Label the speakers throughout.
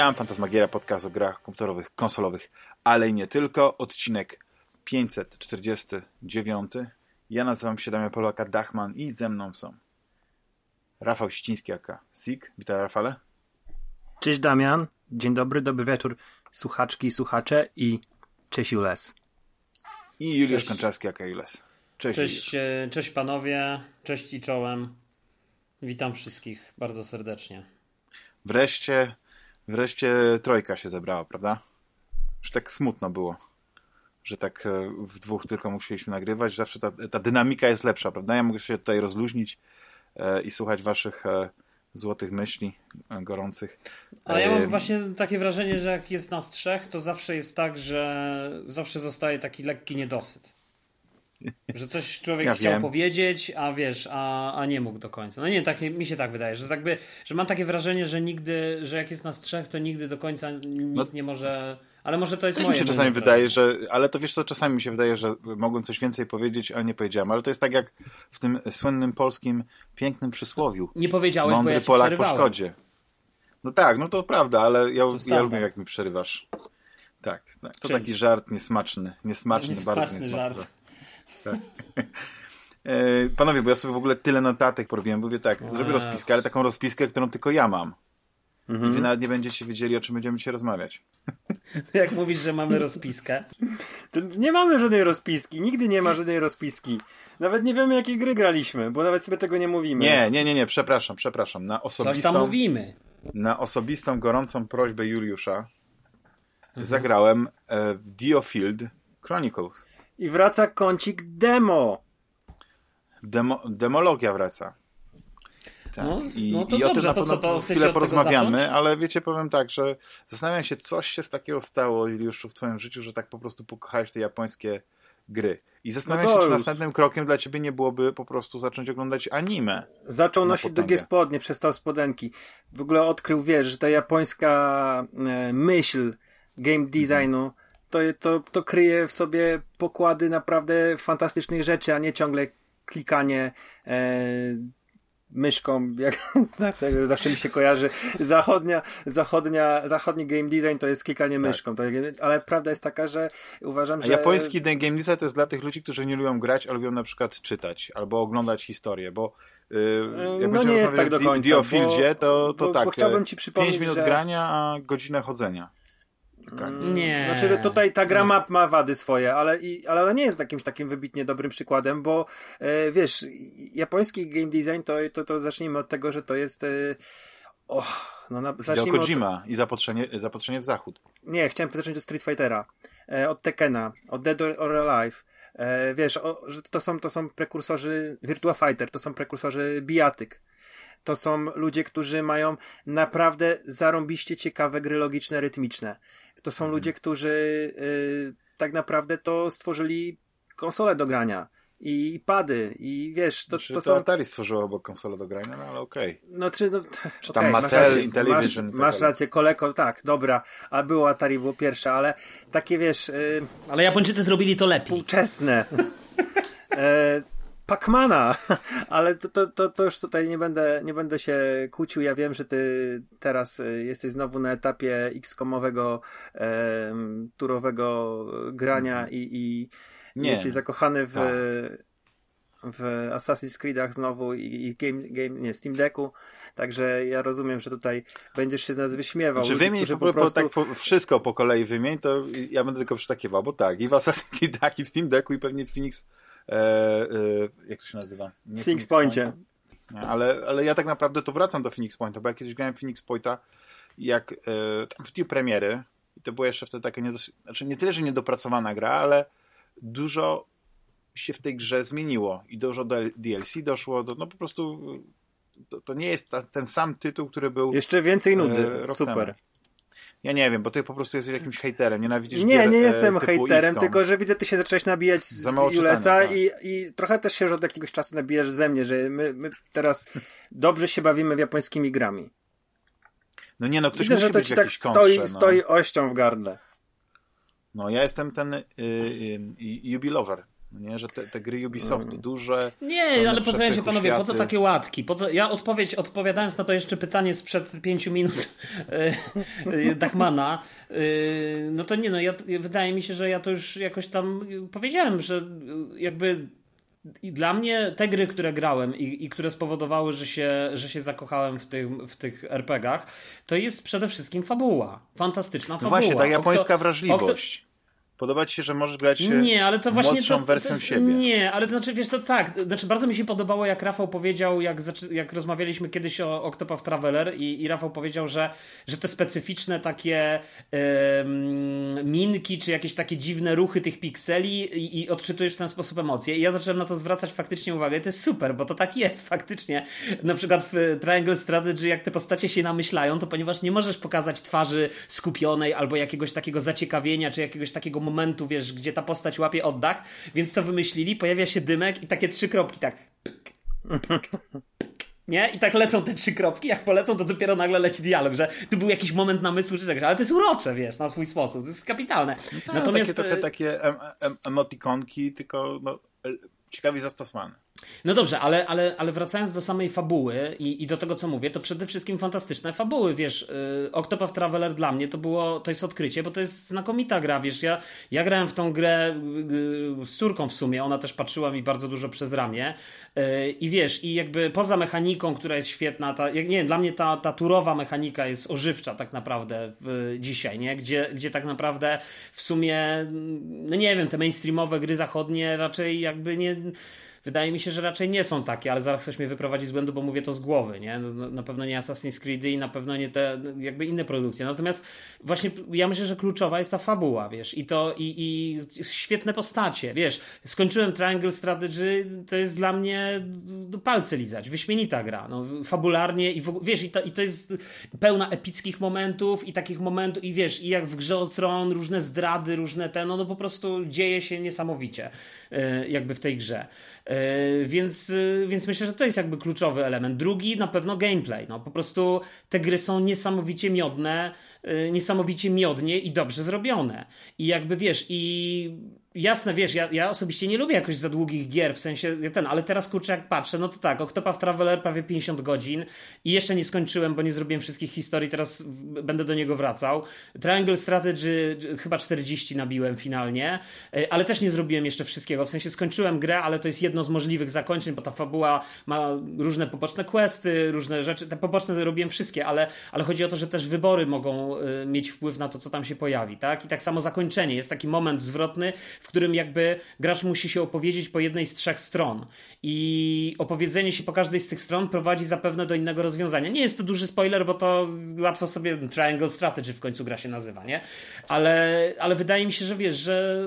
Speaker 1: Witam, Fantasmagiera, podcast o grach komputerowych, konsolowych, ale i nie tylko. Odcinek 549. Ja nazywam się Damian Polaka Dachman i ze mną są Rafał Ściński, aka Sik. Witaj Rafale.
Speaker 2: Cześć Damian, dzień dobry, dobry wieczór słuchaczki i słuchacze i cześć Jules.
Speaker 1: I Juliusz Konczarski, aka Jules.
Speaker 3: Cześć, cześć, e, cześć panowie, cześć i czołem. Witam wszystkich bardzo serdecznie.
Speaker 1: Wreszcie, wreszcie trojka się zebrała, prawda? Już tak smutno było, że tak e, w dwóch tylko musieliśmy nagrywać. Zawsze ta, ta dynamika jest lepsza, prawda? Ja mogę się tutaj rozluźnić e, i słuchać waszych e, złotych myśli gorących.
Speaker 3: Ale ja mam właśnie takie wrażenie, że jak jest nas trzech, to zawsze jest tak, że zawsze zostaje taki lekki niedosyt. Że coś człowiek ja chciał wiem. powiedzieć, a wiesz, a, a nie mógł do końca. No nie, tak, mi się tak wydaje, że jakby, że mam takie wrażenie, że nigdy, że jak jest nas trzech, to nigdy do końca nikt no, nie może. Ale może to jest
Speaker 1: Też
Speaker 3: moje.
Speaker 1: mi się czasami wydaje, że. Ale to wiesz co, czasami mi się wydaje, że mogłem coś więcej powiedzieć, ale nie powiedziałem. Ale to jest tak jak w tym słynnym polskim pięknym przysłowiu.
Speaker 3: Nie powiedziałeś,
Speaker 1: Mądry
Speaker 3: bo ja
Speaker 1: Polak po szkodzie. No tak, no to prawda, ale ja, ja lubię jak mi przerywasz. Tak, tak. to taki żart niesmaczny. Niesmaczny, niesmaczny bardzo niesmaczny. Żart. Tak. E, panowie, bo ja sobie w ogóle tyle notatek porobiłem. Mówię tak, no zrobię rozpiskę, ale taką rozpiskę, którą tylko ja mam. Mhm. I wy nawet nie będziecie wiedzieli, o czym będziemy dzisiaj rozmawiać.
Speaker 3: Jak mówisz, że mamy rozpiskę?
Speaker 2: To nie mamy żadnej rozpiski. Nigdy nie ma żadnej rozpiski. Nawet nie wiemy, jakie gry graliśmy, bo nawet sobie tego nie mówimy.
Speaker 1: Nie, nie, nie, nie, przepraszam, przepraszam. Na osobistą,
Speaker 3: Coś tam mówimy.
Speaker 1: Na osobistą, gorącą prośbę Juliusza mhm. zagrałem e, w Diofield Chronicles.
Speaker 2: I wraca kącik demo.
Speaker 1: Demo, demologia wraca.
Speaker 3: Tak. No, I, no to i dobrze, o tym na pewno to,
Speaker 1: chwilę porozmawiamy, ale wiecie, powiem tak, że zastanawiam się, coś się z takiego stało, już w twoim życiu, że tak po prostu pokochałeś te japońskie gry. I zastanawiam no się, czy następnym krokiem dla ciebie nie byłoby po prostu zacząć oglądać anime.
Speaker 2: Zaczął nosić potęgę. długie spodnie, przestał spodenki. W ogóle odkrył, wiesz, że ta japońska e, myśl game designu to, to, to kryje w sobie pokłady naprawdę fantastycznych rzeczy, a nie ciągle klikanie e, myszką, jak tak, zawsze mi się kojarzy, zachodnia, zachodnia, zachodni game design to jest klikanie tak. myszką, to, ale prawda jest taka, że uważam,
Speaker 1: A
Speaker 2: że...
Speaker 1: japoński game design to jest dla tych ludzi, którzy nie lubią grać, a lubią na przykład czytać, albo oglądać historię, bo
Speaker 2: yy, jak no nie jest tak do końca,
Speaker 1: Diofieldzie, to, to bo, tak, bo chciałbym ci przypomnieć, 5 minut że... grania, a godzinę chodzenia.
Speaker 2: Mm, nie. Znaczy tutaj ta gra ma, ma wady swoje, ale, i, ale ona nie jest jakimś takim wybitnie dobrym przykładem, bo e, wiesz, japoński game design to, to, to zacznijmy od tego, że to jest e,
Speaker 1: oh, no na, zacznijmy Kojima od... i zapotrzenie, zapotrzenie w zachód.
Speaker 2: Nie, chciałem zacząć od Street Fightera, e, od Tekena, od Dead or Alive. E, wiesz, o, że to są, to są prekursorzy Virtua Fighter, to są prekursorzy bijatyk to są ludzie, którzy mają naprawdę zarąbiście ciekawe gry logiczne, rytmiczne. To są mhm. ludzie, którzy y, tak naprawdę to stworzyli konsolę do grania i pady i wiesz, to,
Speaker 1: znaczy,
Speaker 2: to,
Speaker 1: to są... Atari stworzyło obok konsolę do grania, no ale okej. Okay.
Speaker 2: No czy, no,
Speaker 1: czy tam okay, Mattel, masz Intellivision.
Speaker 2: Masz, masz rację, Koleko, tak, dobra, a było Atari, było pierwsze, ale takie wiesz... Yy,
Speaker 3: ale Japończycy zrobili to lepiej.
Speaker 2: Współczesne. e, Pacmana, ale to, to, to, to, już tutaj nie będę, nie będę się kłócił. Ja wiem, że ty teraz e, jesteś znowu na etapie X-komowego e, turowego grania mhm. i, i nie. jesteś zakochany w, tak. w Assassin's Creedach znowu i, i game, game, nie, Steam Decku. Także ja rozumiem, że tutaj będziesz się z nas wyśmiewał.
Speaker 1: Czy wymień po, po, prostu... tak po, wszystko po kolei wymień, to ja będę tylko przytakiwał, bo tak, i w Assassin's Creed, i w Steam Decku, i pewnie w Phoenix jak to się nazywa?
Speaker 2: Nie Phoenix Pointie.
Speaker 1: Nie, ale, ale ja tak naprawdę to wracam do Phoenix Pointa, bo jak kiedyś grałem Phoenix Pointa, jak e, w dniu premiery, i to była jeszcze wtedy taka, niedos... znaczy nie tyle, że niedopracowana gra, ale dużo się w tej grze zmieniło i dużo do DLC doszło, do, no po prostu to, to nie jest ta, ten sam tytuł, który był.
Speaker 2: Jeszcze więcej nudy. E, Super. Temu.
Speaker 1: Ja nie wiem, bo ty po prostu jesteś jakimś hejterem, nienawidzisz
Speaker 2: Nie,
Speaker 1: gier,
Speaker 2: nie jestem e, hejterem, tylko że widzę, ty się zacząłeś nabijać z Julesa tak. i, i trochę też się od jakiegoś czasu nabijasz ze mnie, że my, my teraz dobrze się bawimy w japońskimi grami.
Speaker 1: No nie, no ktoś Widzę, musi że to ci tak
Speaker 2: stoi,
Speaker 1: no.
Speaker 2: stoi ością w gardle.
Speaker 1: No ja jestem ten y, y, Yubi Lover. Nie? Że te, te gry Ubisoftu mm. duże.
Speaker 3: Nie, ale pozwólcie się panowie, po co takie łatki? Po co... Ja odpowiedź, odpowiadając na to jeszcze pytanie sprzed pięciu minut e, e, Dachmana, e, no to nie no, ja, wydaje mi się, że ja to już jakoś tam powiedziałem, że jakby i dla mnie te gry, które grałem i, i, które spowodowały, że się, że się zakochałem w, tym, w tych RPGach, to jest przede wszystkim fabuła. Fantastyczna fabuła.
Speaker 1: No właśnie, ta japońska wrażliwość. Podoba ci się, że możesz grać nie, ale to właśnie młodszą to, wersją to, siebie.
Speaker 3: Nie, ale to znaczy, wiesz to tak, znaczy bardzo mi się podobało, jak Rafał powiedział, jak, jak rozmawialiśmy kiedyś o Octopath Traveler i, i Rafał powiedział, że, że te specyficzne takie minki, czy jakieś takie dziwne ruchy tych pikseli i, i odczytujesz w ten sposób emocje. I ja zacząłem na to zwracać faktycznie uwagę i to jest super, bo to tak jest faktycznie. Na przykład w Triangle Strategy, jak te postacie się namyślają, to ponieważ nie możesz pokazać twarzy skupionej albo jakiegoś takiego zaciekawienia, czy jakiegoś takiego momentu, wiesz, gdzie ta postać łapie oddech, więc co wymyślili? Pojawia się dymek i takie trzy kropki, tak. Nie? I tak lecą te trzy kropki, jak polecą, to dopiero nagle leci dialog, że tu był jakiś moment namysłu czy czegoś, ale to jest urocze, wiesz, na swój sposób, to jest kapitalne.
Speaker 1: No tak, Natomiast... Takie, trochę e, takie em, em, emotikonki, tylko no, ciekawie zastosowane.
Speaker 3: No dobrze, ale, ale, ale wracając do samej fabuły i, i do tego, co mówię, to przede wszystkim fantastyczne fabuły, wiesz, yy, Octopath Traveler dla mnie to było, to jest odkrycie, bo to jest znakomita gra, wiesz, ja, ja grałem w tą grę yy, z córką w sumie, ona też patrzyła mi bardzo dużo przez ramię yy, i wiesz, i jakby poza mechaniką, która jest świetna, ta, nie wiem, dla mnie ta, ta turowa mechanika jest ożywcza tak naprawdę w, dzisiaj, nie, gdzie, gdzie tak naprawdę w sumie, no nie wiem, te mainstreamowe gry zachodnie raczej jakby nie Wydaje mi się, że raczej nie są takie, ale zaraz ktoś mnie wyprowadzi z błędu, bo mówię to z głowy, nie? No, na pewno nie Assassin's Creed i na pewno nie te jakby inne produkcje. Natomiast właśnie ja myślę, że kluczowa jest ta fabuła, wiesz, i to i, i świetne postacie, wiesz. Skończyłem Triangle Strategy, to jest dla mnie palce lizać, wyśmienita gra, no, fabularnie i w, wiesz, i to, i to jest pełna epickich momentów i takich momentów, i wiesz, i jak w Grze o Tron, różne zdrady, różne te, no, no po prostu dzieje się niesamowicie, jakby w tej grze. E, więc, e, więc myślę, że to jest jakby kluczowy element. Drugi na pewno gameplay. No, po prostu te gry są niesamowicie miodne, e, niesamowicie miodnie i dobrze zrobione. I jakby wiesz, i Jasne, wiesz, ja, ja osobiście nie lubię jakoś za długich gier, w sensie ten, ale teraz kurczę jak patrzę, no to tak, Octopath Traveler prawie 50 godzin i jeszcze nie skończyłem, bo nie zrobiłem wszystkich historii, teraz będę do niego wracał. Triangle Strategy chyba 40 nabiłem finalnie, e, ale też nie zrobiłem jeszcze wszystkiego, w sensie skończyłem grę, ale to jest jedno z możliwych zakończeń, bo ta fabuła ma różne poboczne questy, różne rzeczy, te poboczne robiłem wszystkie, ale, ale chodzi o to, że też wybory mogą e, mieć wpływ na to, co tam się pojawi, tak? I tak samo zakończenie, jest taki moment zwrotny, w którym jakby gracz musi się opowiedzieć po jednej z trzech stron. I opowiedzenie się po każdej z tych stron prowadzi zapewne do innego rozwiązania. Nie jest to duży spoiler, bo to łatwo sobie Triangle Strategy w końcu gra się nazywa, nie? Ale, ale wydaje mi się, że wiesz, że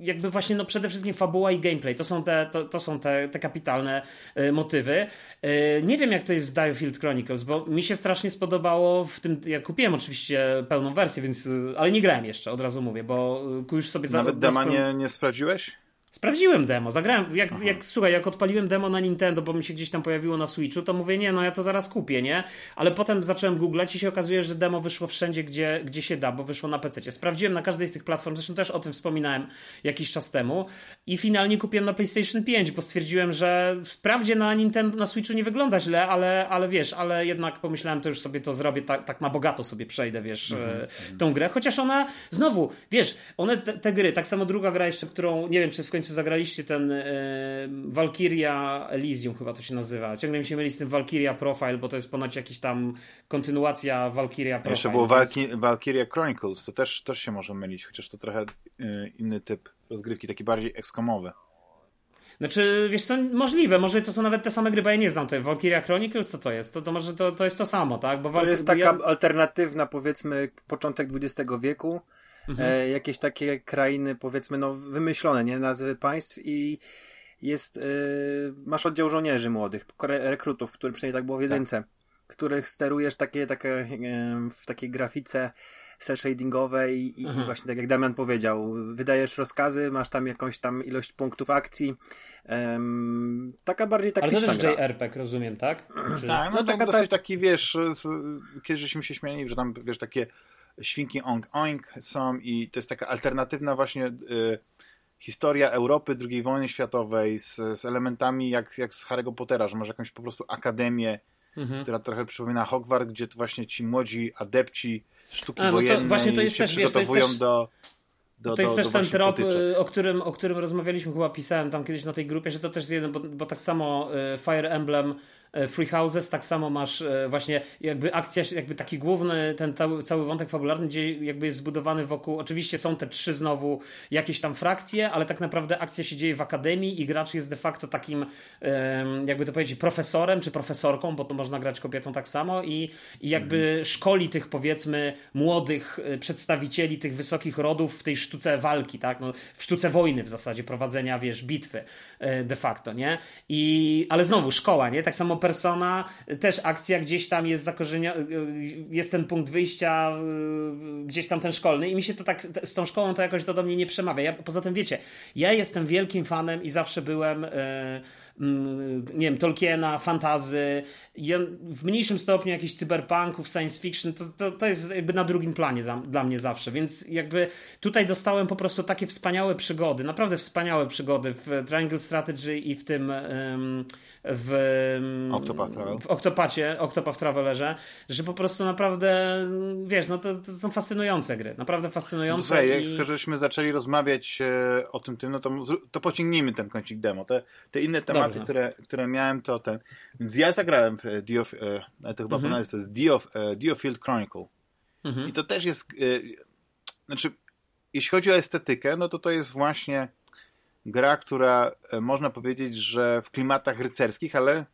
Speaker 3: y, jakby właśnie no przede wszystkim fabuła i gameplay to są te, to, to są te, te kapitalne y, motywy. Y, nie wiem, jak to jest z Diofield Chronicles, bo mi się strasznie spodobało w tym. Ja kupiłem oczywiście pełną wersję, więc, ale nie grałem jeszcze, od razu mówię, bo już sobie
Speaker 1: Nawet nie, nie sprawdziłeś?
Speaker 3: Sprawdziłem demo, zagrałem, jak, jak, słuchaj, jak odpaliłem demo na Nintendo, bo mi się gdzieś tam pojawiło na Switchu, to mówię, nie, no ja to zaraz kupię, nie? Ale potem zacząłem googlać i się okazuje, że demo wyszło wszędzie, gdzie, gdzie się da, bo wyszło na PC. Sprawdziłem na każdej z tych platform, zresztą też o tym wspominałem jakiś czas temu i finalnie kupiłem na PlayStation 5, bo stwierdziłem, że wprawdzie na Nintendo, na Switchu nie wygląda źle, ale, ale wiesz, ale jednak pomyślałem, to już sobie to zrobię, tak, tak na bogato sobie przejdę, wiesz, mm -hmm. tą grę, chociaż ona, znowu, wiesz, one, te, te gry, tak samo druga gra jeszcze, którą, nie wiem, czy w końcu zagraliście ten e, Valkyria Elysium chyba to się nazywa. Ciągle mi się myli z tym Valkyria Profile, bo to jest ponoć jakiś tam kontynuacja Valkyria Profile.
Speaker 1: Jeszcze było Valky Valkyria Chronicles, to też, też się może mylić, chociaż to trochę y, inny typ rozgrywki, taki bardziej ekskomowy.
Speaker 3: Znaczy, wiesz co, możliwe, może to są nawet te same gry, bo ja nie znam tej Valkyria Chronicles, co to jest? To, to może to, to jest to samo, tak?
Speaker 2: Bo to jest taka ja... alternatywna, powiedzmy, początek XX wieku, mhm. e, jakieś takie krainy, powiedzmy, no wymyślone, nie? Nazwy państw i jest, e, masz oddział żołnierzy młodych, rekrutów, który przynajmniej tak było w jedynce, tak. których sterujesz takie, takie, e, w takiej grafice cel shadingowej i, i, mhm. właśnie tak jak Damian powiedział, wydajesz rozkazy, masz tam jakąś tam ilość punktów akcji. Um, taka bardziej taktyczna
Speaker 3: Ale to też JRPG, rozumiem, tak?
Speaker 1: Czy... Tak, no, no tak, dosyć taki, wiesz, z, kiedyś żeśmy się śmiali, że tam, wiesz, takie świnki oink oink są i to jest taka alternatywna właśnie y, historia Europy II wojny światowej z, z elementami jak, jak z Harry'ego Pottera, że masz jakąś po prostu akademię, mhm. która trochę przypomina Hogwart, gdzie to właśnie ci młodzi adepci sztuki A, no wojennej właśnie to jest się też, przygotowują wiesz, to do...
Speaker 3: Do, to jest do, też do ten trop, y, o którym, o którym rozmawialiśmy, chyba pisałem tam kiedyś na tej grupie, że to też jest jeden, bo, bo tak samo y, Fire Emblem Free Houses, tak samo masz e, właśnie jakby akcja, jakby taki główny, ten cały, cały wątek fabularny, gdzie jakby jest zbudowany wokół, oczywiście są te trzy znowu jakieś tam frakcje, ale tak naprawdę akcja się dzieje w akademii i gracz jest de facto takim, jakby to powiedzieć, profesorem czy profesorką, bo to można grać kobietą tak samo i, i jakby mhm. szkoli tych powiedzmy młodych e, przedstawicieli tych wysokich rodów w tej sztuce walki, tak, no, w sztuce wojny w zasadzie, prowadzenia, wiesz, bitwy de facto, nie? I, ale znowu szkoła, nie? Tak samo persona, też akcja gdzieś tam jest zakorzeniona, jest ten punkt wyjścia, gdzieś tam ten szkolny i mi się to tak, z tą szkołą to jakoś to do mnie nie przemawia. Ja, poza tym wiecie, ja jestem wielkim fanem i zawsze byłem e, Mm, nie wiem, Tolkiena, fantazy, w mniejszym stopniu jakichś cyberpunków, science fiction, to, to, to jest jakby na drugim planie za, dla mnie zawsze, więc jakby tutaj dostałem po prostu takie wspaniałe przygody, naprawdę wspaniałe przygody w Triangle Strategy i w tym w,
Speaker 1: Octopath Travel.
Speaker 3: w Octopacie, Octopath Travelerze, że po prostu naprawdę, wiesz, no to, to są fascynujące gry, naprawdę fascynujące.
Speaker 1: Słuchaj, i... jak skoro żeśmy zaczęli rozmawiać e, o tym, tym no to, to pociągnijmy ten kącik demo. Te, te inne tematy które, które miałem, to ten. Więc ja zagrałem w e, e, to chyba mhm. to jest Dio, e, Diofield Chronicle. Mhm. I to też jest. E, znaczy, jeśli chodzi o estetykę, no to to jest właśnie gra, która e, można powiedzieć, że w klimatach rycerskich, ale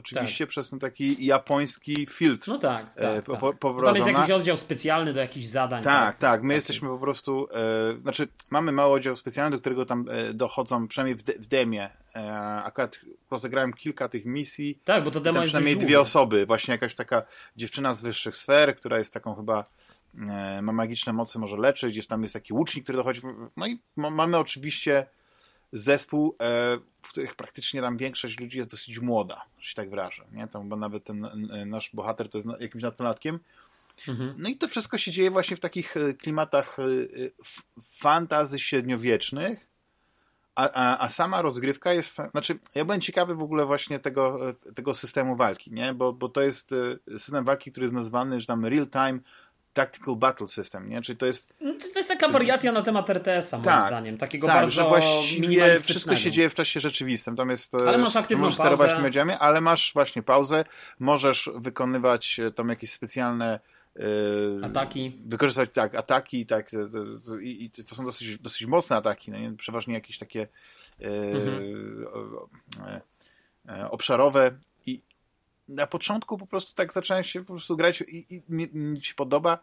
Speaker 1: Oczywiście tak. przez ten taki japoński filtr.
Speaker 3: No tak. tak, po, tak. Po, Tam jest jakiś oddział specjalny do jakichś zadań.
Speaker 1: Tak, tak. tak. My taki. jesteśmy po prostu. E, znaczy, mamy mały oddział specjalny, do którego tam e, dochodzą, przynajmniej w, de, w demie. E, akurat rozegrałem kilka tych misji.
Speaker 3: Tak, bo to demo jest
Speaker 1: przynajmniej dwie osoby. Właśnie jakaś taka dziewczyna z wyższych sfer, która jest taką chyba. E, ma magiczne mocy, może leczyć. Gdzieś tam jest taki łucznik, który dochodzi. No i mamy oczywiście zespół, e, w których praktycznie tam większość ludzi jest dosyć młoda, że się tak wyrażę. Nie? Tam, bo nawet ten nasz bohater to jest jakimś nastolatkiem. Mhm. No i to wszystko się dzieje właśnie w takich e, klimatach e, fantazy średniowiecznych, a, a, a, sama rozgrywka jest, znaczy ja byłem ciekawy w ogóle właśnie tego, tego systemu walki, nie? Bo, bo to jest system walki, który jest nazwany, że tam real time Tactical Battle System, nie? Czyli to jest...
Speaker 3: No, to jest taka wariacja na temat RTS-a, moim tak, zdaniem. Takiego tak, bardzo że właściwie
Speaker 1: wszystko się dzieje w czasie rzeczywistym. Tam jest, ale masz aktywną możesz pauzę. sterować mediami, ale masz właśnie pauzę, możesz wykonywać e, tam jakieś specjalne
Speaker 3: Yy, ataki.
Speaker 1: Wykorzystać tak, ataki, tak, i, i to są dosyć, dosyć mocne ataki, no, nie? przeważnie jakieś takie mhm. e, obszarowe na początku po prostu tak zacząłem się po prostu grać i, i mi, mi się podoba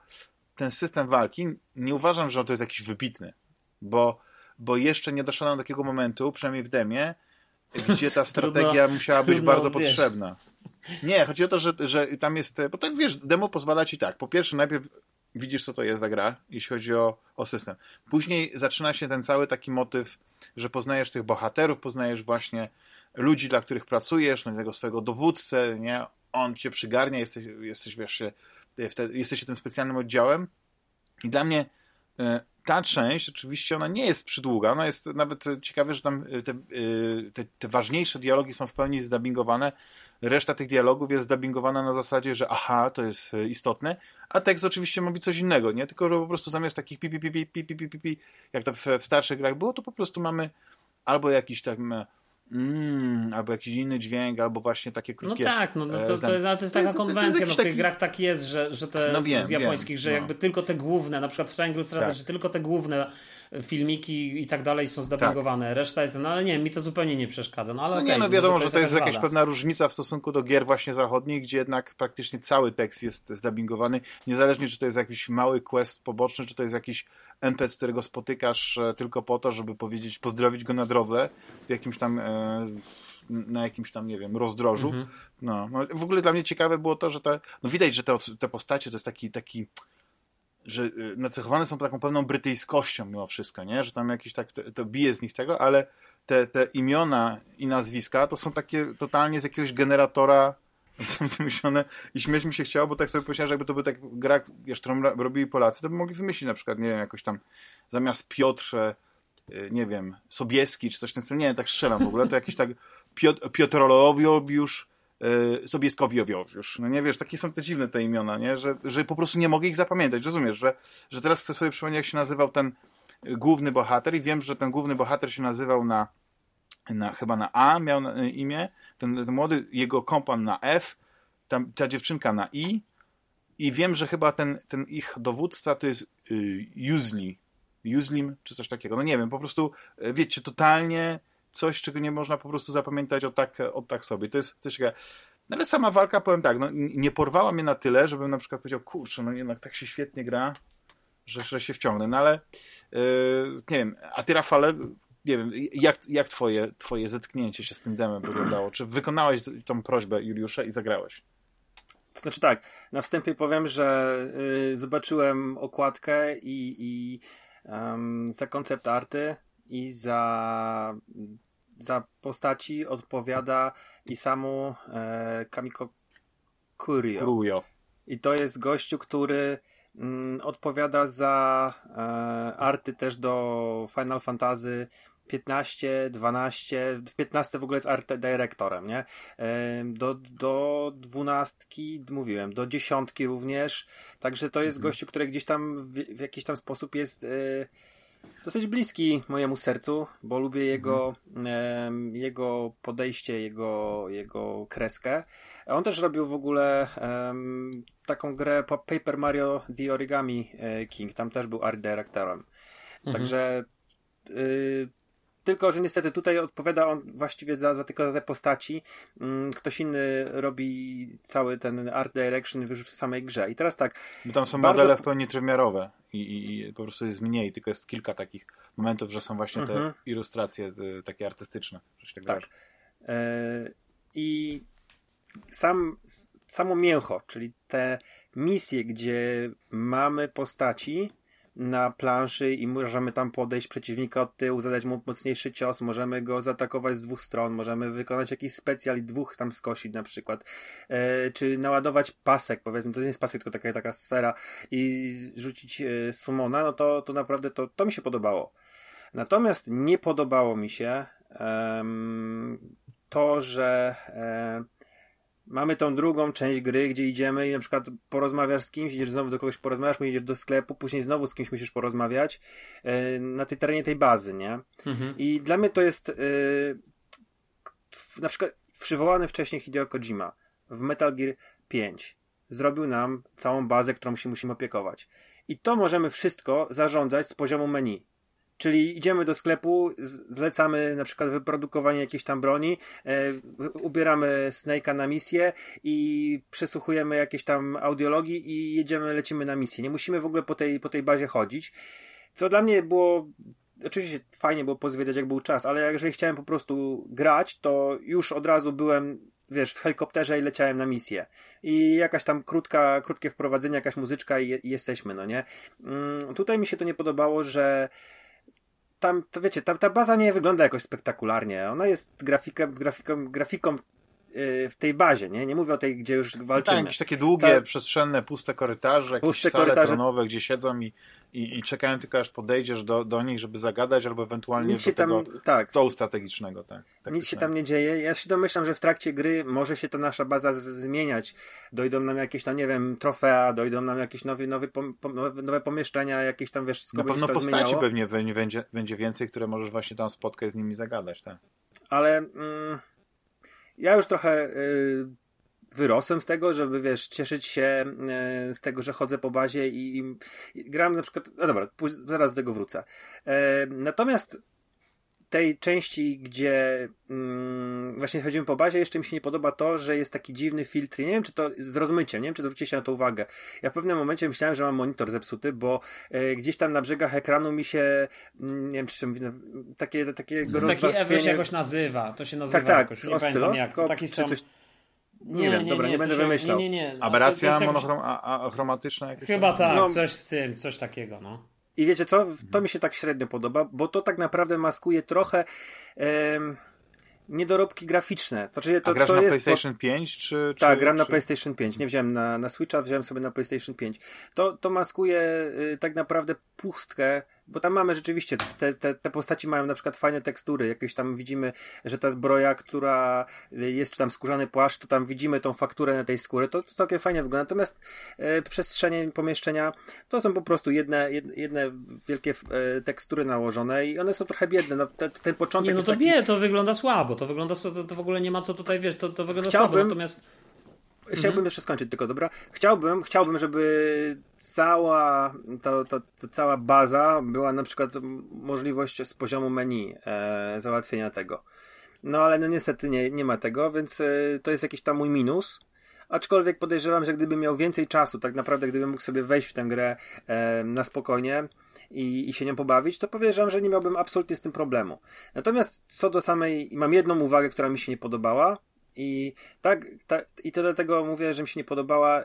Speaker 1: ten system walki. Nie uważam, że to jest jakiś wybitny, bo, bo jeszcze nie doszedłem do takiego momentu, przynajmniej w demie, gdzie ta strategia musiała być bardzo wiesz. potrzebna. Nie, chodzi o to, że, że tam jest, bo tak wiesz, demo pozwala ci tak, po pierwsze najpierw widzisz, co to jest za gra, jeśli chodzi o, o system. Później zaczyna się ten cały taki motyw, że poznajesz tych bohaterów, poznajesz właśnie ludzi, dla których pracujesz, no tego swojego dowódcę, nie? On cię przygarnia, jesteś, jesteś wiesz, jesteś tym specjalnym oddziałem. I dla mnie e, ta część oczywiście ona nie jest przydługa, ona jest nawet ciekawe, że tam e, te, e, te, te ważniejsze dialogi są w pełni zdubbingowane, reszta tych dialogów jest zdubbingowana na zasadzie, że aha, to jest istotne, a tekst oczywiście mówi coś innego, nie? Tylko, że po prostu zamiast takich pi, pi, pi, pi, pi, pi, pi, pi jak to w, w starszych grach było, to po prostu mamy albo jakiś tam Mm, albo jakiś inny dźwięk, albo właśnie takie no krótkie.
Speaker 3: No tak, no, no to, to, jest, to jest taka jest, konwencja. no, w tych grach tak jest, że, że te no wiem, w japońskich, wiem, że no. jakby tylko te główne, na przykład w Triangle Strategy, tak. że tylko te główne filmiki i tak dalej są zdubbingowane. Tak. Reszta jest, no ale nie, mi to zupełnie nie przeszkadza. No, ale no okay, nie,
Speaker 1: no wiadomo, że to jest jakaś pewna różnica w stosunku do gier właśnie zachodnich, gdzie jednak praktycznie cały tekst jest zdubbingowany, niezależnie czy to jest jakiś mały quest poboczny, czy to jest jakiś NPC, którego spotykasz e, tylko po to, żeby powiedzieć, pozdrowić go na drodze w jakimś tam e, na jakimś tam, nie wiem, rozdrożu. Mhm. No, no, w ogóle dla mnie ciekawe było to, że te, no widać, że te, te postacie to jest taki, taki że e, nacechowane są taką pewną brytyjskością mimo wszystko, nie? Że tam jakieś tak, to, to bije z nich tego, ale te, te imiona i nazwiska to są takie totalnie z jakiegoś generatora są wymyślone i śmieć mi się chciało, bo tak sobie pomyślałem, że jakby to był tak gra, którą robili Polacy, to by mogli wymyślić na przykład, nie wiem, jakoś tam zamiast Piotrze y, nie wiem, Sobieski czy coś w tym stylu, nie tak strzelam w ogóle, to jakiś tak Piotr, Piotrolowiusz, yy, Sobieskowiowiusz, no nie wiesz, takie są te dziwne te imiona, nie, że, że po prostu nie mogę ich zapamiętać, rozumiesz, że, że teraz chcę sobie przypomnieć, jak się nazywał ten główny bohater i wiem, że ten główny bohater się nazywał na, na chyba na A miał na, imię, ten, ten młody, jego kompan na F, tam, ta dziewczynka na I i wiem, że chyba ten, ten ich dowódca to jest y, Usli, Uslim czy coś takiego. No nie wiem, po prostu y, wiecie, totalnie coś, czego nie można po prostu zapamiętać o tak, o tak sobie. To jest coś no ale sama walka, powiem tak, no, nie porwała mnie na tyle, żebym na przykład powiedział, kurczę, no jednak tak się świetnie gra, że, że się wciągnę. No ale yy, nie wiem, a ty Rafale, nie wiem, jak, jak twoje, twoje zetknięcie się z tym demem wyglądało? Czy wykonałeś tą prośbę Juliusza i zagrałeś?
Speaker 2: To znaczy tak, na wstępie powiem, że y, zobaczyłem okładkę i, i um, za koncept arty i za, za postaci odpowiada Isamu e, Kamiko Kurio. Kurio. I to jest gościu, który mm, odpowiada za e, arty też do Final Fantasy 15, 12, w 15 w ogóle jest art dyrektorem, nie? Do, do 12 mówiłem, do dziesiątki również, także to jest mhm. gościu, który gdzieś tam w, w jakiś tam sposób jest e, dosyć bliski mojemu sercu, bo lubię jego, mhm. jego podejście, jego, jego kreskę. On też robił w ogóle taką grę Paper Mario The Origami e, King, tam też był art dyrektorem. Mhm. Także y, tylko, że niestety tutaj odpowiada on właściwie za, za tylko za te postaci. Mm, ktoś inny robi cały ten art direction już w samej grze. I teraz tak.
Speaker 1: Bo tam są bardzo... modele w pełni trójmiarowe i, i, i, po prostu jest mniej, tylko jest kilka takich momentów, że są właśnie te mhm. ilustracje te, takie artystyczne.
Speaker 2: Tak. tak. E, I sam, samo mięcho, czyli te misje, gdzie mamy postaci, na planszy i możemy tam podejść przeciwnika od tyłu, zadać mu mocniejszy cios, możemy go zaatakować z dwóch stron, możemy wykonać jakiś specjal i dwóch tam skosić na przykład, e, czy naładować pasek, powiedzmy, to nie jest pasek, tylko taka, taka sfera i rzucić e, sumona, no to, to naprawdę to, to mi się podobało. Natomiast nie podobało mi się to, że mamy tą drugą część gry, gdzie idziemy i na przykład porozmawiasz z kimś, idziesz znowu do kogoś porozmawiasz, idziesz do sklepu, później znowu z kimś musisz porozmawiać yy, na tej terenie tej bazy, nie? Mhm. I dla mnie to jest yy, na przykład przywołany wcześniej Hideo Kojima w Metal Gear 5 zrobił nam całą bazę, którą się musimy opiekować. I to możemy wszystko zarządzać z poziomu menu. Czyli idziemy do sklepu, zlecamy na przykład wyprodukowanie jakiejś tam broni, e, ubieramy Snake'a na misję i przesłuchujemy jakieś tam audiologii i jedziemy, lecimy na misję. Nie musimy w ogóle po tej, po tej bazie chodzić. Co dla mnie było oczywiście fajnie było pozwiedzać, jak był czas, ale jeżeli chciałem po prostu grać, to już od razu byłem, wiesz, w helikopterze i leciałem na misję. I jakaś tam krótka, krótkie wprowadzenie, jakaś muzyczka i, jesteśmy, no nie? Mm, tutaj mi się to nie podobało, że tam, to wiecie, ta, ta baza nie wygląda jakoś spektakularnie. Ona jest grafiką, grafiką, grafiką w tej bazie, nie? Nie mówię o tej, gdzie już walczymy.
Speaker 1: tak, jakieś takie długie, Ta... przestrzenne, puste korytarze, jakieś puste sale korytarze. tronowe, gdzie siedzą i, i, i, czekają tylko aż podejdziesz do, do nich, żeby zagadać, albo ewentualnie Nic do tego tam, tak. stołu strategicznego. Tak,
Speaker 2: Nic się tam nie dzieje. Ja się domyślam, że w trakcie gry może się ta nasza baza zmieniać. Dojdą nam jakieś tam, nie wiem, trofea, dojdą nam jakieś nowe, nowe, nowe, nowe pomieszczenia, jakieś tam, wiesz,
Speaker 1: Na pewno postaci zmieniało. pewnie będzie, będzie więcej, które możesz właśnie tam spotkać z nimi zagadać, tak.
Speaker 2: Ale... Mm, ja już trochę y, wyrosłem z tego, żeby wiesz, cieszyć się y, z tego, że chodzę po bazie i, i gram na przykład. No dobra, zaraz do tego wrócę. E, natomiast tej części, gdzie mm, właśnie chodzimy po bazie, jeszcze mi się nie podoba to, że jest taki dziwny filtr. Nie wiem, czy to z rozmyciem, nie wiem, czy zwrócicie na to uwagę. Ja w pewnym momencie myślałem, że mam monitor zepsuty, bo e, gdzieś tam na brzegach ekranu mi się, mm, nie wiem, czy takie, takiego
Speaker 3: Taki EW się jakoś nazywa, to się nazywa
Speaker 2: tak, tak,
Speaker 3: jakoś, nie pamiętam jak. Taki
Speaker 2: czy coś nie, nie, wiem, nie, dobra, nie, nie będę się, wymyślał. Nie, nie,
Speaker 1: nie. Aberracja monochromatyczna?
Speaker 3: Chyba tak, no, coś z tym, coś takiego, no.
Speaker 2: I wiecie co? To mi się tak średnio podoba, bo to tak naprawdę maskuje trochę em, niedorobki graficzne.
Speaker 1: To, czyli to, A grasz to na jest PlayStation to... 5? Czy,
Speaker 2: tak,
Speaker 1: czy,
Speaker 2: gram
Speaker 1: czy...
Speaker 2: na PlayStation 5. Nie wziąłem na, na Switcha, wziąłem sobie na PlayStation 5. To, to maskuje y, tak naprawdę pustkę bo tam mamy rzeczywiście, te, te, te postaci mają na przykład fajne tekstury, jakieś tam widzimy, że ta zbroja, która jest, czy tam skórzany płaszcz, to tam widzimy tą fakturę na tej skóry, to całkiem fajnie wygląda, natomiast e, przestrzenie, pomieszczenia, to są po prostu jedne, jedne, wielkie e, tekstury nałożone i one są trochę biedne, no, te, ten początek
Speaker 3: Nie, no to
Speaker 2: taki...
Speaker 3: nie, to wygląda słabo, to wygląda, to, to w ogóle nie ma co tutaj, wiesz, to, to wygląda Chciałbym... słabo, natomiast
Speaker 2: Chciałbym mhm. jeszcze skończyć tylko, dobra? Chciałbym, chciałbym, żeby cała, to, to, to, cała baza była na przykład możliwość z poziomu menu e, załatwienia tego. No ale no niestety nie, nie ma tego, więc e, to jest jakiś tam mój minus. Aczkolwiek podejrzewam, że gdybym miał więcej czasu, tak naprawdę gdybym mógł sobie wejść w tę grę e, na spokojnie i, i się nią pobawić, to podejrzewam, że nie miałbym absolutnie z tym problemu. Natomiast co do samej, mam jedną uwagę, która mi się nie podobała, i tak, tak, i to dlatego mówię, że mi się nie podobała.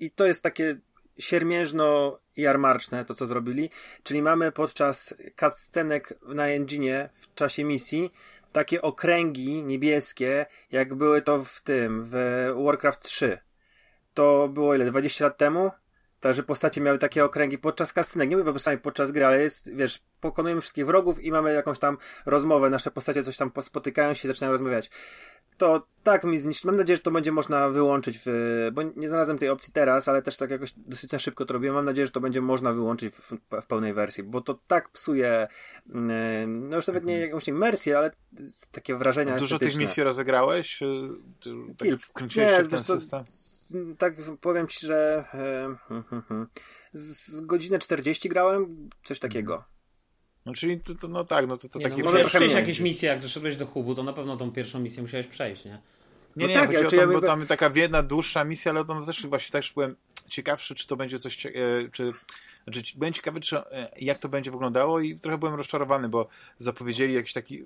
Speaker 2: I to jest takie siermiężno-jarmarczne to, co zrobili. Czyli mamy podczas cutscenek na engine w czasie misji takie okręgi niebieskie, jak były to w tym, w Warcraft 3. To było ile? 20 lat temu? Także postacie miały takie okręgi podczas kastynek, nie mówię po podczas gry, ale jest, wiesz, pokonujemy wszystkich wrogów i mamy jakąś tam rozmowę, nasze postacie coś tam spotykają się i zaczynają rozmawiać to tak mi zniszczy. Mam nadzieję, że to będzie można wyłączyć, w, bo nie znalazłem tej opcji teraz, ale też tak jakoś dosyć szybko to robiłem. Mam nadzieję, że to będzie można wyłączyć w, w pełnej wersji, bo to tak psuje, mm, no już nawet nie mhm. jakąś imersję, ale takie wrażenia A
Speaker 1: Dużo tych misji rozegrałeś? Tak wkręciłeś się w ten system?
Speaker 2: Tak powiem ci, że e, z, z godzinę 40 grałem, coś takiego.
Speaker 1: No czyli to, to, no tak, no to, to
Speaker 3: nie,
Speaker 1: takie...
Speaker 3: No, może przejść jakieś misje, jak doszedłeś do hubu, to na pewno tą pierwszą misję musiałeś przejść, nie?
Speaker 1: Nie, no nie, tak, chodzi o to, ja bo tam taka jedna dłuższa misja, ale to też właśnie też byłem ciekawszy, czy to będzie coś, e, czy, znaczy, byłem ciekawy, czy, e, jak to będzie wyglądało i trochę byłem rozczarowany, bo zapowiedzieli jakiś taki,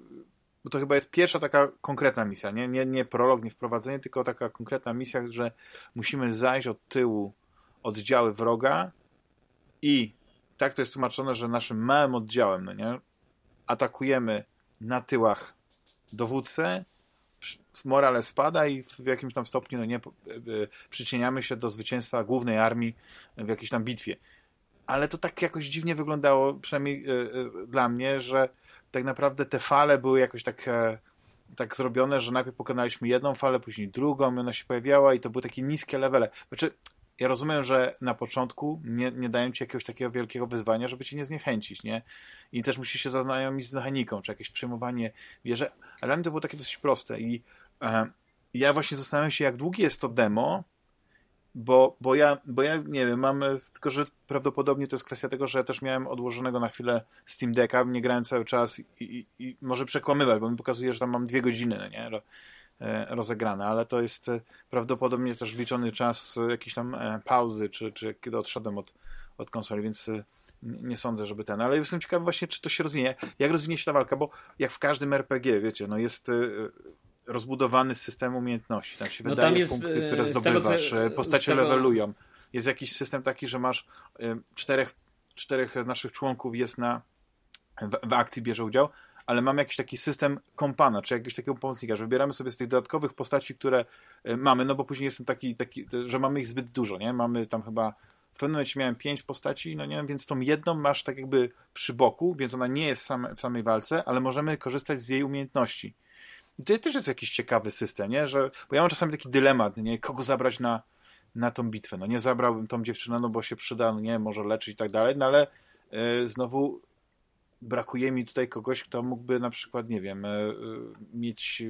Speaker 1: bo to chyba jest pierwsza taka konkretna misja, nie, nie, nie prolog, nie wprowadzenie, tylko taka konkretna misja, że musimy zajść od tyłu oddziały wroga i tak to jest tłumaczone, że naszym małym oddziałem, no nie, atakujemy na tyłach dowódcę, morale spada i w jakimś tam stopniu, no nie, e, przyczyniamy się do zwycięstwa głównej armii w jakiejś tam bitwie. Ale to tak jakoś dziwnie wyglądało, przynajmniej e, e, dla mnie, że tak naprawdę te fale były jakoś tak tak zrobione, że najpierw pokonaliśmy jedną falę, później drugą, ona się pojawiała i to były takie niskie levele. Znaczy, ja rozumiem, że na początku nie, nie dają ci jakiegoś takiego wielkiego wyzwania, żeby cię nie zniechęcić, nie? I też musisz się zaznajomić z mechaniką, czy jakieś przejmowanie wieży, ale dla mnie to było takie dosyć proste i e, ja właśnie zastanawiam się, jak długie jest to demo, bo, bo, ja, bo ja nie wiem, mam, tylko że prawdopodobnie to jest kwestia tego, że ja też miałem odłożonego na chwilę Steam Decka, nie grałem cały czas i, i, i może przekłamywać, bo mi pokazuje, że tam mam dwie godziny, no nie? E, rozegrane, ale to jest e, prawdopodobnie też wliczony czas e, jakiejś tam pauzy, czy, czy kiedy odszedłem od, od konsoli, więc nie sądzę, żeby ten, ale jestem ciekawy właśnie, czy to się rozwinie, jak rozwinie się ta walka, bo jak w każdym RPG, wiecie, no jest rozbudowany system umiejętności, tam się no wydaje jest, punkty, które zdobywasz, tego, postacie tego... levelują. Jest jakiś system taki, że masz czterech, czterech naszych członków jest na w, w akcji bierze udział, ale mamy jakiś taki system kompana, czy jakiegoś takiego pomocnika, że wybieramy sobie z tych dodatkowych postaci, które e, mamy, no bo później jestem taki, taki że mamy ich zbyt dużo, nie? Mamy tam chyba w pewnym momencie miałem pięć postaci, no nie wiem, więc tą jedną masz tak jakby przy boku, więc ona nie jest same, w samej walce, ale możemy korzystać z jej umiejętności. I to też jest jakiś ciekawy system, nie? Że, bo ja mam czasami taki dylemat, nie? Kogo zabrać na, na tą bitwę? No nie zabrałbym tą dziewczynę, no bo się przyda, no nie, może leczyć i tak dalej, no ale yy, znowu brakuje mi tutaj kogoś, kto mógłby na przykład, nie wiem, e, e, mieć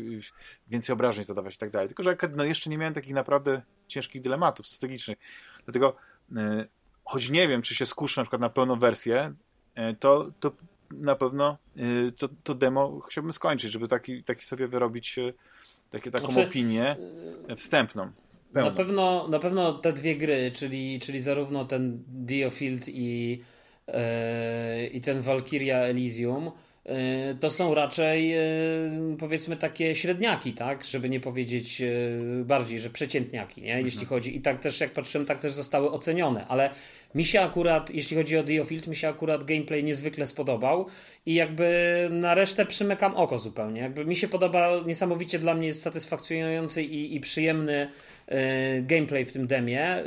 Speaker 1: więcej obrażeń zadawać i tak dalej. Tylko, że no, jeszcze nie miałem takich naprawdę ciężkich dylematów strategicznych. Dlatego, e, choć nie wiem, czy się skuszę na przykład na pełną wersję, to, to na pewno to, to demo chciałbym skończyć, żeby taki, taki sobie wyrobić takie, taką znaczy, opinię wstępną.
Speaker 3: Na pewno, na pewno te dwie gry, czyli, czyli zarówno ten Diofield i i ten Valkyria Elysium e, to są raczej e, powiedzmy takie średniaki, tak? Żeby nie powiedzieć bardziej, że przeciętniaki, nie? Jeśli mhm. chodzi. I tak też, jak patrzyłem, tak też zostały ocenione. Ale mi się akurat, jeśli chodzi o Diofield, mi się akurat gameplay niezwykle spodobał i jakby na resztę przymykam oko zupełnie. Jakby mi się podoba, niesamowicie dla mnie jest satysfakcjonujący i, i przyjemny gameplay w tym demie,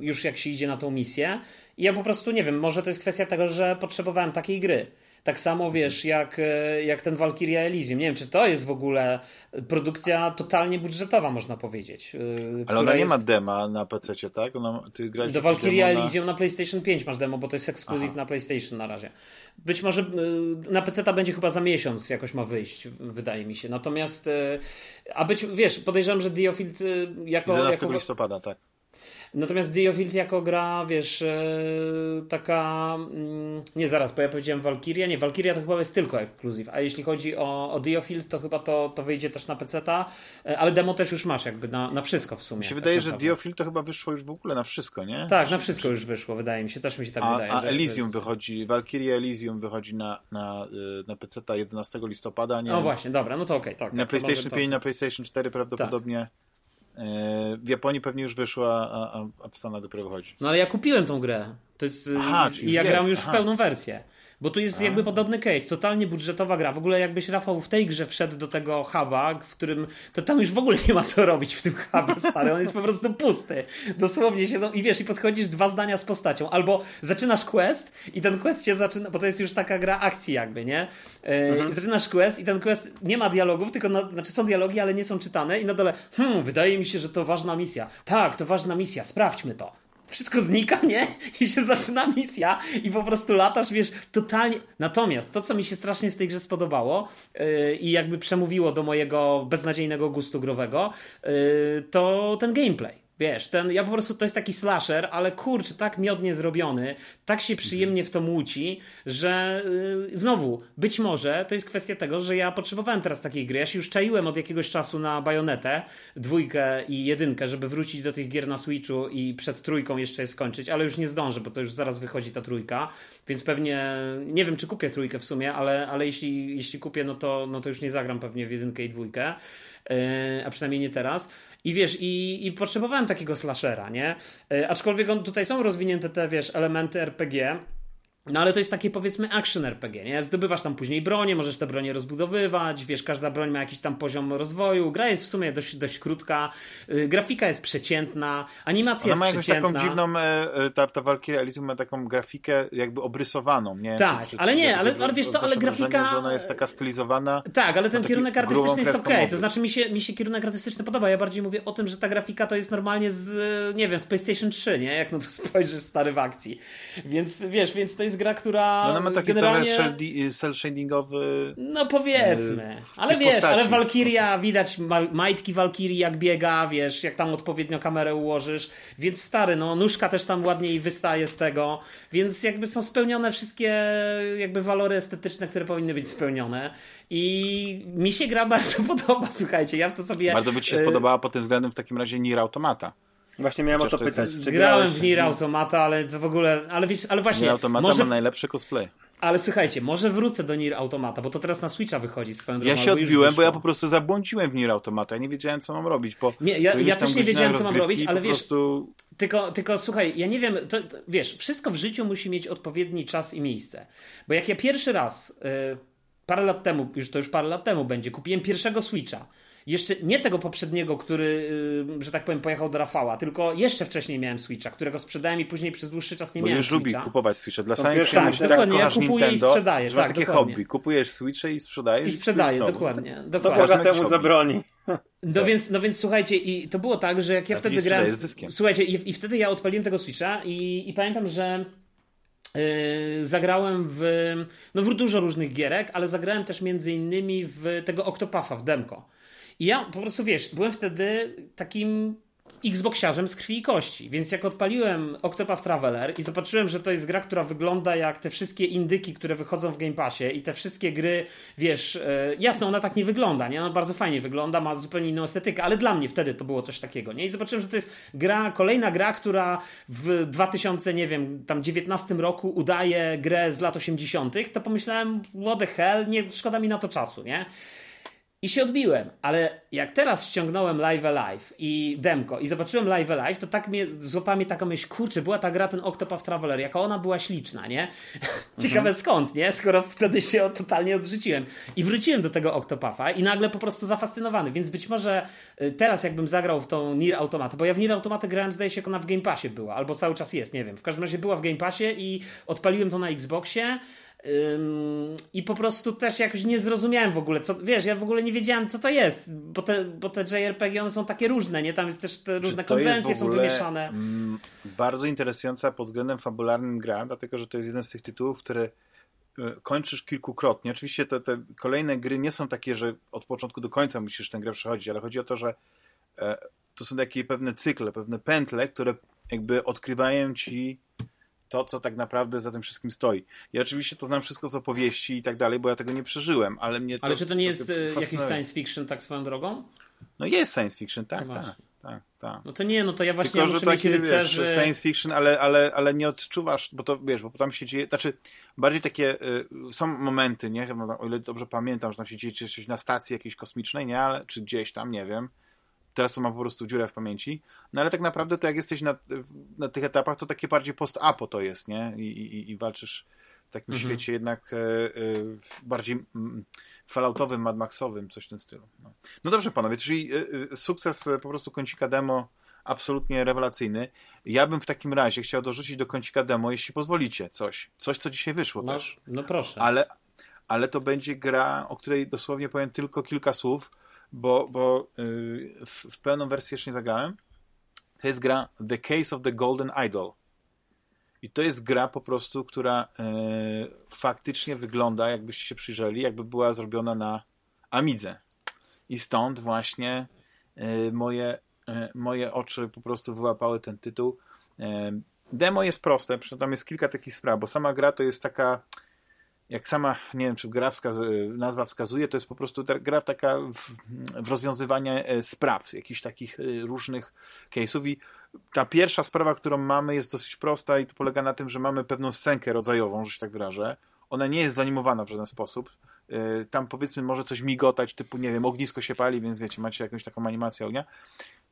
Speaker 3: już jak się idzie na tą misję. I ja po prostu nie wiem, może to jest kwestia tego, że potrzebowałem takiej gry. Tak samo wiesz, jak, e, jak ten Valkyria Elysium. Nie wiem, czy to jest w ogóle produkcja totalnie budżetowa, można powiedzieć. E,
Speaker 1: Ale ona nie jest... ma dema na PC, tak? Ona,
Speaker 3: ty Do Valkyria Elysium na... na PlayStation 5 masz demo, bo to jest ekskluzyw na PlayStation na razie. Być może e, na PC ta będzie chyba za miesiąc jakoś ma wyjść, wydaje mi się. Natomiast, a być, wiesz, podejrzewam, że Diofield jako...
Speaker 1: 11 jako... listopada, tak.
Speaker 3: Natomiast Diofield jako gra, wiesz, e, taka. Mm, nie zaraz, bo ja powiedziałem Valkyria. Nie, Valkyria to chyba jest tylko ekskluzyw. A jeśli chodzi o, o Diofield, to chyba to, to wyjdzie też na PC-ta, e, ale demo też już masz, jakby na, na wszystko w sumie. Mi
Speaker 1: się tak wydaje, że Diofield to chyba wyszło już w ogóle na wszystko, nie?
Speaker 3: Tak, na wszystko już wyszło, wydaje mi się. Też mi się tak
Speaker 1: a,
Speaker 3: wydaje.
Speaker 1: A Elysium wychodzi, Valkyria Elysium wychodzi na, na, y, na PC-ta 11 listopada, nie?
Speaker 3: No właśnie, dobra, no to okej. Okay, tak,
Speaker 1: na tak, PlayStation 5, to... na PlayStation 4 prawdopodobnie. Tak. E, w Japonii pewnie już wyszła, a, a w Stanach dopiero wychodzi.
Speaker 3: No ale ja kupiłem tą grę. To jest, Aha, I ja gram już aha. w pełną wersję. Bo tu jest A. jakby podobny case, totalnie budżetowa gra. W ogóle jakbyś Rafał w tej grze wszedł do tego huba, w którym to tam już w ogóle nie ma co robić w tym hubie, stary. On jest po prostu pusty. Dosłownie siedzą i wiesz, i podchodzisz dwa zdania z postacią. Albo zaczynasz quest i ten quest cię zaczyna, bo to jest już taka gra akcji jakby, nie? Yy, mhm. Zaczynasz quest i ten quest nie ma dialogów, tylko na, znaczy są dialogi, ale nie są czytane i na dole, hmm, wydaje mi się, że to ważna misja. Tak, to ważna misja, sprawdźmy to wszystko znika, nie? I się zaczyna misja i po prostu latasz, wiesz, totalnie. Natomiast to, co mi się strasznie w tej grze spodobało yy, i jakby przemówiło do mojego beznadziejnego gustu growego, yy, to ten gameplay. Wiesz, ten, ja po prostu, to jest taki slasher, ale kurczę, tak miodnie zrobiony, tak się przyjemnie w to młóci, że yy, znowu, być może to jest kwestia tego, że ja potrzebowałem teraz takiej gry. Ja się już czaiłem od jakiegoś czasu na bajonetę, dwójkę i jedynkę, żeby wrócić do tych gier na Switchu i przed trójką jeszcze je skończyć, ale już nie zdążę, bo to już zaraz wychodzi ta trójka, więc pewnie, nie wiem czy kupię trójkę w sumie, ale, ale jeśli, jeśli kupię, no to, no to już nie zagram pewnie w jedynkę i dwójkę. Yy, a przynajmniej nie teraz. I wiesz, i, i potrzebowałem takiego slashera, nie? E, aczkolwiek on, tutaj są rozwinięte te, wiesz, elementy RPG, no ale to jest takie powiedzmy action RPG, nie? Zdobywasz tam później bronię, możesz te bronie rozbudowywać, wiesz, każda broń ma jakiś tam poziom rozwoju, gra jest w sumie dość, dość krótka, yy, grafika jest przeciętna, animacja
Speaker 1: Ona
Speaker 3: jest przeciętna.
Speaker 1: ma jakąś taką dziwną, e, ta, ta Valkyria Elysium ma taką grafikę jakby obrysowaną, nie?
Speaker 3: Tak, czy, czy, ale nie, ale, ale wiesz co, ale grafika... Wrażenie,
Speaker 1: że ona jest taka stylizowana.
Speaker 3: Tak, ale ten kierunek artystyczny jest okej, okay. to znaczy mi się, mi się kierunek artystyczny podoba, ja bardziej mówię o tym, że ta grafika to jest normalnie z, nie wiem, z PlayStation 3, nie? Jak no to spojrzysz stary w akcji. Więc wiesz, więc to jest gra, która...
Speaker 1: No, ona ma taki generalnie... cel shadingowy.
Speaker 3: No powiedzmy. Ale wiesz, postaci. ale Valkyria, widać majtki Valkyrii jak biega, wiesz, jak tam odpowiednio kamerę ułożysz. Więc stary, no nóżka też tam ładniej wystaje z tego. Więc jakby są spełnione wszystkie jakby walory estetyczne, które powinny być spełnione. I mi się gra bardzo podoba, słuchajcie, ja to sobie...
Speaker 1: Bardzo by ci się y- spodobała pod tym względem w takim razie Nier Automata.
Speaker 2: Właśnie miałem Chociaż o to, to pytać.
Speaker 3: Czy grałem w Nier Automata, ale to w ogóle, ale wiesz, ale właśnie...
Speaker 1: Nier Automata może... ma najlepszy cosplay.
Speaker 3: Ale słuchajcie, może wrócę do Nier Automata, bo to teraz na Switcha wychodzi swoją drogą.
Speaker 1: Ja się odbiłem, bo ja po prostu zabłądziłem w Nier Automata. Ja nie wiedziałem, co mam robić. Po,
Speaker 3: nie, ja, ja też nie wiedziałem, co mam robić, ale wiesz, prostu... tylko, tylko słuchaj, ja nie wiem, to, to, wiesz, wszystko w życiu musi mieć odpowiedni czas i miejsce. Bo jak ja pierwszy raz, yy, parę lat temu, już to już parę lat temu będzie, kupiłem pierwszego Switcha, jeszcze nie tego poprzedniego, który, y, że tak powiem, pojechał do Rafała, tylko jeszcze wcześniej miałem Switcha, którego sprzedałem i później przez dłuższy czas nie
Speaker 1: Bo
Speaker 3: miałem
Speaker 1: już
Speaker 3: Switcha.
Speaker 1: lubi kupować Switcha. Dla samej przyjemności, tak,
Speaker 3: dokładnie, ja kupuję Nintendo, i sprzedaję.
Speaker 1: Tak, takie dokładnie. hobby. Kupujesz Switche i sprzedajesz.
Speaker 3: I sprzedaję, dokładnie.
Speaker 2: To, dokładnie. To temu zabroni.
Speaker 3: No więc, no więc słuchajcie, i to było tak, że jak ja wtedy grałem. Słuchajcie, i, i wtedy ja odpaliłem tego Switcha i, i pamiętam, że Yy, zagrałem w, no w dużo różnych gierek, ale zagrałem też między innymi w tego Octopuffa w demko. I ja po prostu wiesz, byłem wtedy takim Xboxiarzem z krwi i kości. Więc jak odpaliłem Octopath Traveler i zobaczyłem, że to jest gra, która wygląda jak te wszystkie indyki, które wychodzą w Game Passie i te wszystkie gry, wiesz, e, jasno, ona tak nie wygląda, nie? Ona bardzo fajnie wygląda, ma zupełnie inną estetykę, ale dla mnie wtedy to było coś takiego, nie? I zobaczyłem, że to jest gra, kolejna gra, która w 2000, nie wiem, tam 19 roku udaje grę z lat 80., to pomyślałem, what the hell, nie, szkoda mi na to czasu, nie? I się odbiłem, ale jak teraz ściągnąłem Live Alive i demko i zobaczyłem Live Alive, to tak mnie, złapała mnie taka myśl, kurczę, była ta gra ten Octopath Traveler, jaka ona była śliczna, nie? Ciekawe mhm. skąd, nie? Skoro wtedy się totalnie odrzuciłem. I wróciłem do tego Octopatha i nagle po prostu zafascynowany, więc być może y, teraz jakbym zagrał w tą Nier Automatę, bo ja w Nier Automatę grałem, zdaje się, jak ona w Game Passie była, albo cały czas jest, nie wiem. W każdym razie była w Game Passie i odpaliłem to na Xboxie, i po prostu też jakoś nie zrozumiałem w ogóle, co, wiesz, ja w ogóle nie wiedziałem, co to jest, bo te, bo te JRPG one są takie różne, nie? Tam jest też te różne konwencje są wymieszane. Mm,
Speaker 1: bardzo interesująca pod względem fabularnym gra, dlatego że to jest jeden z tych tytułów, które e, kończysz kilkukrotnie. Oczywiście te, te kolejne gry nie są takie, że od początku do końca musisz tę grę przechodzić, ale chodzi o to, że e, to są takie pewne cykle, pewne pętle, które jakby odkrywają ci to, co tak naprawdę za tym wszystkim stoi. Ja oczywiście to znam wszystko z opowieści i tak dalej, bo ja tego nie przeżyłem, ale mnie to...
Speaker 3: Ale czy to nie jest e, jakiś science fiction tak swoją drogą?
Speaker 1: No jest science fiction, tak, no tak. Tak, tak.
Speaker 3: No to nie, no to ja właśnie
Speaker 1: Tylko, ja że takie, rycerzy... wiesz, science fiction, ale, ale, ale nie odczuwasz, bo to, wiesz, bo tam się dzieje, znaczy, bardziej takie, y, są momenty, nie, o ile dobrze pamiętam, że tam się dzieje czy coś na stacji jakiejś kosmicznej, nie, ale, czy gdzieś tam, nie wiem, teraz to mam po prostu dziurę w pamięci. No ale tak naprawdę to jak jesteś na, na tych etapach, to takie bardziej post-apo to jest, nie? I, i, i walczysz w takim mhm. świecie jednak e, e, bardziej m, falloutowym, Mad Maxowym, coś w tym stylu. No, no dobrze panowie, czyli e, e sukces e, po prostu kącika demo absolutnie rewelacyjny. Ja bym w takim razie chciał dorzucić do kącika demo, jeśli pozwolicie, coś. Coś, co dzisiaj wyszło
Speaker 3: no,
Speaker 1: też.
Speaker 3: No proszę.
Speaker 1: Ale, ale to będzie gra, o której dosłownie powiem tylko kilka słów, bo, bo y, w, w pełną wersję jeszcze nie zagrałem. To jest gra The Case of the Golden Idol. I to jest gra po prostu, która y, faktycznie wygląda, jakbyście się przyjrzeli, jakby była zrobiona na Amidze. I stąd właśnie y, moje, moje oczy po prostu wyłapały ten tytuł. Demo jest proste, tam jest kilka takich spraw, bo sama gra to jest taka jak sama, nie wiem, czy gra wskaz- nazwa wskazuje, to jest po prostu gra taka w, w rozwiązywanie spraw, jakichś takich e, różnych case'ów i ta pierwsza sprawa, którą mamy jest dosyć prosta i to polega na tym, że mamy pewną scenkę rodzajową, że się tak wyrażę. Ona nie jest zanimowana w żaden sposób. E, tam powiedzmy może coś migotać, typu nie wiem, ognisko się pali, więc wiecie, macie jakąś taką animację ognia.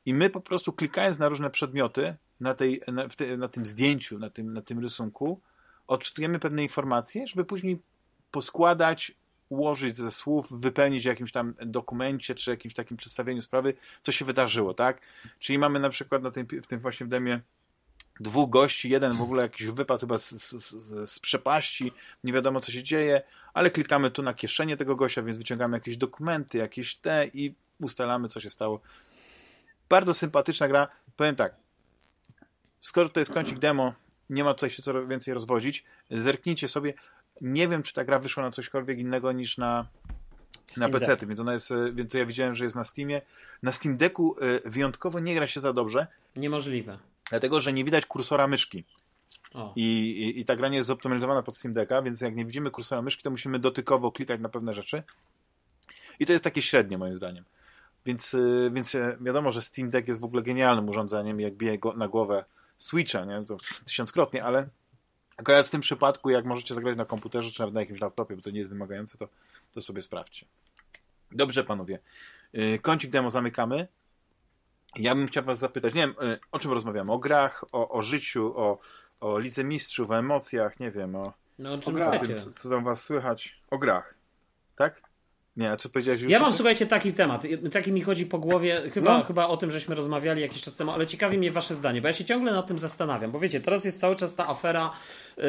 Speaker 1: I my po prostu klikając na różne przedmioty na, tej, na, te, na tym zdjęciu, na tym, na tym rysunku, odczytujemy pewne informacje, żeby później poskładać, ułożyć ze słów, wypełnić w jakimś tam dokumencie, czy jakimś takim przedstawieniu sprawy, co się wydarzyło, tak? Czyli mamy na przykład na tym, w tym właśnie w demie dwóch gości, jeden w ogóle jakiś wypadł chyba z, z, z, przepaści, nie wiadomo co się dzieje, ale klikamy tu na kieszenie tego gościa, więc wyciągamy jakieś dokumenty, jakieś te i ustalamy co się stało. Bardzo sympatyczna gra. Powiem tak, skoro to jest kącik demo, nie ma tutaj się co więcej rozwodzić. Zerknijcie sobie. Nie wiem, czy ta gra wyszła na cośkolwiek innego niż na, na PC, więc ona jest, e, więc ja widziałem, że jest na Steamie. Na Steam Decku e, wyjątkowo nie gra się za dobrze.
Speaker 3: Niemożliwe.
Speaker 1: Dlatego, że nie widać kursora myszki. I, i, I ta gra nie jest zoptymalizowana pod Steam Decka, więc jak nie widzimy kursora myszki, to musimy dotykowo klikać na pewne rzeczy. I to jest takie średnie moim zdaniem. Więc, e, więc wiadomo, że Steam Deck jest w ogóle genialnym urządzeniem, jak bije go na głowę Switcha, nie? To tysiąckrotnie, ale akurat w tym przypadku, jak możecie zagrać na komputerze czy nawet na jakimś laptopie, bo to nie jest wymagające, to, to sobie sprawdźcie. Dobrze, panowie. Y, kącik demo zamykamy. Ja bym chciał was zapytać, nie wiem, y, o czym rozmawiamy? O grach, o, o życiu, o, o lidze mistrzów, o emocjach, nie wiem, o,
Speaker 3: no, o, o
Speaker 1: tym, co, co tam was słychać. O grach. Tak? Nie, a co powiedziałeś
Speaker 3: już? Ja mam, słuchajcie, taki temat. Taki mi chodzi po głowie, chyba, no. chyba o tym, żeśmy rozmawiali jakiś czas temu, ale ciekawi mnie wasze zdanie, bo ja się ciągle nad tym zastanawiam, bo wiecie, teraz jest cały czas ta afera yy,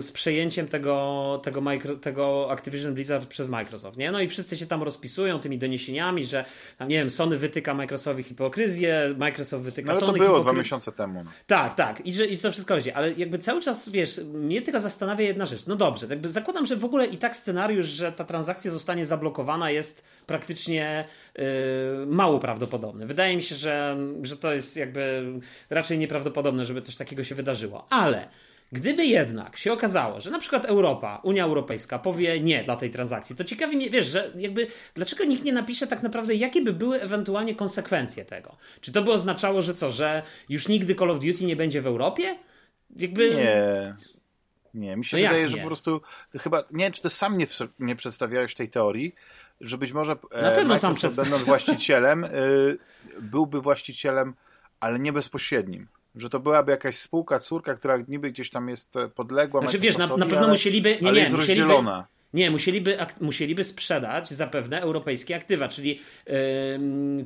Speaker 3: z przejęciem tego, tego, micro, tego Activision Blizzard przez Microsoft, nie? No i wszyscy się tam rozpisują tymi doniesieniami, że, nie wiem, Sony wytyka Microsoftowi hipokryzję, Microsoft wytyka no, ale
Speaker 1: Sony
Speaker 3: to było
Speaker 1: dwa miesiące temu. No.
Speaker 3: Tak, tak. I, że, I to wszystko chodzi, ale jakby cały czas, wiesz, mnie tylko zastanawia jedna rzecz. No dobrze, jakby zakładam, że w ogóle i tak scenariusz, że ta transakcja zostanie zablokowana jest praktycznie yy, mało prawdopodobny. Wydaje mi się, że, że to jest jakby raczej nieprawdopodobne, żeby coś takiego się wydarzyło. Ale Gdyby jednak się okazało, że na przykład Europa, Unia Europejska powie nie dla tej transakcji, to ciekawie, nie, wiesz, że jakby dlaczego nikt nie napisze tak naprawdę, jakie by były ewentualnie konsekwencje tego? Czy to by oznaczało, że co, że już nigdy Call of Duty nie będzie w Europie?
Speaker 1: Jakby... Nie. Nie, mi się no wydaje, że po prostu chyba, nie wiem, czy ty sam nie, nie przedstawiałeś tej teorii, że być może e, Na pewno sam będąc właścicielem, y, byłby właścicielem, ale nie bezpośrednim. Że to byłaby jakaś spółka, córka, która niby gdzieś tam jest e, podległa.
Speaker 3: Znaczy wiesz, na, na pewno ale, musieliby. Nie, nie, musieliby, nie, musieliby, musieliby sprzedać zapewne europejskie aktywa, czyli yy,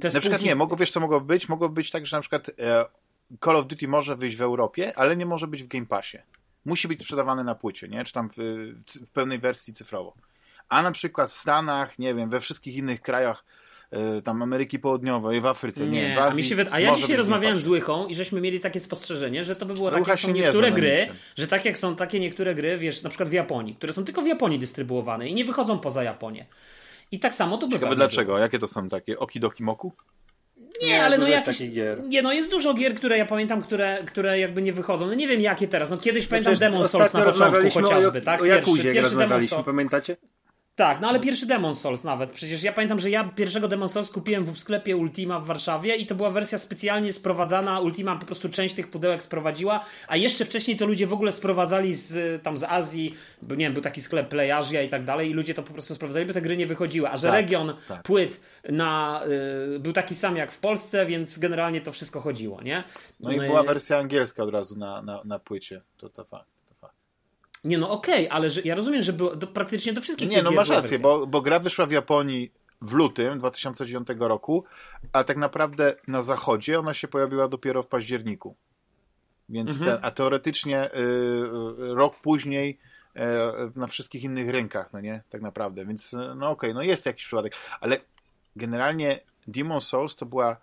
Speaker 1: te spółki... Na przykład nie, mogło, wiesz co mogło być? Mogło być tak, że na przykład e, Call of Duty może wyjść w Europie, ale nie może być w Game Passie. Musi być sprzedawany na płycie, nie? Czy tam w, w pełnej wersji cyfrowo. A na przykład w Stanach, nie wiem, we wszystkich innych krajach e, tam Ameryki Południowej, w Afryce, nie, nie w Azji,
Speaker 3: a, mi się a ja dzisiaj rozmawiałem z Łychą i żeśmy mieli takie spostrzeżenie, że to by było tak jak są niektóre gry, że tak jak są takie niektóre gry, wiesz, na przykład w Japonii, które są tylko w Japonii dystrybuowane i nie wychodzą poza Japonię. I tak samo tu
Speaker 1: by dlaczego? Było. Jakie to są takie? Okidoki Moku?
Speaker 3: Nie, nie ale no jakieś... Nie, no jest dużo gier, które ja pamiętam, które, które jakby nie wychodzą. No nie wiem jakie teraz. No kiedyś pamiętam Demon Souls na początku chociażby,
Speaker 2: o,
Speaker 3: tak?
Speaker 2: O Jakuzie pierwszy, rozmawialiśmy, pamiętacie?
Speaker 3: Tak, no ale pierwszy Demon Souls nawet. Przecież ja pamiętam, że ja pierwszego Demon Souls kupiłem w sklepie Ultima w Warszawie i to była wersja specjalnie sprowadzana. Ultima po prostu część tych pudełek sprowadziła, a jeszcze wcześniej to ludzie w ogóle sprowadzali z, tam z Azji, bo nie wiem, był taki sklep Play Asia i tak dalej i ludzie to po prostu sprowadzali, bo te gry nie wychodziły. A że tak, region tak. płyt na, y, był taki sam jak w Polsce, więc generalnie to wszystko chodziło, nie?
Speaker 1: No i była wersja angielska od razu na, na, na płycie, to to fakt.
Speaker 3: Nie no okej, okay, ale że, ja rozumiem, że było do, praktycznie do wszystkich
Speaker 1: Nie, no masz rację, bo, bo gra wyszła w Japonii w lutym 2009 roku, a tak naprawdę na zachodzie ona się pojawiła dopiero w październiku. Więc mhm. ten, a teoretycznie y, y, rok później y, na wszystkich innych rynkach, no nie? Tak naprawdę. Więc no okej, okay, no jest jakiś przypadek. Ale generalnie Demon Souls to była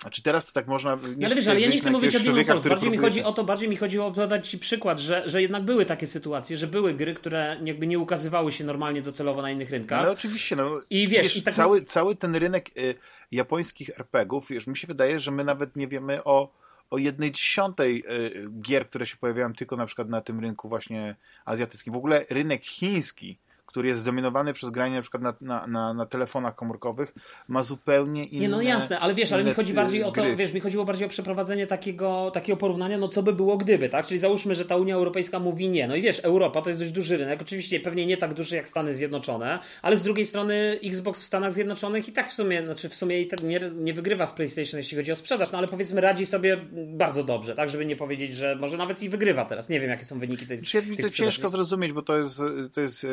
Speaker 1: znaczy teraz to tak można...
Speaker 3: Nie ale wiesz, ale ja nie chcę mówić o Demon Souls, bardziej mi chodzi o to, bardziej mi chodziło o to dać Ci przykład, że, że jednak były takie sytuacje, że były gry, które jakby nie ukazywały się normalnie docelowo na innych rynkach.
Speaker 1: Ale oczywiście, no. I wiesz, wiesz i tak... cały, cały ten rynek y, japońskich RPGów, wiesz, mi się wydaje, że my nawet nie wiemy o o jednej dziesiątej y, gier, które się pojawiają tylko na przykład na tym rynku właśnie azjatyckim. W ogóle rynek chiński który jest zdominowany przez granie na przykład na, na, na, na telefonach komórkowych, ma zupełnie inne
Speaker 3: Nie, no jasne, ale wiesz, ale mi chodzi bardziej o to, wiesz, mi chodziło bardziej o przeprowadzenie takiego, takiego porównania, no co by było gdyby, tak? Czyli załóżmy, że ta Unia Europejska mówi nie. No i wiesz, Europa to jest dość duży rynek, oczywiście pewnie nie tak duży jak Stany Zjednoczone, ale z drugiej strony Xbox w Stanach Zjednoczonych i tak w sumie, znaczy w sumie tak nie, nie wygrywa z PlayStation, jeśli chodzi o sprzedaż, no ale powiedzmy radzi sobie bardzo dobrze, tak? Żeby nie powiedzieć, że może nawet i wygrywa teraz. Nie wiem, jakie są wyniki tej,
Speaker 1: znaczy, tej to ciężko zrozumieć, bo to jest, to jest e,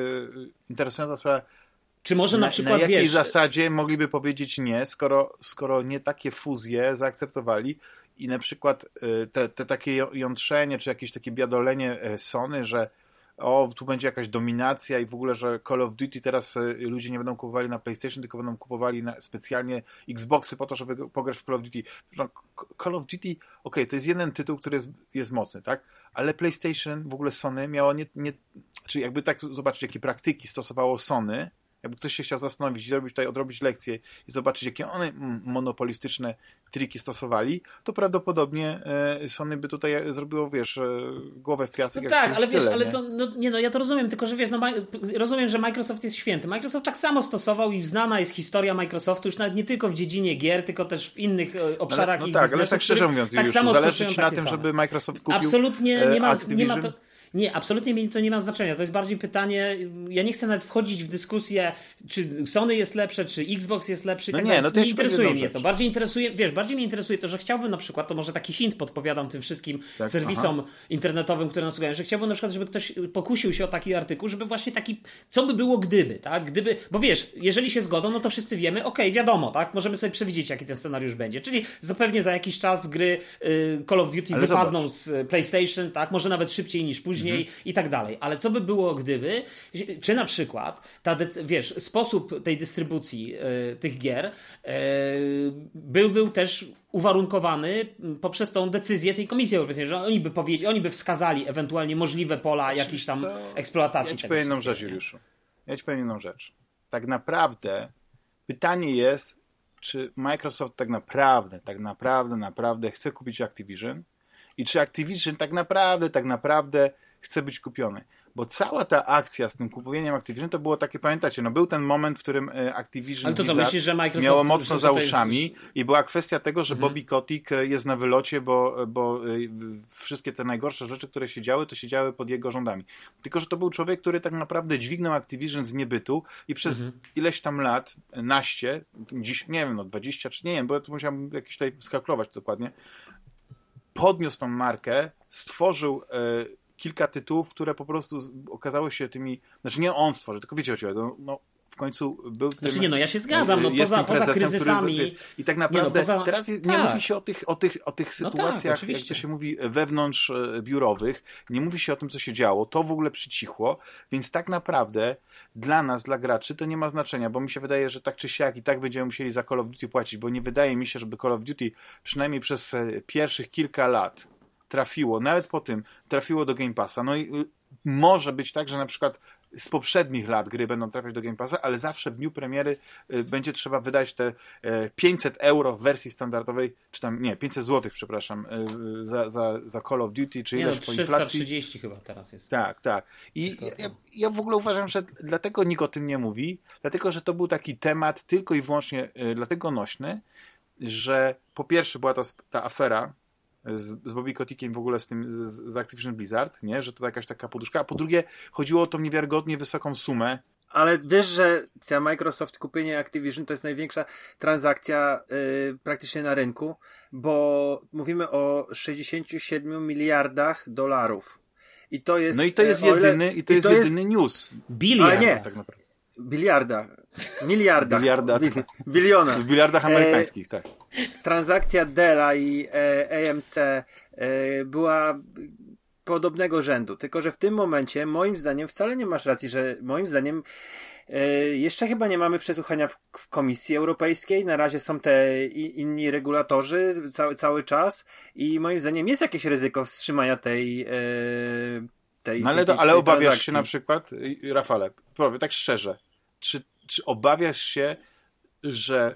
Speaker 1: interesująca sprawa.
Speaker 3: Czy może na, na przykład,
Speaker 1: Na jakiej
Speaker 3: wiesz...
Speaker 1: zasadzie mogliby powiedzieć nie, skoro, skoro nie takie fuzje zaakceptowali i na przykład y, te, te takie jątrzenie, czy jakieś takie biadolenie e, Sony, że o, tu będzie jakaś dominacja i w ogóle, że Call of Duty teraz e, ludzie nie będą kupowali na PlayStation, tylko będą kupowali specjalnie Xboxy po to, żeby pograć w Call of Duty. No, Call of Duty, okej, okay, to jest jeden tytuł, który jest, jest mocny, tak? Ale PlayStation, w ogóle Sony miało nie, nie czy jakby tak zobaczyć, jakie praktyki stosowało Sony, jakby ktoś się chciał zastanowić, zrobić tutaj, odrobić lekcję i zobaczyć, jakie one monopolistyczne triki stosowali, to prawdopodobnie e, Sony by tutaj zrobiło, wiesz, e, głowę w piasek.
Speaker 3: No tak, ale wiesz, ale to, no, nie no, ja to rozumiem, tylko że wiesz, no, rozumiem, że Microsoft jest święty. Microsoft tak samo stosował i znana jest historia Microsoftu już nawet nie tylko w dziedzinie gier, tylko też w innych e, obszarach
Speaker 1: no, no tak, ale tak szczerze mówiąc, tak już, zależy ci na tym, same. żeby Microsoft kupił
Speaker 3: Absolutnie nie ma, nie ma to nie, absolutnie mi to nie ma znaczenia. To jest bardziej pytanie. Ja nie chcę nawet wchodzić w dyskusję, czy Sony jest lepsze, czy Xbox jest lepszy.
Speaker 1: No tak nie, no to nie
Speaker 3: interesuje mnie to. Bardziej interesuje, wiesz, bardziej mnie interesuje to, że chciałbym na przykład, to może taki hint podpowiadam tym wszystkim tak, serwisom aha. internetowym, które nas słuchają, że chciałbym na przykład, żeby ktoś pokusił się o taki artykuł, żeby właśnie taki, co by było gdyby, tak? Gdyby, bo wiesz, jeżeli się zgodzą, no to wszyscy wiemy, okej, okay, wiadomo, tak? Możemy sobie przewidzieć, jaki ten scenariusz będzie. Czyli zapewnie za jakiś czas gry y, Call of Duty Ale wypadną zobacz. z PlayStation, tak? Może nawet szybciej niż później mhm. i tak dalej. Ale co by było, gdyby, czy na przykład, ta, wiesz, sposób tej dystrybucji y, tych gier y, był, był też uwarunkowany poprzez tą decyzję tej Komisji Europejskiej, że oni by powiedzieli, oni by wskazali ewentualnie możliwe pola jakiejś tam eksploatacji.
Speaker 1: Ja ci powiem jedną rzecz, Juliuszu. Ja ci powiem jedną rzecz. Tak naprawdę pytanie jest, czy Microsoft tak naprawdę, tak naprawdę, naprawdę chce kupić Activision i czy Activision tak naprawdę, tak naprawdę chce być kupiony. bo cała ta akcja z tym kupowaniem Activision to było takie, pamiętacie, no był ten moment, w którym e, Activision
Speaker 3: Ale to co, myślisz, że Microsoft
Speaker 1: miało mocno za uszami jest... i była kwestia tego, że mhm. Bobby Kotick e, jest na wylocie, bo, bo e, wszystkie te najgorsze rzeczy, które się działy, to się działy pod jego rządami. Tylko, że to był człowiek, który tak naprawdę dźwignął Activision z niebytu i przez mhm. ileś tam lat, naście, dziś, nie wiem, no 20 czy nie wiem, bo to musiałem jakieś tutaj skalkulować dokładnie, podniósł tą markę, stworzył kilka tytułów, które po prostu okazały się tymi, znaczy nie on stworzył, tylko wiecie o ciebie, no, no w końcu był
Speaker 3: znaczy, tym... nie, no ja się zgadzam, no poza, poza kryzysami... Który,
Speaker 1: I tak naprawdę nie, no, poza, teraz jest, nie tak. mówi się o tych, o tych, o tych sytuacjach, no tak, jak to się mówi, wewnątrz e, biurowych, nie mówi się o tym, co się działo, to w ogóle przycichło, więc tak naprawdę dla nas, dla graczy, to nie ma znaczenia, bo mi się wydaje, że tak czy siak i tak będziemy musieli za Call of Duty płacić, bo nie wydaje mi się, żeby Call of Duty przynajmniej przez e, pierwszych kilka lat trafiło, nawet po tym trafiło do Game Passa. No i y, może być tak, że na przykład z poprzednich lat gry będą trafiać do Game Passa, ale zawsze w dniu premiery y, będzie trzeba wydać te 500 e, euro w wersji standardowej, czy tam, nie, 500 złotych, przepraszam, y, za, za, za Call of Duty, czy ileś no, po inflacji.
Speaker 3: 330 chyba teraz jest.
Speaker 1: Tak, tak. I ja, ja, w ogóle uważam, że dlatego nikt o tym nie mówi, dlatego, że to był taki temat tylko i wyłącznie dlatego nośny, że po pierwsze była ta, ta afera z, z Bobby Kotikiem w ogóle z tym, z, z Activision Blizzard, nie? Że to jakaś taka poduszka. A po drugie, chodziło o tą niewiarygodnie wysoką sumę.
Speaker 2: Ale wiesz, że Microsoft kupienie Activision to jest największa transakcja yy, praktycznie na rynku, bo mówimy o 67 miliardach dolarów. I to jest.
Speaker 1: No i to jest jedyny, i to, i jest, to jedyny news.
Speaker 2: Biliard. Ale nie. Tak naprawdę. Biliarda. Miliarda.
Speaker 1: Biliarda.
Speaker 2: biliona.
Speaker 1: W biliardach amerykańskich, e, tak.
Speaker 2: Transakcja Della i e, AMC e, była podobnego rzędu. Tylko, że w tym momencie, moim zdaniem, wcale nie masz racji, że moim zdaniem e, jeszcze chyba nie mamy przesłuchania w, w, Komisji Europejskiej. Na razie są te i, inni regulatorzy cały, cały czas i moim zdaniem jest jakieś ryzyko wstrzymania tej. E, tej
Speaker 1: no ale, tej, tej, ale obawiasz się na przykład, Rafale, powiem tak szczerze, czy, czy obawiasz się, że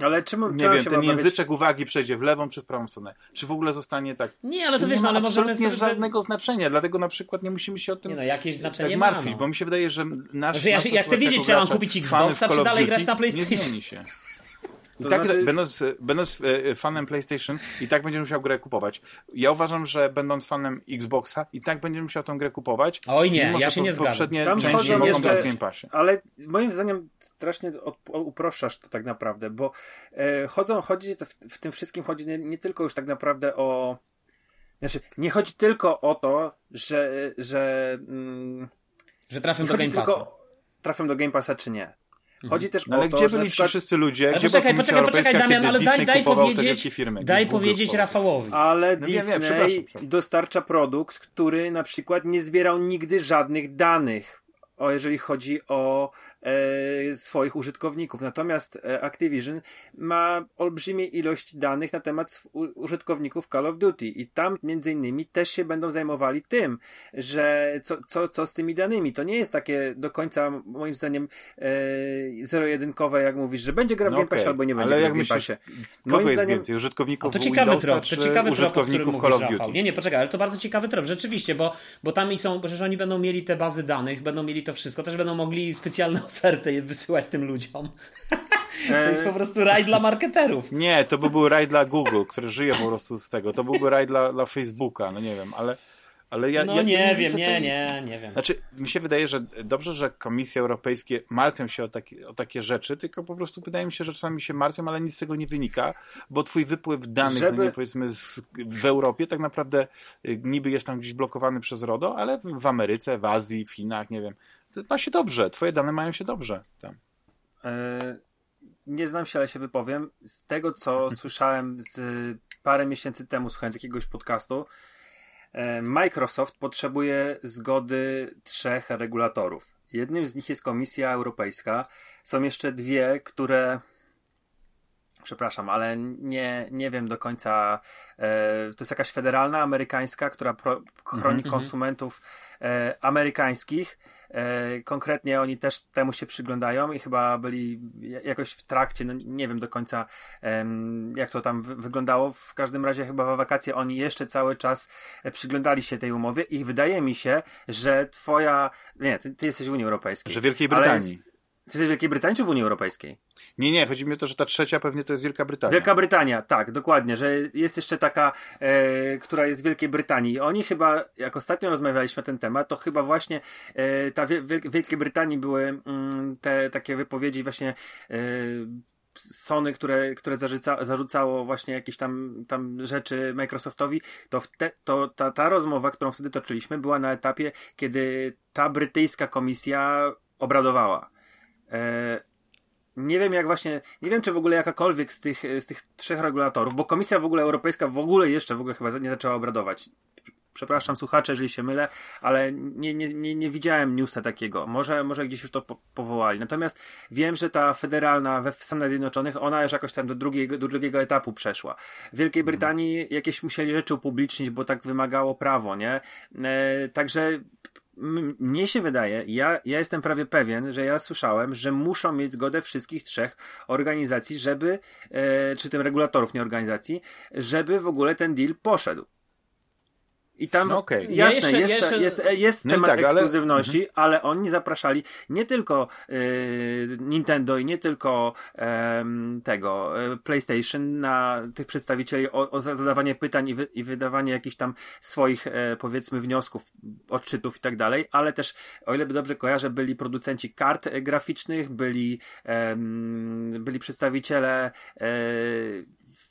Speaker 2: ale czemu,
Speaker 1: nie wiem, ten obawiać? języczek uwagi przejdzie w lewą czy w prawą stronę? Czy w ogóle zostanie tak?
Speaker 3: Nie, ale to, to wiesz,
Speaker 1: nie
Speaker 3: ma
Speaker 1: ale absolutnie żadnego znaczenia, dlatego na przykład nie musimy się o tym
Speaker 3: nie no, jakieś znaczenie
Speaker 1: tak martwić, ma, no. bo mi się wydaje, że nasz,
Speaker 3: znaczy, ja, ja chcę wiedzieć, czy mam kupić Xboxa, czy dalej grać na PlayStation.
Speaker 1: Nie zmieni się. I tak, znaczy... będąc, będąc e, fanem PlayStation, i tak będziesz musiał grę kupować. Ja uważam, że będąc fanem Xboxa, i tak będziesz musiał tę grę kupować.
Speaker 3: Oj nie, ja się nie zgadzam.
Speaker 1: Poprzednie Tam części mogą jeszcze, w Game Passie.
Speaker 2: Ale moim zdaniem strasznie uproszczasz to tak naprawdę, bo e, chodzą, chodzi, w, w, tym wszystkim chodzi nie, nie tylko już tak naprawdę o znaczy, nie chodzi tylko o to, że że, mm,
Speaker 3: że trafią do Game Passa.
Speaker 2: Trafią do Game Passa czy nie. Chodzi mhm. też
Speaker 1: no, ale
Speaker 2: o to,
Speaker 1: gdzie byli ci wszyscy ludzie?
Speaker 3: Ale gdzie poczekaj, poczekaj, poczekaj, Damian, ale daj, daj powiedzieć, firmy, daj powiedzieć Rafałowi.
Speaker 2: Ale no, Disney wiem, wiem, dostarcza produkt, który na przykład nie zbierał nigdy żadnych danych, o jeżeli chodzi o swoich użytkowników. Natomiast e, Activision ma olbrzymie ilość danych na temat użytkowników Call of Duty i tam między innymi też się będą zajmowali tym, że co, co, co z tymi danymi. To nie jest takie do końca moim zdaniem e, zero-jedynkowe, jak mówisz, że będzie gra w no Game Passie okay. albo nie będzie
Speaker 1: Ale
Speaker 2: jak
Speaker 1: myślisz, Moim kogo jest więcej? Użytkowników to ciekawy Windowsa, trop, to ciekawy użytkowników trop, Call of Duty?
Speaker 3: Nie, nie, poczekaj, ale to bardzo ciekawy trop, rzeczywiście, bo, bo tam i są, że oni będą mieli te bazy danych, będą mieli to wszystko, też będą mogli specjalne ofertę je wysyłać tym ludziom. to jest po prostu raj dla marketerów.
Speaker 1: Nie, to by był raj dla Google, który żyje po prostu z tego. To byłby raj dla, dla Facebooka, no nie wiem, ale ale ja,
Speaker 3: no
Speaker 1: ja,
Speaker 3: nie, nie wiem, nie, tej... nie, nie wiem.
Speaker 1: Znaczy, mi się wydaje, że dobrze, że Komisje Europejskie martwią się o, taki, o takie rzeczy, tylko po prostu wydaje mi się, że czasami się martwią, ale nic z tego nie wynika, bo twój wypływ danych, Żeby... no nie powiedzmy z, w Europie tak naprawdę y, niby jest tam gdzieś blokowany przez RODO, ale w, w Ameryce, w Azji, w Chinach, nie wiem, ma się dobrze, twoje dane mają się dobrze tam.
Speaker 2: E, nie znam się, ale się wypowiem. Z tego, co słyszałem z parę miesięcy temu, słuchając jakiegoś podcastu, e, Microsoft potrzebuje zgody trzech regulatorów. Jednym z nich jest Komisja Europejska. Są jeszcze dwie, które przepraszam, ale nie, nie wiem do końca. E, to jest jakaś federalna amerykańska, która pro, chroni mm-hmm. konsumentów e, amerykańskich. E, konkretnie oni też temu się przyglądają i chyba byli jakoś w trakcie, no nie wiem do końca jak to tam wyglądało. W każdym razie chyba w wakacje oni jeszcze cały czas przyglądali się tej umowie i wydaje mi się, że twoja, nie, ty, ty jesteś w Unii Europejskiej.
Speaker 1: Że Wielkiej Brytanii.
Speaker 2: Ty jesteś w Wielkiej Brytanii czy w Unii Europejskiej?
Speaker 1: Nie, nie, chodzi mi o to, że ta trzecia pewnie to jest Wielka Brytania.
Speaker 2: Wielka Brytania, tak, dokładnie, że jest jeszcze taka, e, która jest w Wielkiej Brytanii. I oni chyba, jak ostatnio rozmawialiśmy na ten temat, to chyba właśnie e, ta w Wielkiej Brytanii były mm, te takie wypowiedzi właśnie e, Sony, które, które zarzuca, zarzucało właśnie jakieś tam, tam rzeczy Microsoftowi, to, te, to ta, ta rozmowa, którą wtedy toczyliśmy, była na etapie, kiedy ta brytyjska komisja obradowała. E, nie wiem jak właśnie, nie wiem czy w ogóle jakakolwiek z tych, z tych trzech regulatorów, bo Komisja w ogóle Europejska w ogóle jeszcze w ogóle chyba nie zaczęła obradować. Przepraszam słuchacze, jeżeli się mylę, ale nie, nie, nie, nie widziałem newsa takiego. Może, może gdzieś już to po, powołali. Natomiast wiem, że ta federalna we Stanach Zjednoczonych, ona już jakoś tam do drugiego, do drugiego etapu przeszła. W Wielkiej mhm. Brytanii jakieś musieli rzeczy upublicznić, bo tak wymagało prawo, nie? E, także mnie się wydaje, ja, ja jestem prawie pewien, że ja słyszałem, że muszą mieć zgodę wszystkich trzech organizacji, żeby, e, czy tym regulatorów, nie organizacji, żeby w ogóle ten deal poszedł. I tam, no okay. jasne, ja jeszcze, jest, jeszcze... jest, jest no temat tak, ekskluzywności, ale... ale oni zapraszali nie tylko y, Nintendo i nie tylko y, tego y, PlayStation na tych przedstawicieli o, o zadawanie pytań i, wy, i, wydawanie jakichś tam swoich, e, powiedzmy, wniosków, odczytów i tak dalej, ale też, o ile by dobrze kojarzę, byli producenci kart graficznych, byli, byli przedstawiciele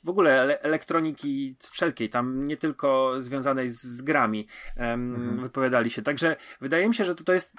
Speaker 2: w ogóle elektroniki wszelkiej, tam nie tylko związanej z, z grami um, mhm. wypowiadali się. Także wydaje mi się, że to, to jest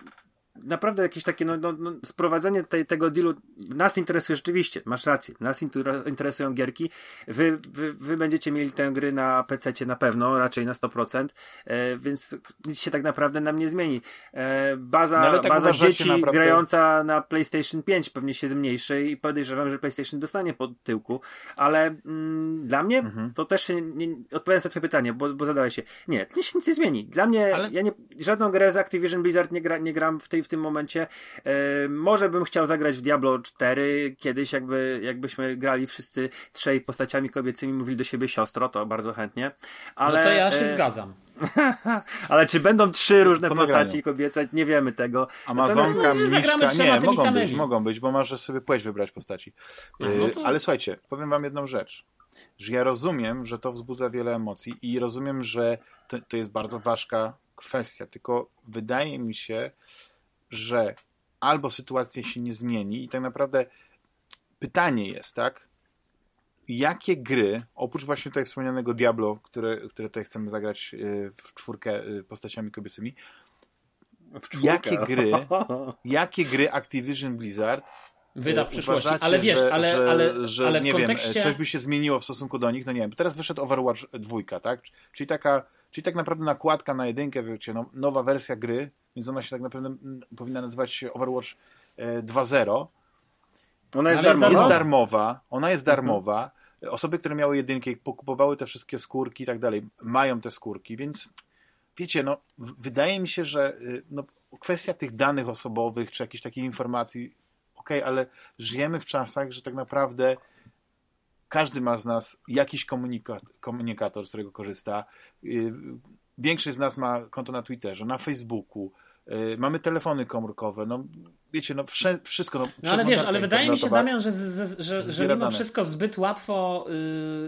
Speaker 2: naprawdę jakieś takie no, no, no sprowadzenie tej, tego dealu nas interesuje rzeczywiście, masz rację, nas interesują gierki, wy, wy, wy będziecie mieli tę gry na PC na pewno, raczej na 100%, e, więc nic się tak naprawdę nam nie zmieni. E, baza no, tak baza dzieci naprawdę... grająca na PlayStation 5 pewnie się zmniejszy i podejrzewam, że PlayStation dostanie pod tyłku, ale mm, dla mnie mhm. to też nie, odpowiadając na twoje pytanie, bo, bo zadałeś się, nie, to się nic nie zmieni. Dla mnie, ale... ja nie, żadną grę z Activision Blizzard nie, gra, nie gram w tej, w tym momencie. E, może bym chciał zagrać w Diablo 4 kiedyś, jakby, jakbyśmy grali wszyscy trzej postaciami kobiecymi, mówili do siebie siostro, to bardzo chętnie. Ale,
Speaker 3: no to ja się e... zgadzam.
Speaker 2: Ale czy będą trzy różne postaci kobiece? Nie wiemy tego.
Speaker 1: Amazonka, Miszka, nie, mogą być, mogą być, bo możesz sobie płeć wybrać postaci. No to... Ale słuchajcie, powiem wam jedną rzecz, że ja rozumiem, że to wzbudza wiele emocji i rozumiem, że to, to jest bardzo ważka kwestia, tylko wydaje mi się, że albo sytuacja się nie zmieni i tak naprawdę pytanie jest, tak? Jakie gry, oprócz właśnie tutaj wspomnianego Diablo, które, które tutaj chcemy zagrać y, w czwórkę y, postaciami kobiecymi, jakie gry, jakie gry Activision Blizzard
Speaker 3: wyda w przyszłości, ale wiesz, że, ale, że, ale,
Speaker 1: że,
Speaker 3: ale
Speaker 1: nie
Speaker 3: kontekście...
Speaker 1: wiem, coś by się zmieniło w stosunku do nich, no nie wiem, teraz wyszedł Overwatch 2, tak? Czyli taka, czyli tak naprawdę nakładka na jedynkę, wiecie, no, nowa wersja gry, więc ona się tak naprawdę powinna nazywać Overwatch 2.0. E, ona jest, darmowa? jest darmowa. Ona jest mhm. darmowa. Osoby, które miały jedynki, pokupowały te wszystkie skórki i tak dalej, mają te skórki, więc wiecie, no, wydaje mi się, że y, no, kwestia tych danych osobowych, czy jakiejś takiej informacji, ale żyjemy w czasach, że tak naprawdę każdy ma z nas jakiś komunikator, komunikator z którego korzysta. Y, większość z nas ma konto na Twitterze, na Facebooku, mamy telefony komórkowe, no wiecie, no wszystko. No,
Speaker 3: no ale wiesz, ale wydaje mi się, Damian, że, że, że, że mimo dane. wszystko zbyt łatwo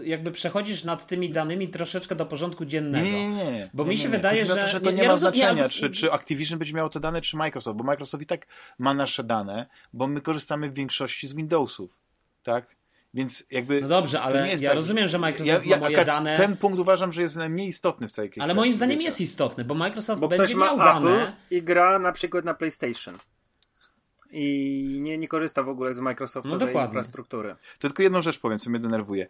Speaker 3: y, jakby przechodzisz nad tymi danymi troszeczkę do porządku dziennego.
Speaker 1: Nie, nie, nie.
Speaker 3: Bo
Speaker 1: nie,
Speaker 3: mi się nie, wydaje, że...
Speaker 1: To, że to nie, nie ma znaczenia, czy, czy Activision będzie miało te dane, czy Microsoft, bo Microsoft i tak ma nasze dane, bo my korzystamy w większości z Windowsów, tak? Więc jakby.
Speaker 3: No dobrze, ale ja tak... rozumiem, że Microsoft ja, ja, ma moje dane.
Speaker 1: Ten punkt uważam, że jest najmniej istotny w całej kwestii.
Speaker 3: Ale moim zdaniem
Speaker 1: wiecie.
Speaker 3: jest istotny, bo Microsoft
Speaker 2: bo
Speaker 3: będzie
Speaker 2: ma
Speaker 3: miał dane.
Speaker 2: i gra na przykład na PlayStation. I nie, nie korzysta w ogóle z Microsoftowej no infrastruktury.
Speaker 1: To tylko jedną rzecz powiem, co mnie denerwuje.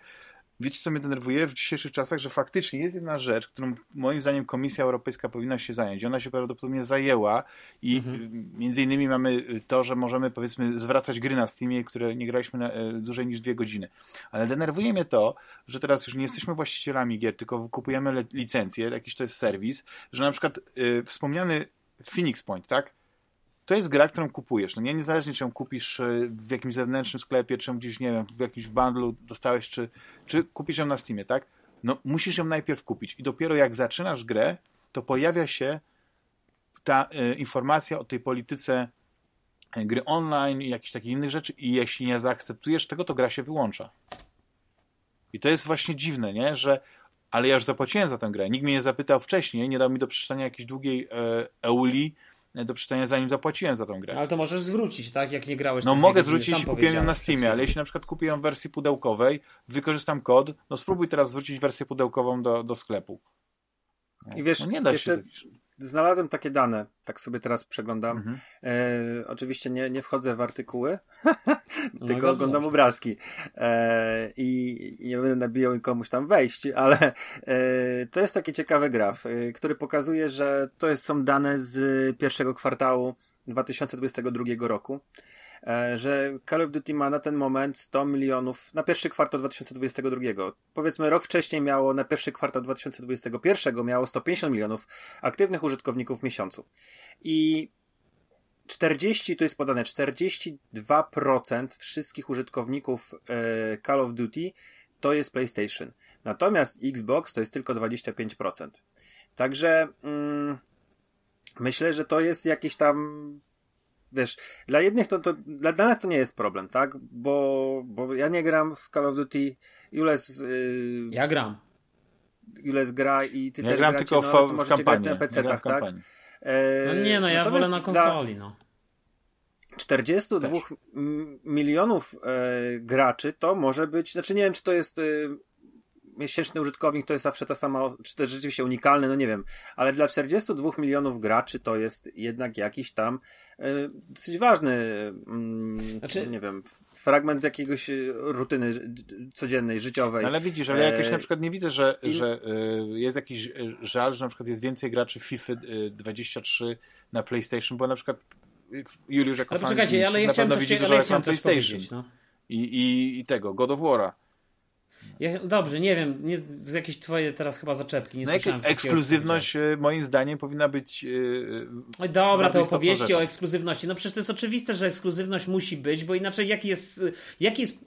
Speaker 1: Wiecie co mnie denerwuje w dzisiejszych czasach, że faktycznie jest jedna rzecz, którą moim zdaniem Komisja Europejska powinna się zająć. Ona się prawdopodobnie zajęła i mhm. między innymi mamy to, że możemy powiedzmy zwracać gry na Steamie, które nie graliśmy na, e, dłużej niż dwie godziny. Ale denerwuje mnie to, że teraz już nie jesteśmy właścicielami gier, tylko kupujemy licencję, jakiś to jest serwis, że na przykład y, wspomniany Phoenix Point, tak? To jest gra, którą kupujesz. No nie, niezależnie czy ją kupisz e, w jakimś zewnętrznym sklepie, czy gdzieś, nie wiem, w jakimś bundlu dostałeś, czy, czy kupisz ją na Steamie, tak? No musisz ją najpierw kupić i dopiero jak zaczynasz grę, to pojawia się ta y, informacja o tej polityce e, gry online i jakichś takich innych rzeczy i jeśli nie zaakceptujesz tego, to gra się wyłącza. I to jest właśnie dziwne, nie? Że ale ja już zapłaciłem za tę grę. Nikt mnie nie zapytał wcześniej, nie dał mi do przeczytania jakiejś długiej e, euli, do przeczytania zanim zapłaciłem za tą grę.
Speaker 3: Ale to możesz zwrócić, tak? Jak nie grałeś.
Speaker 1: No mogę zwrócić, kupiłem ją na Steamie, ale jeśli na przykład kupię ją w wersji pudełkowej, wykorzystam kod, no spróbuj teraz zwrócić wersję pudełkową do, do sklepu.
Speaker 2: No, I wiesz, no nie da jeszcze, się znalazłem takie dane, tak sobie teraz przeglądam. Mhm. E, oczywiście nie, nie wchodzę w artykuły, no tylko no oglądam obrazki. E, i, I nie będę nabijał komuś tam wejść, ale e, to jest taki ciekawy graf, e, który pokazuje, że to jest, są dane z pierwszego kwartału 2022 roku. E, że Call of Duty ma na ten moment 100 milionów na pierwszy kwartał 2022. Powiedzmy rok wcześniej miało na pierwszy kwartał 2021 miało 150 milionów aktywnych użytkowników w miesiącu. I 40, to jest podane, 42% wszystkich użytkowników e, Call of Duty to jest PlayStation. Natomiast Xbox to jest tylko 25%. Także mm, myślę, że to jest jakieś tam wiesz, dla jednych to, to dla, dla nas to nie jest problem, tak? Bo, bo ja nie gram w Call of Duty, Jules... Yy,
Speaker 3: ja gram.
Speaker 2: Jules gra i ty
Speaker 1: ja
Speaker 2: też
Speaker 1: gram
Speaker 2: gracie,
Speaker 1: tylko
Speaker 2: no,
Speaker 1: w, w kampanii. na
Speaker 2: PC, tak?
Speaker 3: E, no nie, no ja wolę na konsoli, no.
Speaker 2: 42 też. milionów e, graczy to może być, znaczy nie wiem, czy to jest e, miesięczny użytkownik to jest zawsze ta sama, czy to jest rzeczywiście unikalne, no nie wiem, ale dla 42 milionów graczy to jest jednak jakiś tam y, dosyć ważny, y, znaczy... nie wiem, fragment jakiegoś e, rutyny codziennej, życiowej.
Speaker 1: Ale widzisz, ale jakoś na przykład nie widzę, że, I... że jest jakiś żal, że na przykład jest więcej graczy FIFA 23 na PlayStation, bo na przykład Juliusz jako ale fan ale ja na pewno widzi dużo reklam PlayStation. No. I, i, I tego, God of War'a.
Speaker 3: Ja, dobrze, nie wiem, nie, z jakieś twoje teraz chyba zaczepki. Nie no
Speaker 1: ekskluzywność e, moim zdaniem powinna być. Yy,
Speaker 3: Oj, dobra, te opowieści o ekskluzywności. No przecież to jest oczywiste, że ekskluzywność musi być, bo inaczej jaki jest, jaki jest.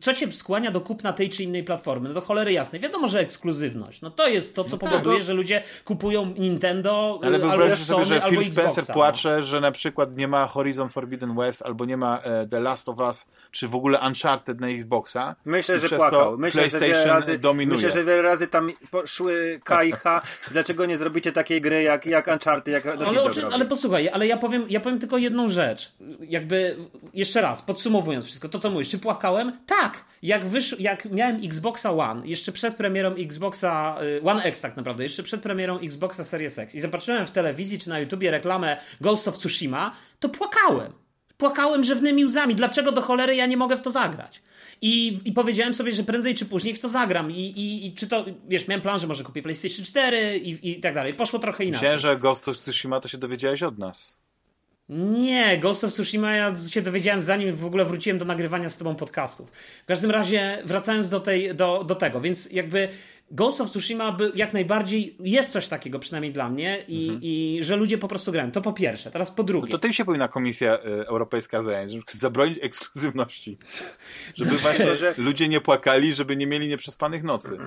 Speaker 3: Co cię skłania do kupna tej czy innej platformy? No do cholery jasnej. Wiadomo, że ekskluzywność. No to jest to, co no tak, powoduje, tak, że ludzie kupują Nintendo.
Speaker 1: Ale wyobraźcie sobie, że Phil Spencer no. płacze, że na przykład nie ma Horizon Forbidden West albo nie ma e, The Last of Us, czy w ogóle Uncharted na Xboxa.
Speaker 2: Myślę, że płakał. Myślę, PlayStation że razy, dominuje. Myślę, że wiele razy tam szły KIH. Dlaczego nie zrobicie takiej gry jak, jak Uncharted, jak
Speaker 3: ale, ale posłuchaj, ale ja powiem, ja powiem tylko jedną rzecz. Jakby, jeszcze raz, podsumowując wszystko, to co mówisz, czy płakałem? Tak! Jak, wysz, jak miałem Xboxa One, jeszcze przed premierą Xboxa, y, One X tak naprawdę, jeszcze przed premierą Xboxa Series X i zobaczyłem w telewizji czy na YouTubie reklamę Ghost of Tsushima, to płakałem. Płakałem rzewnymi łzami. Dlaczego do cholery ja nie mogę w to zagrać? I, I powiedziałem sobie, że prędzej czy później w to zagram. I, i, i czy to, wiesz, miałem plan, że może kupię PlayStation 4 i, i tak dalej. Poszło trochę inaczej.
Speaker 1: Myślałem, że Ghost of Tsushima to się dowiedziałeś od nas.
Speaker 3: Nie, Ghost of Tsushima ja się dowiedziałem zanim w ogóle wróciłem do nagrywania z tobą podcastów. W każdym razie, wracając do, tej, do, do tego, więc jakby Ghost of Tsushima by jak najbardziej jest coś takiego, przynajmniej dla mnie, i, mhm. i że ludzie po prostu grają. To po pierwsze. Teraz po drugie.
Speaker 1: No to tym się powinna Komisja y, Europejska zająć, żeby zabronić ekskluzywności. Żeby Dobrze. właśnie że... ludzie nie płakali, żeby nie mieli nieprzespanych nocy.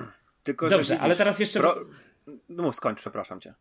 Speaker 3: Tylko, Dobrze, ale teraz jeszcze. Pro...
Speaker 2: No skończ, przepraszam cię.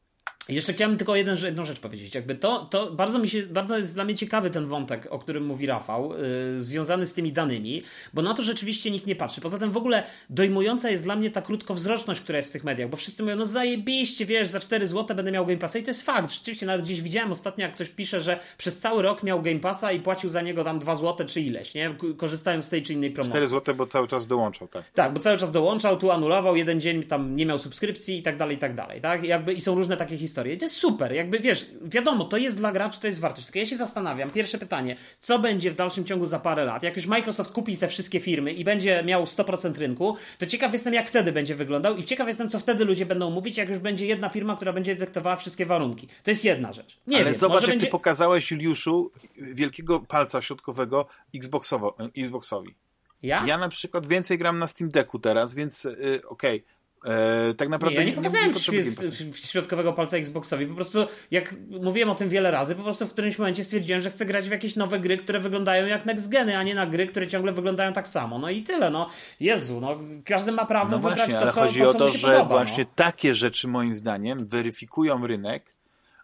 Speaker 3: Jeszcze chciałem tylko jeden, jedną rzecz powiedzieć. Jakby to, to bardzo mi się, bardzo jest dla mnie ciekawy ten wątek, o którym mówi Rafał, yy, związany z tymi danymi, bo na to rzeczywiście nikt nie patrzy. Poza tym w ogóle dojmująca jest dla mnie ta krótkowzroczność, która jest w tych mediach, bo wszyscy mówią, no zajebiście, wiesz, za 4 zł będę miał Game Passa i to jest fakt. Rzeczywiście nawet gdzieś widziałem ostatnio, jak ktoś pisze, że przez cały rok miał Game Passa i płacił za niego tam 2 zł czy ileś, nie? Korzystając z tej czy innej promocji.
Speaker 1: 4 zł, bo cały czas dołączał, tak.
Speaker 3: Tak, bo cały czas dołączał, tu anulował, jeden dzień tam nie miał subskrypcji i tak dalej, i tak dalej, tak? Jakby i są różne takie historie historię. I to jest super. Jakby wiesz, wiadomo, to jest dla graczy, to jest wartość. Tylko ja się zastanawiam, pierwsze pytanie, co będzie w dalszym ciągu za parę lat? Jak już Microsoft kupi te wszystkie firmy i będzie miał 100% rynku, to ciekaw jestem, jak wtedy będzie wyglądał i ciekaw jestem, co wtedy ludzie będą mówić, jak już będzie jedna firma, która będzie detektowała wszystkie warunki. To jest jedna rzecz. Nie
Speaker 1: Ale
Speaker 3: wiem,
Speaker 1: zobacz, jak
Speaker 3: będzie...
Speaker 1: ty pokazałeś Juliuszu wielkiego palca środkowego Xboxowo, Xboxowi.
Speaker 3: Ja?
Speaker 1: Ja na przykład więcej gram na Steam Decku teraz, więc yy, okej. Okay E, tak naprawdę
Speaker 3: nie, ja nie pokazałem nie, środkowego palca Xboxowi. Po prostu, jak mówiłem o tym wiele razy, po prostu w którymś momencie stwierdziłem, że chcę grać w jakieś nowe gry, które wyglądają jak next geny, a nie na gry, które ciągle wyglądają tak samo. No i tyle, no. Jezu, no. Każdy ma prawo no wybrać
Speaker 1: właśnie,
Speaker 3: to, co,
Speaker 1: chodzi
Speaker 3: to,
Speaker 1: o to, że
Speaker 3: podoba,
Speaker 1: właśnie
Speaker 3: no.
Speaker 1: takie rzeczy moim zdaniem weryfikują rynek,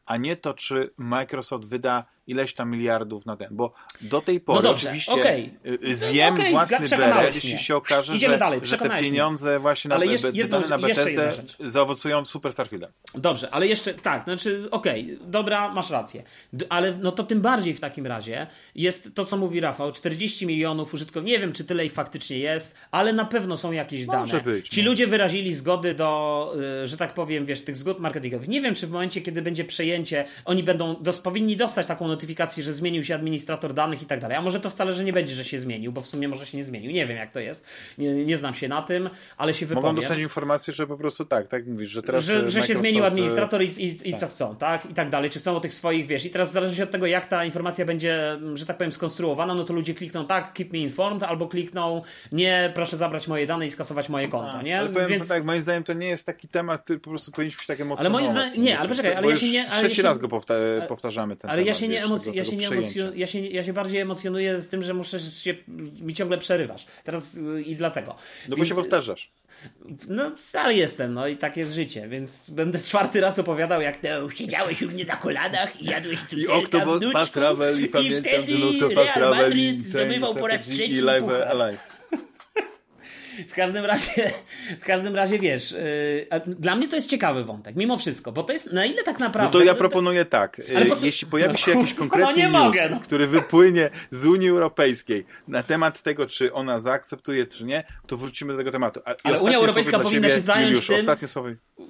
Speaker 1: a nie to, czy Microsoft wyda ileś tam miliardów na ten, bo do tej pory
Speaker 3: no dobrze,
Speaker 1: oczywiście
Speaker 3: okay.
Speaker 1: zjem okay, własny beret, jeśli się okaże, że,
Speaker 3: dalej,
Speaker 1: że te pieniądze mnie. właśnie na, ale jeszcze, jedną, na BTSD zaowocują Super Starfieldem.
Speaker 3: Dobrze, ale jeszcze tak, znaczy okej, okay, dobra, masz rację, ale no to tym bardziej w takim razie jest to, co mówi Rafał, 40 milionów użytkowników, nie wiem, czy tyle ich faktycznie jest, ale na pewno są jakieś
Speaker 1: Może
Speaker 3: dane.
Speaker 1: Być,
Speaker 3: Ci no. ludzie wyrazili zgody do, y, że tak powiem, wiesz, tych zgód marketingowych. Nie wiem, czy w momencie, kiedy będzie przejęcie, oni będą, dos, powinni dostać taką notyfikację, że zmienił się administrator danych i tak dalej. A może to wcale, że nie będzie, że się zmienił, bo w sumie może się nie zmienił. Nie wiem, jak to jest. Nie, nie znam się na tym, ale się wypowiem.
Speaker 1: Mogą dostać informację, że po prostu tak, tak mówisz, że teraz
Speaker 3: Że, że się zmienił
Speaker 1: e,
Speaker 3: administrator i, i, i tak. co chcą, tak? I tak dalej. Czy chcą o tych swoich, wiesz. I teraz w zależności od tego, jak ta informacja będzie, że tak powiem, skonstruowana, no to ludzie klikną tak, keep me informed, albo klikną nie, proszę zabrać moje dane i skasować moje konto, nie?
Speaker 1: Ale powiem Więc... tak, moim zdaniem to nie jest taki temat, po prostu powinniśmy się tak emocjonować.
Speaker 3: Ale moim zdaniem, nie, ale poczekaj, ale ja się nie...
Speaker 1: trzeci
Speaker 3: się,
Speaker 1: raz go powta powtarzamy ten
Speaker 3: Ale
Speaker 1: temat,
Speaker 3: ja się nie,
Speaker 1: emoc
Speaker 3: ja się nie emocjonuję, ja się, ja się bardziej emocjonuję z tym, że muszę się, mi ciągle przerywasz. Teraz y, i dlatego.
Speaker 1: No bo się powtarzasz.
Speaker 3: No, stary jestem, no i tak jest życie, więc będę czwarty raz opowiadał, jak to siedziałeś u mnie na kolanach i jadłeś
Speaker 1: I Octopath Travel i, i pamiętam ten Octopath Travel i, zdobywał po raz trzeci i Live Alive.
Speaker 3: W każdym razie, w każdym razie wiesz, yy, dla mnie to jest ciekawy wątek, mimo wszystko, bo to jest na ile tak naprawdę.
Speaker 1: No to ja proponuję tak. Po... Jeśli pojawi się jakiś konkretny no news, mogę, no. który wypłynie z Unii Europejskiej na temat tego, czy ona zaakceptuje, czy nie, to wrócimy do tego tematu. A,
Speaker 3: Ale Unia Europejska powinna się zająć Juliusz, tym.
Speaker 1: Ostatnie słowo.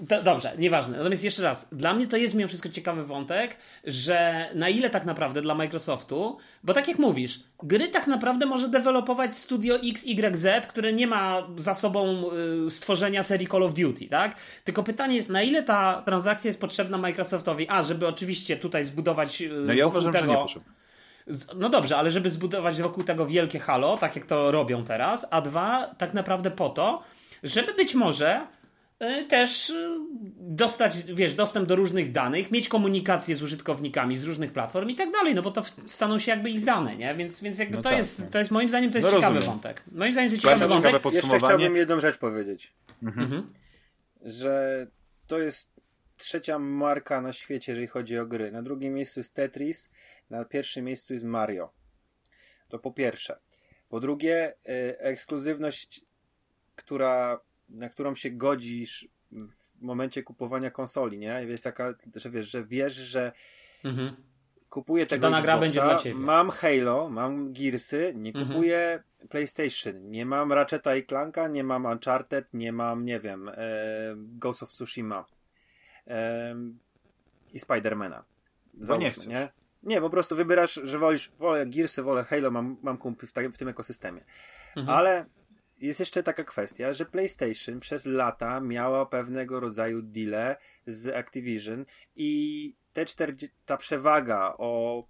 Speaker 3: To, dobrze, nieważne. Natomiast jeszcze raz, dla mnie to jest mimo wszystko ciekawy wątek, że na ile tak naprawdę dla Microsoftu, bo tak jak mówisz, gry tak naprawdę może dewelopować studio XYZ, które nie ma za sobą y, stworzenia serii Call of Duty, tak? Tylko pytanie jest, na ile ta transakcja jest potrzebna Microsoftowi? A, żeby oczywiście tutaj zbudować. Y,
Speaker 1: no ja uważam, tego, że nie potrzebna.
Speaker 3: No dobrze, ale żeby zbudować wokół tego wielkie halo, tak jak to robią teraz, a dwa, tak naprawdę po to, żeby być może też e, dostać, wiesz, dostęp do różnych danych, mieć komunikację z użytkownikami z różnych platform i tak dalej, no bo to staną się jakby ich dane, nie? Więc, więc jakby no to, tak, jest, no. to jest moim zdaniem to jest no ciekawy rozumiem. wątek. Moim zdaniem to jest ciekawy wątek.
Speaker 2: Ciekawe Jeszcze chciałbym jedną rzecz powiedzieć. Mhm. mhm. Że to jest trzecia marka na świecie, jeżeli chodzi o gry. Na drugim miejscu jest Tetris, na pierwszym miejscu jest Mario. To po pierwsze. Po drugie, e, ekskluzywność, która na którą się godzisz w momencie kupowania konsoli, nie? Jest taka, że wiesz, że wiesz, że mhm. kupuję tego
Speaker 3: Dana gra będzie dla ciebie.
Speaker 2: Mam Halo, mam Gearsy, nie mhm. kupuję PlayStation, nie mam Ratcheta i Clanka, nie mam Uncharted, nie mam, nie wiem, e, Ghost of Tsushima e, i Spidermana.
Speaker 1: Załóżmy, nie, chcesz.
Speaker 2: nie? Nie, po prostu wybierasz, że wolisz, wolę Gearsy, wolę Halo, mam, mam kumpli w, w tym ekosystemie. Mhm. Ale jest jeszcze taka kwestia, że PlayStation przez lata miała pewnego rodzaju deale z Activision i te 40, ta przewaga o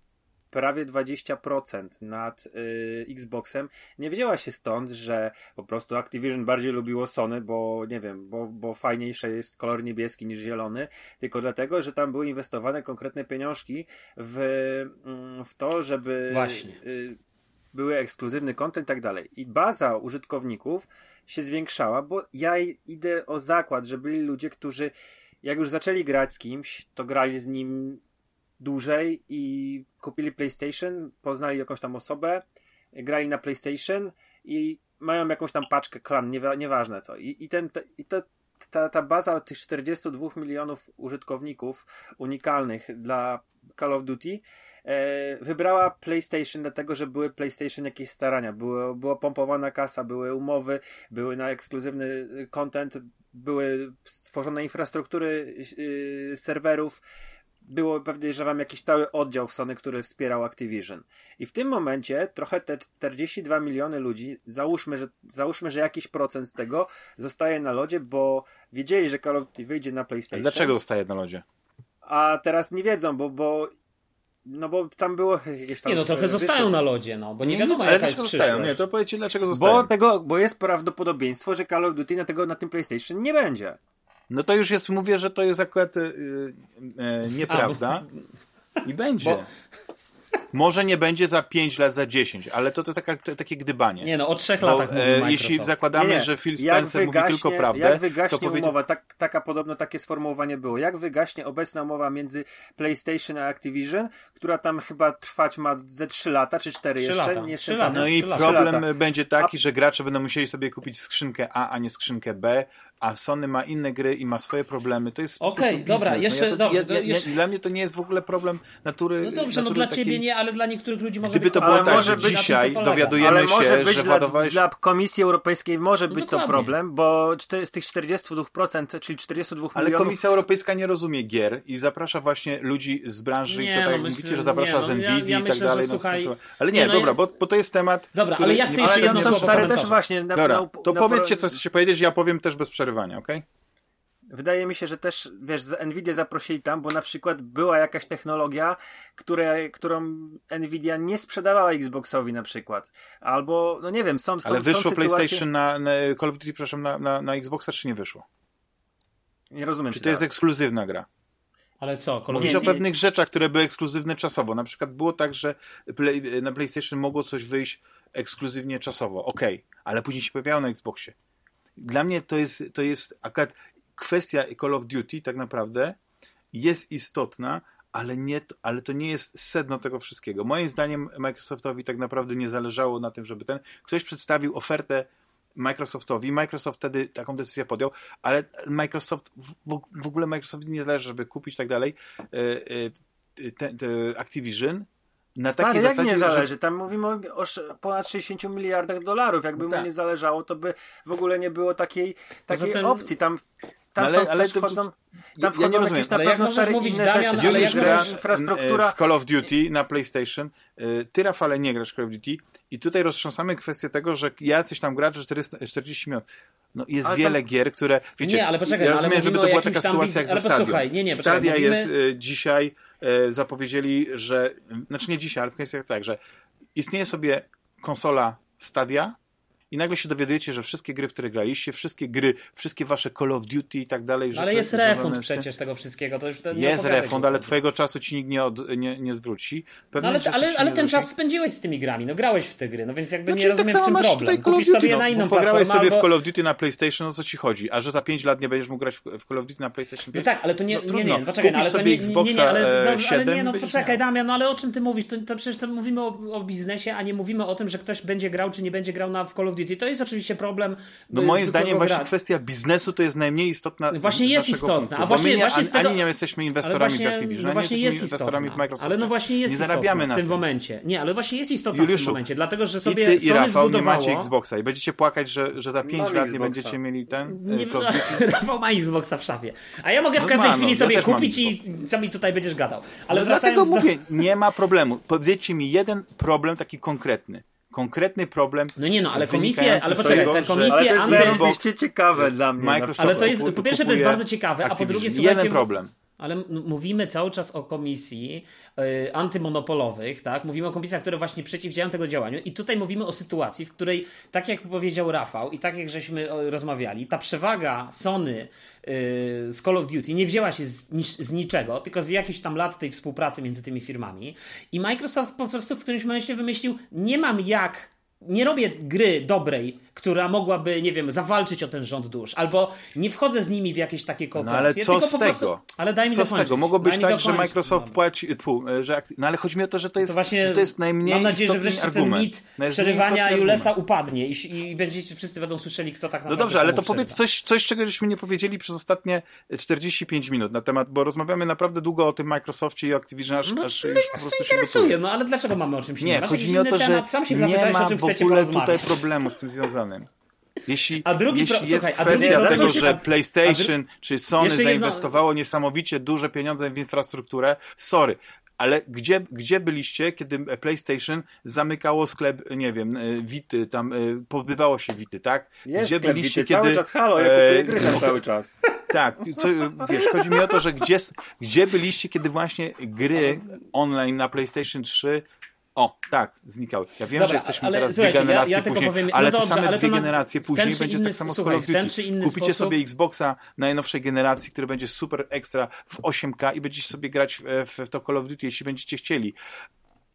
Speaker 2: prawie 20% nad y, Xboxem nie wzięła się stąd, że po prostu Activision bardziej lubiło Sony, bo nie wiem, bo, bo fajniejsze jest kolor niebieski niż zielony, tylko dlatego, że tam były inwestowane konkretne pieniążki w, mm, w to, żeby
Speaker 3: Właśnie. Y,
Speaker 2: były ekskluzywny content i tak dalej. I baza użytkowników się zwiększała, bo ja idę o zakład, że byli ludzie, którzy jak już zaczęli grać z kimś, to grali z nim dłużej i kupili PlayStation, poznali jakąś tam osobę, grali na PlayStation i mają jakąś tam paczkę klan, niewa, nieważne co. I, i, ten, te, i to ta, ta baza tych 42 milionów użytkowników unikalnych dla Call of Duty wybrała PlayStation dlatego, że były PlayStation jakieś starania, było, była pompowana kasa, były umowy, były na ekskluzywny content, były stworzone infrastruktury yy, serwerów, było podejrzewam jakiś cały oddział w Sony, który wspierał Activision. I w tym momencie trochę te 42 miliony ludzi, załóżmy, że, załóżmy, że jakiś procent z tego zostaje na lodzie, bo wiedzieli, że Call of Duty wyjdzie na PlayStation.
Speaker 1: Dlaczego zostaje na lodzie?
Speaker 2: A teraz nie wiedzą, bo, bo no bo tam było jakieś tam...
Speaker 3: Nie no, trochę zostają na lodzie, no, bo nie wiadomo
Speaker 1: nie, jaka jest zostają. Nie, to powiedzcie dlaczego zostają.
Speaker 2: Bo, tego, bo jest prawdopodobieństwo, że Call of Duty na, tego, na tym PlayStation nie będzie.
Speaker 1: No to już jest, mówię, że to jest akurat yy, yy, nieprawda. A, I będzie. Bo... Może nie będzie za 5 lat, za 10, ale to, to taka, takie gdybanie.
Speaker 3: Nie no, o 3 latach Bo,
Speaker 1: e, Jeśli zakładamy, nie, że Phil Spencer wygaśnie, mówi tylko prawdę...
Speaker 2: Jak wygaśnie to powiedz... umowa, tak, taka podobno takie sformułowanie było, jak wygaśnie obecna umowa między PlayStation a Activision, która tam chyba trwać ma ze 3 lata, czy 4 jeszcze?
Speaker 3: Lata,
Speaker 2: nie
Speaker 3: 3 lata,
Speaker 1: no i problem będzie taki, że gracze będą musieli sobie kupić skrzynkę A, a nie skrzynkę B, a Sony ma inne gry i ma swoje problemy. To jest
Speaker 3: Okej, okay, dobra, jeszcze, no ja to, dobrze,
Speaker 1: ja, ja, jeszcze... Dla mnie to nie jest w ogóle problem natury.
Speaker 3: No dobrze,
Speaker 1: no
Speaker 3: natury
Speaker 1: no
Speaker 3: dla takiej... ciebie nie, ale dla niektórych ludzi może
Speaker 1: Gdyby to było tak, że dzisiaj dowiadujemy się, że władowałeś...
Speaker 2: Dla Komisji Europejskiej może no być dokładnie. to problem, bo z tych 42%, czyli 42
Speaker 1: ale
Speaker 2: milionów...
Speaker 1: Ale Komisja Europejska nie rozumie gier i zaprasza właśnie ludzi z branży nie, i to tak no, jak mówicie, że zaprasza nie, no, z Nvidia i tak dalej. No, słuchaj, ale nie, dobra, bo, bo to jest temat...
Speaker 3: Dobra, ale ja chcę jeszcze jedno słowo
Speaker 2: też właśnie...
Speaker 1: Dobra, to powiedzcie, co chcecie powiedzieć, ja powiem też bez przerywania, okej?
Speaker 2: Wydaje mi się, że też, wiesz, Nvidia zaprosili tam, bo na przykład była jakaś technologia, które, którą Nvidia nie sprzedawała Xboxowi na przykład. Albo, no nie wiem, są, są
Speaker 1: Ale wyszło
Speaker 2: są
Speaker 1: PlayStation na, na Call of Duty, przepraszam, na, na, na Xboxa, czy nie wyszło?
Speaker 2: Nie rozumiem.
Speaker 1: Czy to jest ekskluzywna gra?
Speaker 3: Ale co?
Speaker 1: Call Mówisz o pewnych rzeczach, które były ekskluzywne czasowo. Na przykład było tak, że play, na PlayStation mogło coś wyjść ekskluzywnie czasowo. Okej, okay. ale później się pojawiało na Xboxie. Dla mnie to jest, to jest akurat kwestia Call of Duty tak naprawdę jest istotna, ale, nie, ale to nie jest sedno tego wszystkiego. Moim zdaniem Microsoftowi tak naprawdę nie zależało na tym, żeby ten ktoś przedstawił ofertę Microsoftowi. Microsoft wtedy taką decyzję podjął, ale Microsoft, w, w ogóle Microsoftowi nie zależy, żeby kupić tak dalej e, e, te, te Activision,
Speaker 2: na Stary, takiej jak zasadzie, nie zależy? Że... Tam mówimy o, ponad 60 miliardach dolarów. Jakby no tak. mu nie zależało, to by w ogóle nie było takiej, takiej Zatem... opcji. Tam tam ale, są, ale też wchodzą, tam wchodzą ja nie rozumiem. jakieś na ale pewno stare mówić, inne Damian, rzeczy.
Speaker 1: Już gra infrastruktura... w Call of Duty na PlayStation. Y, ty, Rafale, nie grasz w Call of Duty i tutaj roztrząsamy kwestię tego, że jacyś tam gracze 40 minut. No jest ale wiele tam... gier, które, wiecie,
Speaker 3: nie, ale poczekaj, ja rozumiem,
Speaker 1: żeby to była taka sytuacja jak ze Stadia.
Speaker 3: Nie, nie,
Speaker 1: Stadia mówimy... jest y, dzisiaj, zapowiedzieli, że, znaczy nie dzisiaj, ale w kwestii tak, że istnieje sobie konsola Stadia, i nagle się dowiadujecie, że wszystkie gry, w które graliście, wszystkie gry, wszystkie wasze Call of Duty i tak dalej.
Speaker 3: Ale jest refund przecież tego wszystkiego. To już
Speaker 1: jest refund, ale twojego czasu ci nikt nie, od, nie, nie zwróci.
Speaker 3: No ale, ale, ale ten czas spędziłeś z tymi grami, no grałeś w te gry, no więc jakby znaczy, nie tak rozumiem tak w czym problem. Kupisz Duty, sobie no, na inną
Speaker 1: Pograłeś
Speaker 3: sobie
Speaker 1: albo... w Call of Duty na PlayStation, o co ci chodzi? A że za 5 lat nie będziesz mógł grać w, Call of Duty na PlayStation 5?
Speaker 3: No tak, ale to nie,
Speaker 1: no,
Speaker 3: nie, nie, nie, poczekaj,
Speaker 1: no, ale
Speaker 3: to nie,
Speaker 1: nie, nie, ale, 7, ale nie,
Speaker 3: no poczekaj Damian, no ale o czym ty mówisz? To, to przecież to mówimy o, o biznesie, a nie mówimy o tym, że ktoś będzie grał, czy nie będzie grał na w Call of Duty. To jest oczywiście problem.
Speaker 1: No moim zdaniem właśnie kwestia biznesu to jest najmniej istotna.
Speaker 3: Właśnie jest istotna. Punktu,
Speaker 1: a właśnie, nie, właśnie ani, tego... ani nie jesteśmy inwestorami właśnie, w Activision, no właśnie jest inwestorami w Microsoft.
Speaker 3: Ale no właśnie jest
Speaker 1: nie zarabiamy
Speaker 3: na w tym, momencie. Nie, ale właśnie jest istotna Juliuszu, w tym momencie, dlatego że sobie
Speaker 1: i ty, i Rafał zbudowało... nie macie Xboxa i będziecie płakać, że, że za 5 lat Xboxa. nie będziecie mieli ten. Nie,
Speaker 3: e, Rafał ma Xboxa w szafie. A ja mogę w no każdej chwili no, sobie kupić i co mi tutaj będziesz gadał. Ale
Speaker 1: dlatego mówię, nie ma problemu. Powiedzcie mi jeden problem taki konkretny konkretny problem.
Speaker 3: No nie no, ale komisje, ale poczekaj,
Speaker 2: tego,
Speaker 3: komisje ale
Speaker 2: to jest anty... ciekawe dla mnie.
Speaker 3: Microsoft ale to jest, po pierwsze to jest bardzo ciekawe, a po drugie
Speaker 1: słuchajcie... Jeden problem.
Speaker 3: Ale mówimy cały czas o komisji y, antymonopolowych, tak? Mówimy o komisjach, które właśnie przeciwdziałają tego działaniu i tutaj mówimy o sytuacji, w której, tak jak powiedział Rafał i tak jak żeśmy rozmawiali, ta przewaga Sony z Call of Duty nie wzięła się z, z, niczego, tylko z jakichś tam lat tej współpracy między tymi firmami. I Microsoft po prostu w którymś momencie wymyślił, nie mam jak nie robię gry dobrej, która mogłaby, nie wiem, zawalczyć o ten rząd dusz, albo nie wchodzę z nimi w jakieś takie kooperacje.
Speaker 1: No ale co z tego? Prostu,
Speaker 3: ale daj mi
Speaker 1: co
Speaker 3: dokończyć.
Speaker 1: z tego? Mogło być tak, że Microsoft no. płaci, tfu, że, no ale chodzi mi o to, że to jest, to właśnie, że to jest najmniej
Speaker 3: Mam nadzieję,
Speaker 1: że
Speaker 3: wreszcie
Speaker 1: argument.
Speaker 3: ten mit przerywania Julesa upadnie i, i będziecie, wszyscy będą słyszeli, kto tak naprawdę
Speaker 1: No dobrze, ale to powiedz coś, coś, czego żeśmy nie powiedzieli przez ostatnie 45 minut na temat, bo rozmawiamy naprawdę długo o tym Microsoftie i Activision, aż,
Speaker 3: no,
Speaker 1: aż
Speaker 3: już po prostu się interesuje, no ale dlaczego mamy o czymś
Speaker 1: nie? Nie, chodzi mi o to, że nie ma w ogóle tutaj problemu z tym związanym. Jeśli, jeśli pro... jest Słuchaj, kwestia tego, że PlayStation czy Sony zainwestowało niesamowicie duże pieniądze w infrastrukturę, sorry, ale gdzie, gdzie byliście, kiedy PlayStation zamykało sklep, nie wiem, Wity, tam pozbywało się Wity, tak?
Speaker 2: Jest
Speaker 1: gdzie
Speaker 2: byliście, Wity. kiedy... Cały czas halo, ja kupuję gry na cały czas.
Speaker 1: Tak, co, wiesz, chodzi mi o to, że gdzie, gdzie byliście, kiedy właśnie gry online na PlayStation 3 o, tak, znikały. Ja wiem, dobra, że jesteśmy teraz dwie generacje ja, ja później, powiem, ale no dobrze, te same ale dwie generacje później będzie tak samo z Call of Duty. Kupicie sposób... sobie Xboxa najnowszej generacji, który będzie super ekstra w 8K i będziecie sobie grać w, w to Call of Duty, jeśli będziecie chcieli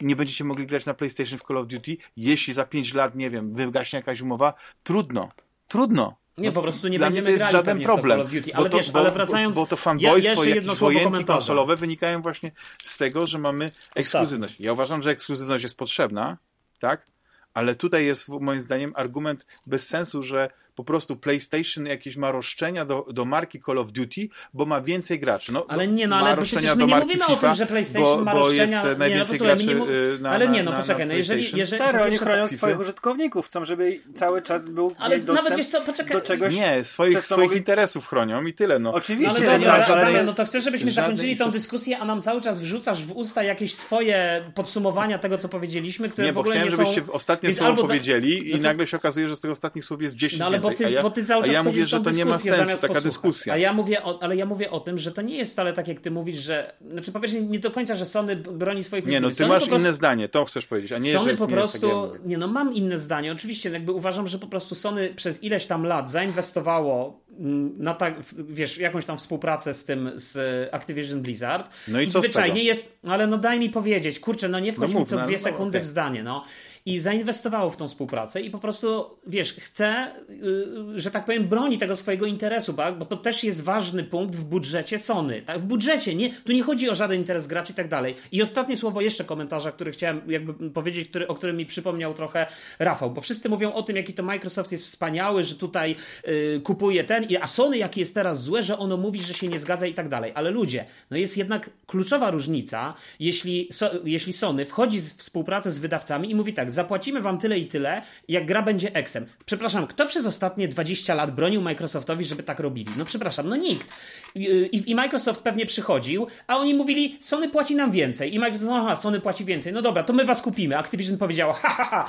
Speaker 1: i nie będziecie mogli grać na PlayStation w Call of Duty, jeśli za 5 lat, nie wiem, wygaśnie jakaś umowa, trudno. Trudno.
Speaker 3: Nie, po prostu nie będziemy
Speaker 1: mnie to jest żaden problem.
Speaker 3: Duty, ale,
Speaker 1: bo,
Speaker 3: wiesz, bo, ale wracając,
Speaker 1: bo, bo to fanboystwo ja, jakieś wojenki konsolowe wynikają właśnie z tego, że mamy ekskluzywność. Ja uważam, że ekskluzywność jest potrzebna, tak? Ale tutaj jest moim zdaniem argument bez sensu, że po prostu PlayStation jakieś ma roszczenia do, do marki Call of Duty, bo ma więcej graczy. No,
Speaker 3: ale nie, no ale przecież my nie mówimy FIFA, o tym, że PlayStation
Speaker 1: bo,
Speaker 3: ma roszczenia.
Speaker 1: Bo jest najwięcej
Speaker 3: nie,
Speaker 1: no, graczy nie
Speaker 3: na, Ale nie, no poczekaj, no jeżeli... jeżeli
Speaker 2: Stary, oni chronią swoich użytkowników, chcą, żeby cały czas był
Speaker 3: ale nawet wiesz co, poczekaj.
Speaker 2: do czegoś...
Speaker 1: Nie, swoich, swoich mogli... interesów chronią i tyle, no.
Speaker 2: Oczywiście,
Speaker 3: no, ale nie ma żadnej... no to chcesz, żebyśmy zakończyli tą dyskusję, a nam cały czas wrzucasz w usta jakieś swoje podsumowania tego, co powiedzieliśmy, które w ogóle nie są...
Speaker 1: Nie, bo chciałem, żebyście ostatnie słowo powiedzieli i nagle się okazuje, że z tych ostatnich słów jest 10 więcej.
Speaker 3: bo ty cały
Speaker 1: czas ja mówię, że to nie ma sensu, taka
Speaker 3: posłuchać.
Speaker 1: dyskusja.
Speaker 3: A ja mówię, o, ale ja mówię o tym, że to nie jest wcale tak, jak ty mówisz, że. Znaczy, po pierwsze, nie do końca, że Sony broni swoich
Speaker 1: Nie, no ty
Speaker 3: Sony
Speaker 1: masz prostu, inne zdanie, to chcesz powiedzieć, a nie,
Speaker 3: Sony
Speaker 1: że
Speaker 3: po prostu.
Speaker 1: Nie,
Speaker 3: nie, no mam inne zdanie. Oczywiście, jakby uważam, że po prostu Sony przez ileś tam lat zainwestowało mm, na tak, wiesz, jakąś tam współpracę z tym, z Activision Blizzard.
Speaker 1: No i, i co
Speaker 3: zwyczajnie jest, ale no daj mi powiedzieć, kurczę, no nie wchodź no mi co no, dwie no, sekundy okay. w zdanie, no i zainwestowało w tą współpracę i po prostu, wiesz, chce, yy, że tak powiem, broni tego swojego interesu, bo to też jest ważny punkt w budżecie Sony. Tak? W budżecie, nie, tu nie chodzi o żaden interes graczy i tak dalej. I ostatnie słowo jeszcze komentarza, który chciałem jakby powiedzieć, który, o którym mi przypomniał trochę Rafał, bo wszyscy mówią o tym, jaki to Microsoft jest wspaniały, że tutaj yy, kupuje ten, a Sony jaki jest teraz złe, że ono mówi, że się nie zgadza i tak dalej. Ale ludzie, no jest jednak kluczowa różnica, jeśli, so, jeśli Sony wchodzi w współpracę z wydawcami i mówi tak, zapłacimy wam tyle i tyle, jak gra będzie eksem. Przepraszam, kto przez ostatnie 20 lat bronił Microsoftowi, żeby tak robili? No przepraszam, no nikt. I, i, i Microsoft pewnie przychodził, a oni mówili, Sony płaci nam więcej. I Microsoft, aha, Sony płaci więcej. No dobra, to my was kupimy. Activision powiedział, ha, ha, ha,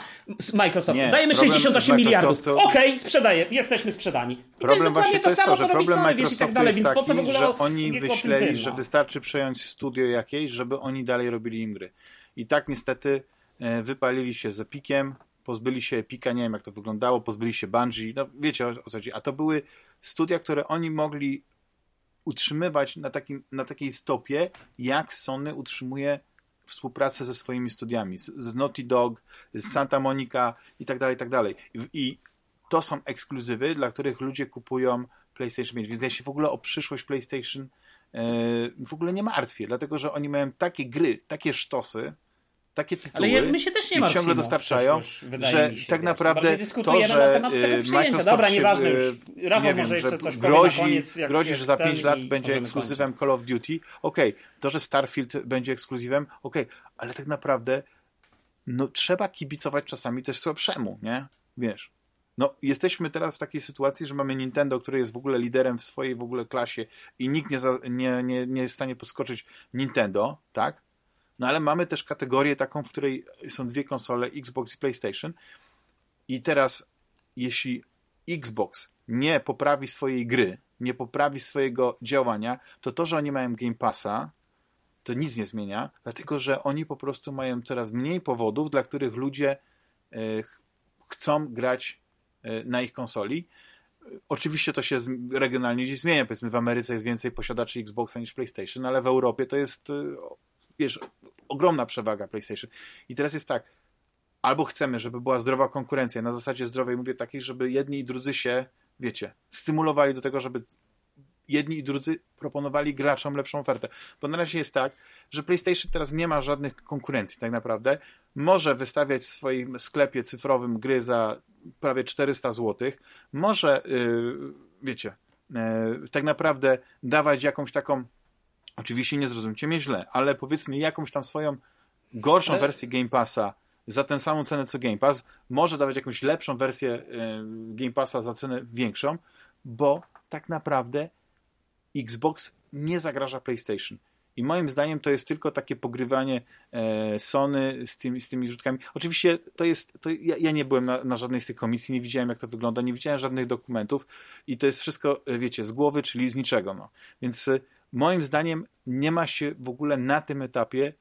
Speaker 3: Microsoft, Nie, dajemy 68 miliardów. To... Okej, okay, sprzedaję, jesteśmy sprzedani.
Speaker 1: I problem to właśnie to jest to, że problem Microsoftu tak dalej, jest taki, że oni myśleli, że no? wystarczy przejąć studio jakieś, żeby oni dalej robili im gry. I tak niestety wypalili się z Epikiem, pozbyli się Epika, nie wiem jak to wyglądało, pozbyli się Bungie, no wiecie o, co chodzi. A to były studia, które oni mogli utrzymywać na, takim, na takiej stopie, jak Sony utrzymuje współpracę ze swoimi studiami, z, z Naughty Dog, z Santa Monica i tak dalej, i tak dalej. I to są ekskluzywy, dla których ludzie kupują PlayStation 5, więc ja się w ogóle o przyszłość PlayStation yy, w ogóle nie martwię, dlatego, że oni mają takie gry, takie sztosy, takie tytuły
Speaker 3: Ale my się też nie
Speaker 1: i ciągle dostarczają, że tak naprawdę to, że Microsoft
Speaker 3: Dobra, nieważne już. Rafał nie wiem, że coś
Speaker 1: grozi,
Speaker 3: koniec,
Speaker 1: grozi że za 5 lat będzie ekskluzywem Call of Duty. Okej, okay. to, że Starfield będzie ekskluzywem, okej, okay. ale tak naprawdę no, trzeba kibicować czasami też słabszemu, nie? Wiesz. No, jesteśmy teraz w takiej sytuacji, że mamy Nintendo, które jest w ogóle liderem w swojej w ogóle klasie i nikt nie, za, nie, nie, nie jest w stanie podskoczyć Nintendo, tak? No ale mamy też kategorię taką, w której są dwie konsole, Xbox i PlayStation. I teraz, jeśli Xbox nie poprawi swojej gry, nie poprawi swojego działania, to to, że oni mają Game Passa, to nic nie zmienia, dlatego że oni po prostu mają coraz mniej powodów, dla których ludzie e, chcą grać e, na ich konsoli. Oczywiście to się regionalnie gdzieś zmienia. Powiedzmy, w Ameryce jest więcej posiadaczy Xboxa niż PlayStation, ale w Europie to jest, e, wiesz, ogromna przewaga PlayStation. I teraz jest tak, albo chcemy, żeby była zdrowa konkurencja, na zasadzie zdrowej mówię takiej, żeby jedni i drudzy się, wiecie, stymulowali do tego, żeby jedni i drudzy proponowali graczom lepszą ofertę. Bo na razie jest tak, że PlayStation teraz nie ma żadnych konkurencji tak naprawdę. Może wystawiać w swoim sklepie cyfrowym gry za prawie 400 zł. Może, yy, wiecie, yy, tak naprawdę dawać jakąś taką, oczywiście nie zrozumcie mnie źle, ale powiedzmy jakąś tam swoją gorszą ale... wersję Game Passa za tę samą cenę co Game Pass, może dawać jakąś lepszą wersję yy, Game Passa za cenę większą, bo tak naprawdę Xbox nie zagraża PlayStation. I moim zdaniem to jest tylko takie pogrywanie e, Sony z tymi, z tymi rzutkami. Oczywiście to jest, to ja, ja nie byłem na, na, żadnej z tych komisji, nie widziałem jak to wygląda, nie widziałem żadnych dokumentów i to jest wszystko, e, wiecie, z głowy, czyli z niczego. No. Więc e, moim zdaniem nie ma się w ogóle na tym etapie,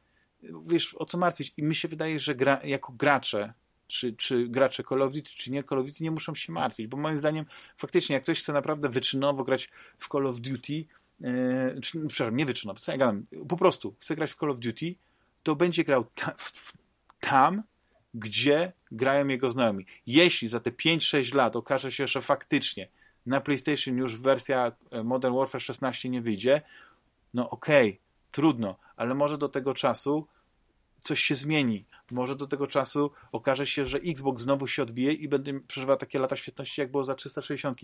Speaker 1: wiesz, o co martwić. I mi się wydaje, że gra, jako gracze, czy, czy gracze Call of Duty, czy nie Call of Duty, nie muszą się martwić, bo moim zdaniem faktycznie, jak ktoś chce naprawdę wyczynowo grać w Call of Duty, E, czy, przepraszam, nie wyczynowy, co ja gadam, po prostu chce grać w Call of Duty, to będzie grał ta, w, tam, gdzie grają jego znajomi. Jeśli za te 5-6 lat okaże się, że faktycznie na PlayStation już wersja e, Modern Warfare 16 nie wyjdzie, no okej, okay, trudno, ale może do tego czasu coś się zmieni. Może do tego czasu okaże się, że Xbox znowu się odbije i będzie przeżywał takie lata świetności, jak było za 360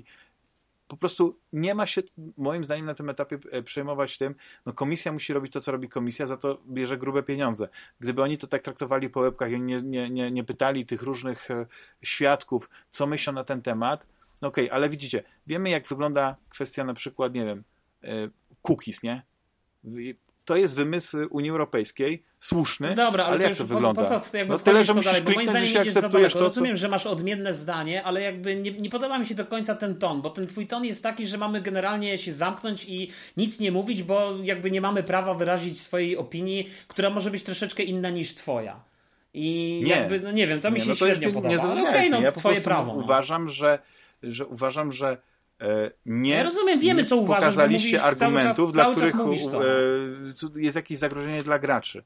Speaker 1: po prostu nie ma się, moim zdaniem, na tym etapie e, przejmować tym, no komisja musi robić to, co robi komisja, za to bierze grube pieniądze. Gdyby oni to tak traktowali po łebkach i nie, nie, nie, nie pytali tych różnych e, świadków, co myślą na ten temat, no okej, okay, ale widzicie, wiemy jak wygląda kwestia na przykład, nie wiem, e, cookies, nie? to jest wymysł Unii Europejskiej, słuszny, no Dobra, ale, ale jak to, wygląda? Po, co
Speaker 3: jakby no tyle, że musisz kliknąć, że się akceptujesz to, co... Rozumiem, że masz odmienne zdanie, ale jakby nie, nie podoba mi się do końca ten ton, bo ten twój ton jest taki, że mamy generalnie się zamknąć i nic nie mówić, bo jakby nie mamy prawa wyrazić swojej opinii, która może być troszeczkę inna niż twoja. I nie, jakby, no nie wiem, to mi się no to średnio podoba. Nie ale okay, no,
Speaker 1: ja
Speaker 3: twoje prawo.
Speaker 1: No. Uważam, że, że uważam, że E, nie
Speaker 3: ja rozumiem, wiemy, co uważasz,
Speaker 1: pokazaliście argumentów, czas, dla których e, jest jakieś zagrożenie dla graczy.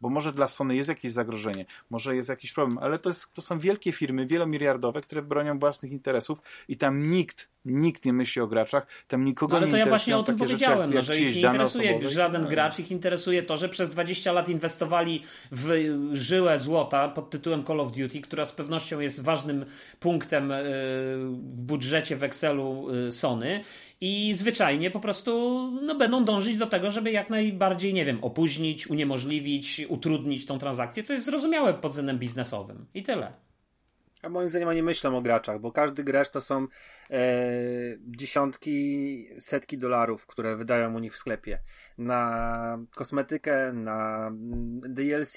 Speaker 1: Bo może dla Sony jest jakieś zagrożenie, może jest jakiś problem, ale to, jest, to są wielkie firmy, wielomiliardowe, które bronią własnych interesów i tam nikt nikt nie myśli o graczach, tam nikogo no, nie interesuje. Ale to ja właśnie o tym powiedziałem, jak, no, że ich nie interesuje osobowe. żaden gracz, ich interesuje to, że przez 20 lat inwestowali w żyłę złota pod tytułem Call of Duty, która z pewnością jest ważnym punktem e, w budżecie w Excelu e, Sony i zwyczajnie po prostu no, będą dążyć do tego, żeby jak najbardziej, nie wiem, opóźnić, uniemożliwić, utrudnić tą transakcję, co jest zrozumiałe pod względem biznesowym. I tyle.
Speaker 2: A moim zdaniem oni myślą o graczach, bo każdy gracz to są e, dziesiątki, setki dolarów, które wydają u nich w sklepie na kosmetykę, na DLC,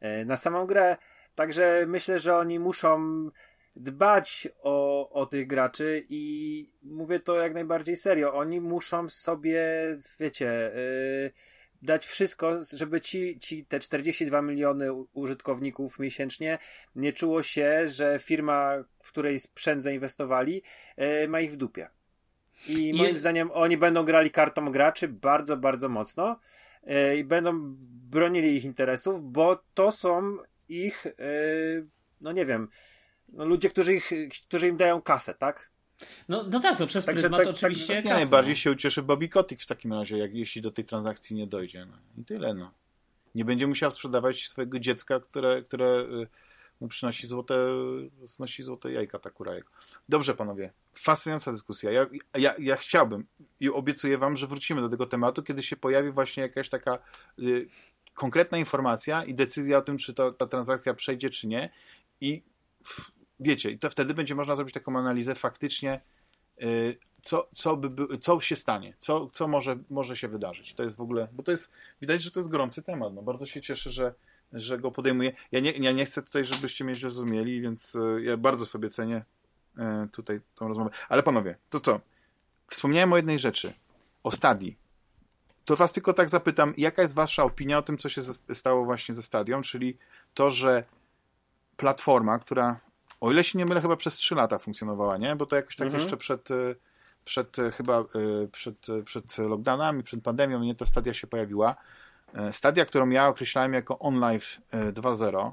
Speaker 2: e, na samą grę. Także myślę, że oni muszą dbać o, o tych graczy i mówię to jak najbardziej serio. Oni muszą sobie, wiecie, e, dać wszystko, żeby ci, ci te 42 miliony użytkowników miesięcznie nie czuło się, że firma, w której sprzęt zainwestowali, e, ma ich w dupie. I moim zdaniem oni będą grali kartą graczy bardzo, bardzo mocno e, i będą bronili ich interesów, bo to są ich, e, no nie wiem, no ludzie, którzy, ich, którzy im dają kasę, tak?
Speaker 3: No, no tak, no przez Także pryzmat tak, oczywiście. Tak,
Speaker 1: tak, najbardziej się ucieszy Bobby Kotick w takim razie, jak, jeśli do tej transakcji nie dojdzie. No. I tyle, no. Nie będzie musiał sprzedawać swojego dziecka, które, które y, mu przynosi złote, znosi złote jajka, takurajek. Dobrze, panowie. Fascynująca dyskusja. Ja, ja, ja chciałbym i obiecuję wam, że wrócimy do tego tematu, kiedy się pojawi właśnie jakaś taka y, konkretna informacja i decyzja o tym, czy to, ta transakcja przejdzie, czy nie. I w, wiecie, i to wtedy będzie można zrobić taką analizę faktycznie, y, co, co, by, co się stanie, co, co może, może się wydarzyć. To jest w ogóle, bo to jest, widać, że to jest gorący temat. No, bardzo się cieszę, że, że go podejmuję. Ja nie, ja nie chcę tutaj, żebyście mnie zrozumieli, więc y, ja bardzo sobie cenię y, tutaj tą rozmowę. Ale panowie, to co? Wspomniałem o jednej rzeczy, o stadii. To was tylko tak zapytam, jaka jest wasza opinia o tym, co się stało właśnie ze stadią, czyli to, że platforma, która o ile się nie mylę, chyba przez 3 lata funkcjonowała, nie? Bo to jakoś tak mhm. jeszcze przed, e, przed e, chyba e, przed, przed lockdownami, przed pandemią, nie ta stadia się pojawiła. Stadia, którą ja określałem jako OnLive 2.0,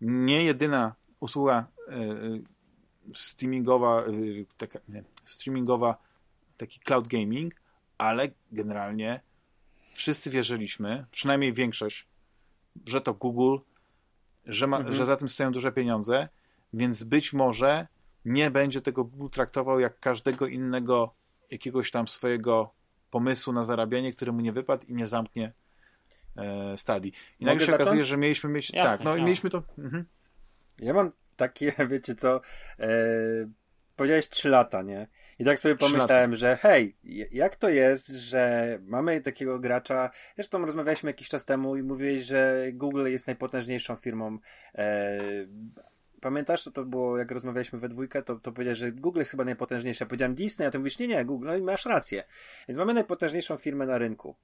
Speaker 1: nie jedyna usługa streamingowa, taka, nie, streamingowa, taki cloud gaming, ale generalnie wszyscy wierzyliśmy, przynajmniej większość, że to Google, że, ma, mhm. że za tym stoją duże pieniądze, więc być może nie będzie tego Google traktował jak każdego innego jakiegoś tam swojego pomysłu na zarabianie, który mu nie wypadł i nie zamknie e, stadii. I nagle się okazuje, że mieliśmy mieć. Jasne, tak, no i mieliśmy to. Mhm.
Speaker 2: Ja mam takie, wiecie co, e, powiedziałeś 3 lata, nie? I tak sobie pomyślałem, że hej, jak to jest, że mamy takiego gracza, zresztą rozmawialiśmy jakiś czas temu i mówiłeś, że Google jest najpotężniejszą firmą. E, pamiętasz, to, to było, jak rozmawialiśmy we dwójkę, to, to powiedziałeś, że Google jest chyba najpotężniejsza. Powiedziałem Disney, a ty mówisz, nie, nie, Google, no i masz rację. Więc mamy najpotężniejszą firmę na rynku.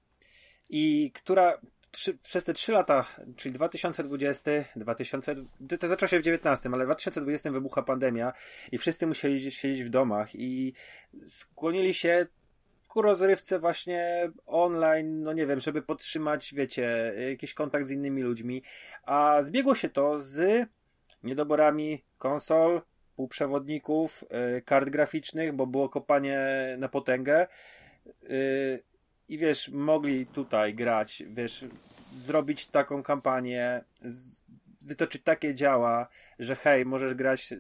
Speaker 2: I która trzy, przez te trzy lata, czyli 2020, 2000, to zaczęło się w 19, ale w 2020 wybucha pandemia i wszyscy musieli siedzieć w domach i skłonili się ku rozrywce właśnie online, no nie wiem, żeby podtrzymać, wiecie, jakiś kontakt z innymi ludźmi, a zbiegło się to z niedoborami konsol, półprzewodników, yy, kart graficznych, bo było kopanie na potęgę. Yy, i wiesz, mogli tutaj grać, wiesz, zrobić taką kampanię, wytoczyć takie działa, że hej, możesz grać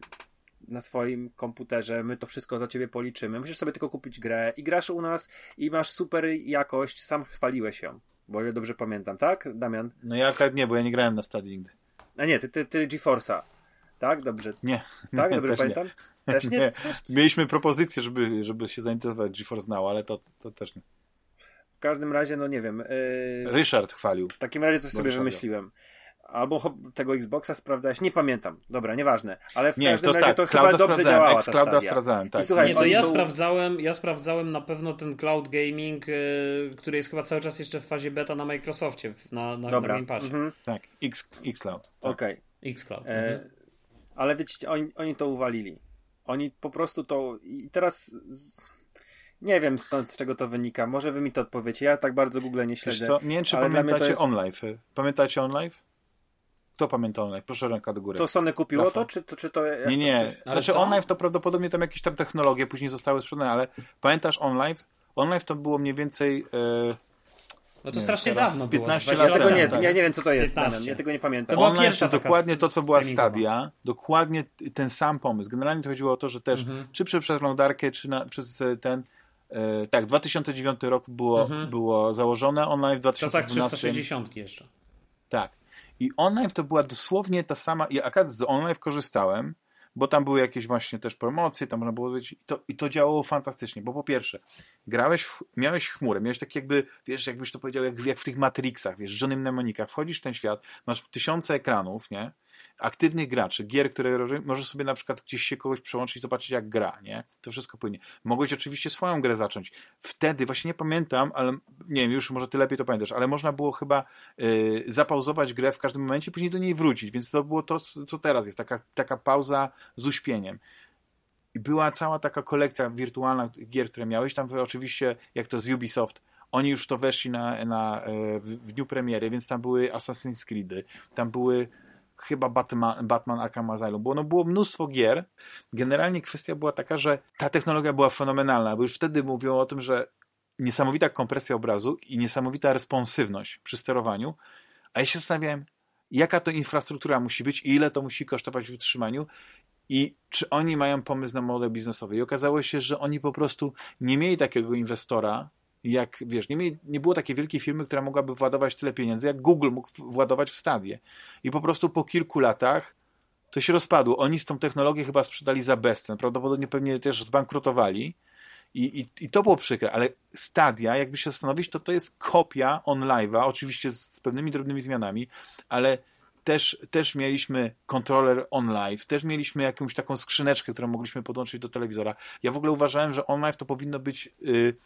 Speaker 2: na swoim komputerze, my to wszystko za ciebie policzymy. Musisz sobie tylko kupić grę i grasz u nas i masz super jakość, sam chwaliłeś ją. Bo ja dobrze pamiętam, tak, Damian?
Speaker 1: No ja akurat nie, bo ja nie grałem na Stadia nigdy.
Speaker 2: A nie, ty, ty, ty GeForce'a. Tak? Dobrze.
Speaker 1: Nie.
Speaker 2: Tak? Dobrze też pamiętam?
Speaker 1: Nie. Też nie? nie. Mieliśmy propozycję, żeby, żeby się zainteresować GeForce Now, ale to, to też nie.
Speaker 2: W każdym razie, no nie wiem. Yy...
Speaker 1: Ryszard chwalił.
Speaker 2: W takim razie coś sobie Ryszarda. wymyśliłem. Albo tego Xboxa sprawdzałeś, nie pamiętam. Dobra, nieważne. Ale w nie, każdym to razie tak, to chyba dobrze działała
Speaker 1: Clouda sprawdzałem, tak. I
Speaker 3: słuchaj, nie, to ja, to... Sprawdzałem, ja sprawdzałem na pewno ten cloud gaming, yy, który jest chyba cały czas jeszcze w fazie beta na Microsoftie, na, na, Dobra. na Game Passie. Mhm.
Speaker 1: Tak, X, Xcloud. Tak.
Speaker 2: Okej.
Speaker 3: Okay. Xcloud. E, mhm.
Speaker 2: Ale wiecie, oni, oni to uwalili. Oni po prostu to... I teraz... Z nie wiem skąd, z czego to wynika. Może wy mi to odpowiecie. Ja tak bardzo Google nie śledzę.
Speaker 1: Co? Nie wiem, czy pamiętacie jest... OnLive. Pamiętacie OnLive? Kto pamięta OnLive? Proszę ręka do góry.
Speaker 2: To Sony kupiło to, czy, to, czy to...
Speaker 1: Nie, nie. To znaczy co? OnLive to prawdopodobnie tam jakieś tam technologie później zostały sprzedane, ale pamiętasz OnLive? OnLive to było mniej więcej... Yy...
Speaker 3: No to nie, strasznie dawno
Speaker 1: 15 było. lat
Speaker 2: temu. Nie, tak. ja nie wiem, co to jest. Danem. Ja tego nie pamiętam.
Speaker 1: To OnLive to dokładnie to, co była Stadia. Dokładnie ten sam pomysł. Generalnie to chodziło o to, że też mhm. czy przez przeglądarkę, czy na, przez ten E, tak, 2009 rok było, mhm. było założone, online w 2012.
Speaker 3: To tak, 360 jeszcze.
Speaker 1: Tak. I online to była dosłownie ta sama, ja akurat z online korzystałem, bo tam były jakieś właśnie też promocje, tam można było być i to, i to działało fantastycznie, bo po pierwsze, grałeś, miałeś chmurę, miałeś tak jakby, wiesz, jakbyś to powiedział, jak, jak w tych Matrixach, wiesz, żonym mnemonika, wchodzisz w ten świat, masz tysiące ekranów, nie, aktywnych graczy, gier, które możesz sobie na przykład gdzieś się kogoś przełączyć zobaczyć jak gra, nie? To wszystko płynie. Mogłeś oczywiście swoją grę zacząć. Wtedy, właśnie nie pamiętam, ale nie wiem, już może ty lepiej to pamiętasz, ale można było chyba yy, zapauzować grę w każdym momencie później do niej wrócić, więc to było to, co teraz jest, taka, taka pauza z uśpieniem. I była cała taka kolekcja wirtualna gier, które miałeś. Tam oczywiście, jak to z Ubisoft, oni już to weszli na, na, e, w, w dniu premiery, więc tam były Assassin's Creed, tam były chyba Batman, Batman Arkham Asylum, bo no było mnóstwo gier. Generalnie kwestia była taka, że ta technologia była fenomenalna, bo już wtedy mówią o tym, że niesamowita kompresja obrazu i niesamowita responsywność przy sterowaniu, a ja się zastanawiałem, jaka to infrastruktura musi być i ile to musi kosztować w utrzymaniu i czy oni mają pomysł na model biznesowy. I okazało się, że oni po prostu nie mieli takiego inwestora, jak, wiesz, nie, mieli, nie było takiej wielkiej firmy, która mogłaby władować tyle pieniędzy, jak Google mógł władować w Stadie. I po prostu po kilku latach to się rozpadło. Oni z tą technologię chyba sprzedali za bezcen. Prawdopodobnie pewnie też zbankrutowali. I, i, I to było przykre, ale Stadia, jakby się zastanowić, to to jest kopia on live'a, oczywiście z, z pewnymi drobnymi zmianami, ale też, też mieliśmy kontroler on live, też mieliśmy jakąś taką skrzyneczkę, którą mogliśmy podłączyć do telewizora. Ja w ogóle uważałem, że on live to powinno być yy,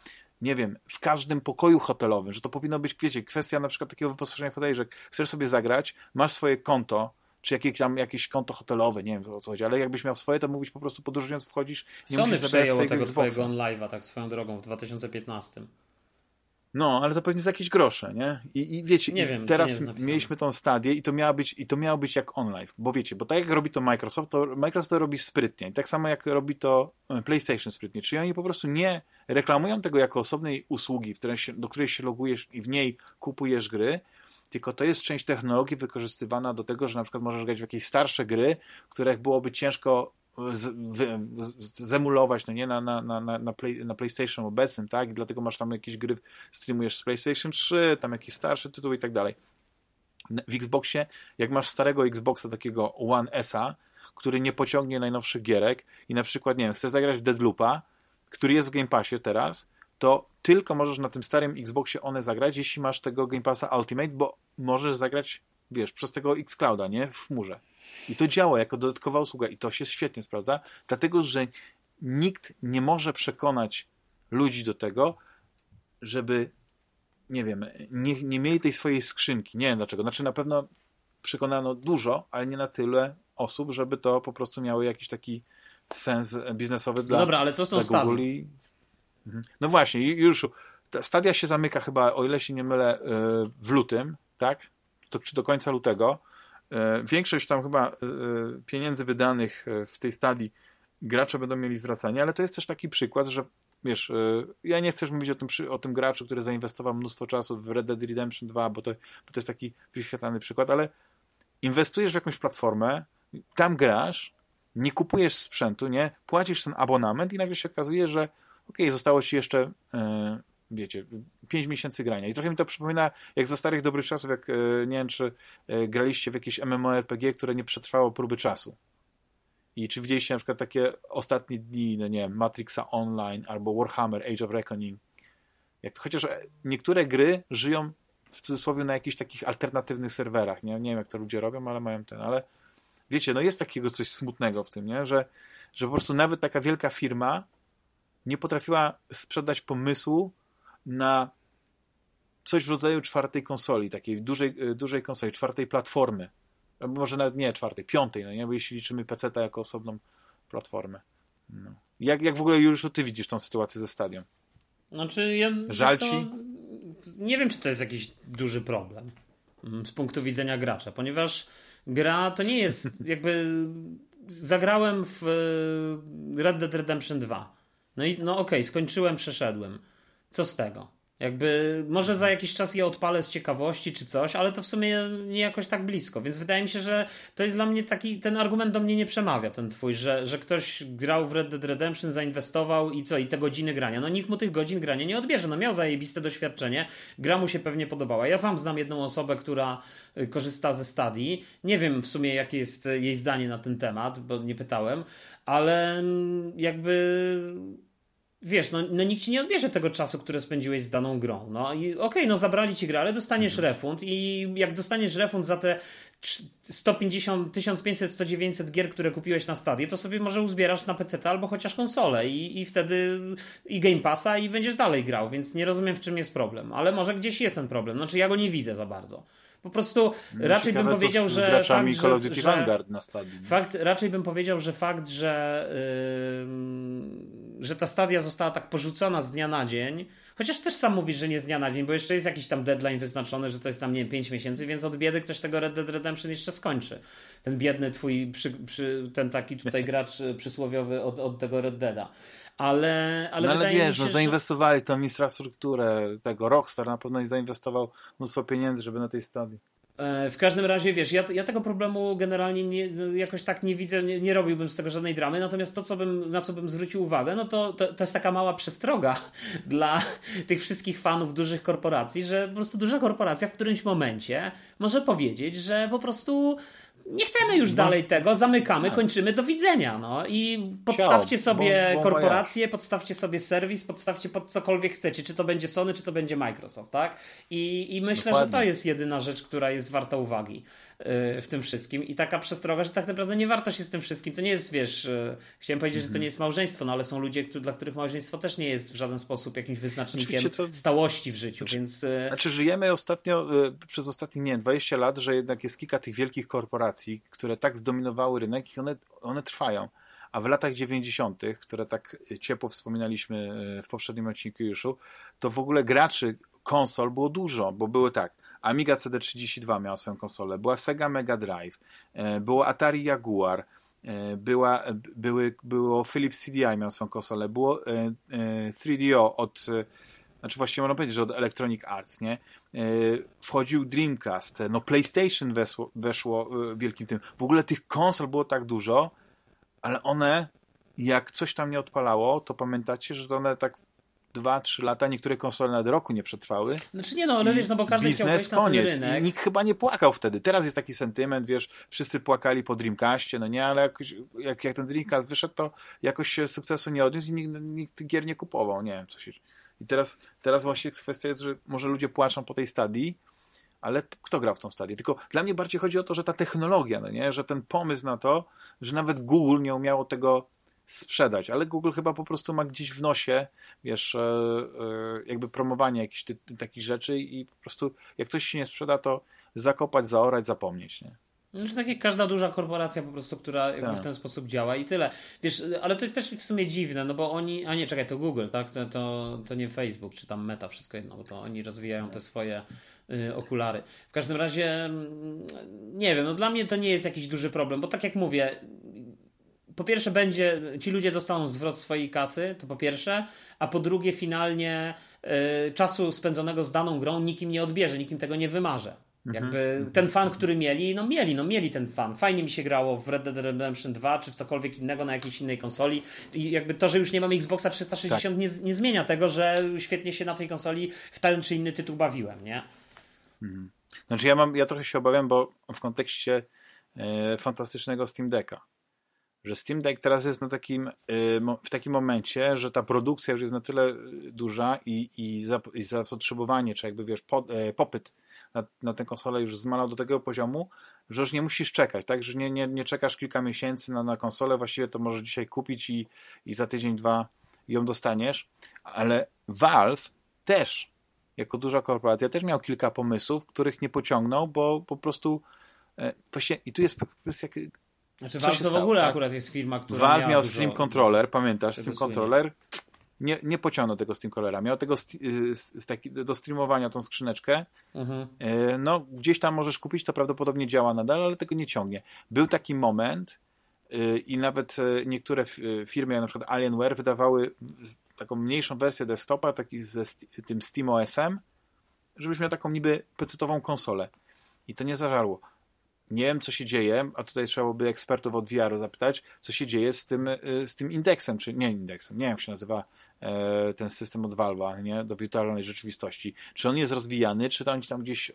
Speaker 1: nie wiem, w każdym pokoju hotelowym, że to powinno być, wiecie, kwestia na przykład takiego wyposażenia foteli, że chcesz sobie zagrać, masz swoje konto, czy jakieś tam jakieś konto hotelowe, nie wiem o co chodzi, ale jakbyś miał swoje, to mógłbyś po prostu podróżując wchodzisz,
Speaker 3: nie Sony musisz zabrać swojego tego Xboxa. swojego live'a tak swoją drogą w 2015.
Speaker 1: No, ale to pewnie za jakieś grosze, nie? I, i wiecie, nie wiem, teraz mieliśmy tą stadię i to miało być, i to miało być jak online, bo wiecie, bo tak jak robi to Microsoft, to Microsoft to robi sprytnie. I tak samo jak robi to e, PlayStation sprytnie. Czyli oni po prostu nie reklamują tego jako osobnej usługi, której się, do której się logujesz i w niej kupujesz gry, tylko to jest część technologii wykorzystywana do tego, że na przykład możesz grać w jakieś starsze gry, których byłoby ciężko zemulować, no nie, na, na, na, na, play, na PlayStation obecnym, tak, i dlatego masz tam jakieś gry, streamujesz z PlayStation 3, tam jakieś starsze tytuły i tak dalej. W Xboxie, jak masz starego Xboxa takiego One S-a, który nie pociągnie najnowszych gierek i na przykład, nie wiem, chcesz zagrać w Deadloopa, który jest w Game Passie teraz, to tylko możesz na tym starym Xboxie one zagrać, jeśli masz tego Game Passa Ultimate, bo możesz zagrać, wiesz, przez tego Xclouda, nie? W chmurze. I to działa jako dodatkowa usługa i to się świetnie sprawdza, dlatego że nikt nie może przekonać ludzi do tego, żeby, nie wiem, nie, nie mieli tej swojej skrzynki. Nie wiem dlaczego. Znaczy na pewno przekonano dużo, ale nie na tyle osób, żeby to po prostu miało jakiś taki sens biznesowy dla,
Speaker 3: no Dobra, ale co z tą
Speaker 1: Google i... Mhm. No właśnie, już stadia się zamyka chyba, o ile się nie mylę, y, w lutym, tak? To, czy do końca lutego. E, większość tam chyba e, pieniędzy wydanych e, w tej stadii gracze będą mieli zwracanie, ale to jest też taki przykład, że wiesz, ja nie chcę mówić o tym, o tym graczu, który zainwestował mnóstwo czasu w Red Dead Redemption 2, bo to, bo to jest taki wyświetlany przykład, ale inwestujesz w jakąś platformę, tam grasz, nie kupujesz sprzętu, nie, płacisz ten abonament i nagle się okazuje, że ok, zostało ci jeszcze wiecie, 5 miesięcy grania. I trochę mi to przypomina, jak za starych dobrych czasów, jak e, nie wiem, czy e, graliście w jakieś MMORPG, które nie przetrwało próby czasu. I czy widzieliście na przykład takie ostatnie dni, no nie wiem, Matrixa Online albo Warhammer Age of Reckoning. Jak, chociaż niektóre gry żyją w cudzysłowie na jakichś takich alternatywnych serwerach. Nie, nie wiem, jak to ludzie robią, ale mają ten, ale wiecie, no jest takiego coś smutnego w tym, nie? Że, że po prostu nawet taka wielka firma nie potrafiła sprzedać pomysłu, na coś w rodzaju czwartej konsoli, takiej dużej, e, dużej konsoli, czwartej platformy. Albo może nawet nie czwartej, piątej, no nie? Bo jeśli liczymy PC jako osobną platformę. No. Jak, jak w ogóle już ty widzisz tą sytuację ze stadią?
Speaker 3: Znaczy, ja, Żal ci? Nie wiem, czy to jest jakiś duży problem mm, z punktu widzenia gracza, ponieważ gra to nie jest jakby. Zagrałem w e, Red Dead Redemption 2. No i no okej, okay, skończyłem, przeszedłem co z tego? Jakby może za jakiś czas je odpalę z ciekawości czy coś, ale to w sumie nie jakoś tak blisko, więc wydaje mi się, że to jest dla mnie taki, ten argument do mnie nie przemawia, ten twój, że, że ktoś grał w Red Dead Redemption, zainwestował i co, i te godziny grania. No nikt mu tych godzin grania nie odbierze, no miał zajebiste doświadczenie, gra mu się pewnie podobała. Ja sam znam jedną osobę, która y, korzysta ze stadii, nie wiem w sumie jakie jest jej zdanie na ten temat, bo nie pytałem, ale mm, jakby wiesz, no, no nikt ci nie odbierze tego czasu, który spędziłeś z daną grą. No i okej, okay, no zabrali ci grę, ale dostaniesz mhm. refund i jak dostaniesz refund za te 150, 1500, 100, 900 gier, które kupiłeś na stadie, to sobie może uzbierasz na PC albo chociaż konsolę i, i wtedy i Game Passa i będziesz dalej grał, więc nie rozumiem w czym jest problem, ale może gdzieś jest ten problem. Znaczy ja go nie widzę za bardzo. Po prostu no, raczej bym powiedział, że.
Speaker 1: Graczami fakt, Call of Duty Vanguard na.
Speaker 3: Fakt, raczej bym powiedział, że fakt, że, yy, że ta stadia została tak porzucona z dnia na dzień, chociaż też sam mówisz, że nie z dnia na dzień, bo jeszcze jest jakiś tam deadline wyznaczony, że to jest tam, nie wiem, 5 miesięcy, więc od biedy ktoś tego Red Dead Redemption jeszcze skończy. Ten biedny twój, przy, przy, ten taki tutaj gracz przysłowiowy od, od tego Red Deada ale, ale,
Speaker 1: no,
Speaker 3: ale
Speaker 1: wiesz,
Speaker 3: się,
Speaker 1: no, zainwestowali w tą infrastrukturę tego. Rockstar na pewno zainwestował mnóstwo pieniędzy, żeby na tej stadii.
Speaker 3: E, w każdym razie, wiesz, ja, ja tego problemu generalnie nie, jakoś tak nie widzę, nie, nie, robiłbym z tego żadnej dramy, natomiast to, co bym, na co bym zwrócił uwagę, no to, to, to jest taka mała przestroga dla tych wszystkich fanów dużych korporacji, że po prostu duża korporacja w którymś momencie może powiedzieć, że po prostu nie chcemy już dalej tego, zamykamy, tak. kończymy, do widzenia. No. I podstawcie Ciao, sobie korporację, podstawcie sobie serwis, podstawcie pod cokolwiek chcecie, czy to będzie Sony, czy to będzie Microsoft, tak? I, i myślę, Dokładnie. że to jest jedyna rzecz, która jest warta uwagi w tym wszystkim i taka przestroga, że tak naprawdę nie warto się z tym wszystkim. To nie jest, wiesz, e, chciałem powiedzieć, że to mhm. nie jest małżeństwo, no ale są ludzie, dla których małżeństwo też nie jest w żaden sposób jakimś wyznacznikiem to... stałości w życiu, znaczy, więc...
Speaker 1: E, znaczy żyjemy ostatnio, przez ostatnie, nie 20 lat, że jednak jest kilka tych wielkich korporacji, które tak zdominowały rynek i one, one trwają. A w latach 90., które tak ciepło wspominaliśmy w poprzednim odcinku Juszu, to w ogóle graczy konsol było dużo, bo były tak, Amiga CD32 miała swoją konsolę, była Sega Mega Drive, e, było Atari Jaguar, e, była, były, było Philips CDI miał swoją konsolę, było 3DO e, od znaczy właściwie można powiedzieć, że od Electronic Arts, nie? Wchodził Dreamcast, no PlayStation weszło, weszło wielkim tym. W ogóle tych konsol było tak dużo, ale one, jak coś tam nie odpalało, to pamiętacie, że one tak dwa, trzy lata, niektóre konsole nawet roku nie przetrwały.
Speaker 3: Znaczy nie no, ale wiesz, no bo każdy
Speaker 1: biznes,
Speaker 3: chciał
Speaker 1: koniec.
Speaker 3: Na rynek.
Speaker 1: Nikt chyba nie płakał wtedy. Teraz jest taki sentyment, wiesz, wszyscy płakali po Dreamcastie, no nie, ale jakoś, jak, jak ten Dreamcast wyszedł, to jakoś się sukcesu nie odniósł i nikt, nikt gier nie kupował, nie wiem, co się... I teraz, teraz właśnie kwestia jest, że może ludzie płaczą po tej stadii, ale kto grał w tą stadię? Tylko dla mnie bardziej chodzi o to, że ta technologia, no nie? że ten pomysł na to, że nawet Google nie umiało tego sprzedać, ale Google chyba po prostu ma gdzieś w nosie, wiesz, e, e, jakby promowanie jakichś ty, takich rzeczy i po prostu jak coś się nie sprzeda, to zakopać, zaorać, zapomnieć, nie?
Speaker 3: Znaczy tak jak każda duża korporacja po prostu, która jakby w tak. ten sposób działa i tyle. Wiesz, ale to jest też w sumie dziwne, no bo oni, a nie, czekaj, to Google, tak? To, to, to nie Facebook, czy tam Meta, wszystko jedno, bo to oni rozwijają te swoje y, okulary. W każdym razie, mm, nie wiem, no dla mnie to nie jest jakiś duży problem, bo tak jak mówię, po pierwsze będzie, ci ludzie dostaną zwrot swojej kasy, to po pierwsze, a po drugie finalnie y, czasu spędzonego z daną grą nikim nie odbierze, nikim tego nie wymarze. Mhm. Jakby ten fan, który mieli, no mieli, no mieli ten fan. Fajnie mi się grało w Red Dead Redemption 2 czy w cokolwiek innego na jakiejś innej konsoli. I jakby to, że już nie mamy Xboxa 360 tak. nie, nie zmienia tego, że świetnie się na tej konsoli w ten czy inny tytuł bawiłem, nie?
Speaker 1: Mhm. Znaczy ja mam, ja trochę się obawiam, bo w kontekście e, fantastycznego Steam Decka że Steam Deck teraz jest na takim, y, w takim momencie, że ta produkcja już jest na tyle y, duża i, i, i zapotrzebowanie, czy jakby wiesz, po, e, popyt na, na tę konsolę już zmalał do tego poziomu, że już nie musisz czekać, tak? Że nie, nie, nie czekasz kilka miesięcy na, na konsolę, właściwie to możesz dzisiaj kupić i, i za tydzień, dwa ją dostaniesz, ale Valve też, jako duża korporacja, też miał kilka pomysłów, których nie pociągnął, bo po prostu właśnie, i tu jest kwestia
Speaker 3: znaczy Valve to w ogóle tak? akurat jest firma, która
Speaker 1: Valve miał Stream Controller, pamiętasz? Stream Controller nie, nie pociągnął tego Steam Controllera. Miał tego z, taki, do streamowania tą skrzyneczkę. Mhm. E, no, gdzieś tam możesz kupić, to prawdopodobnie działa nadal, ale tego nie ciągnie. Był taki moment e, i nawet niektóre firmy, jak na przykład Alienware, wydawały taką mniejszą wersję desktopa, taki ze tym Steam OS-em, żebyś miał taką niby pecetową konsolę. I to nie zażarło nie wiem, co się dzieje, a tutaj trzeba by ekspertów od VR-u zapytać, co się dzieje z tym, y, z tym indeksem, czy nie indeksem, nie wiem, jak się nazywa e, ten system od Valve'a, nie, do wirtualnej rzeczywistości. Czy on jest rozwijany, czy to oni tam gdzieś e,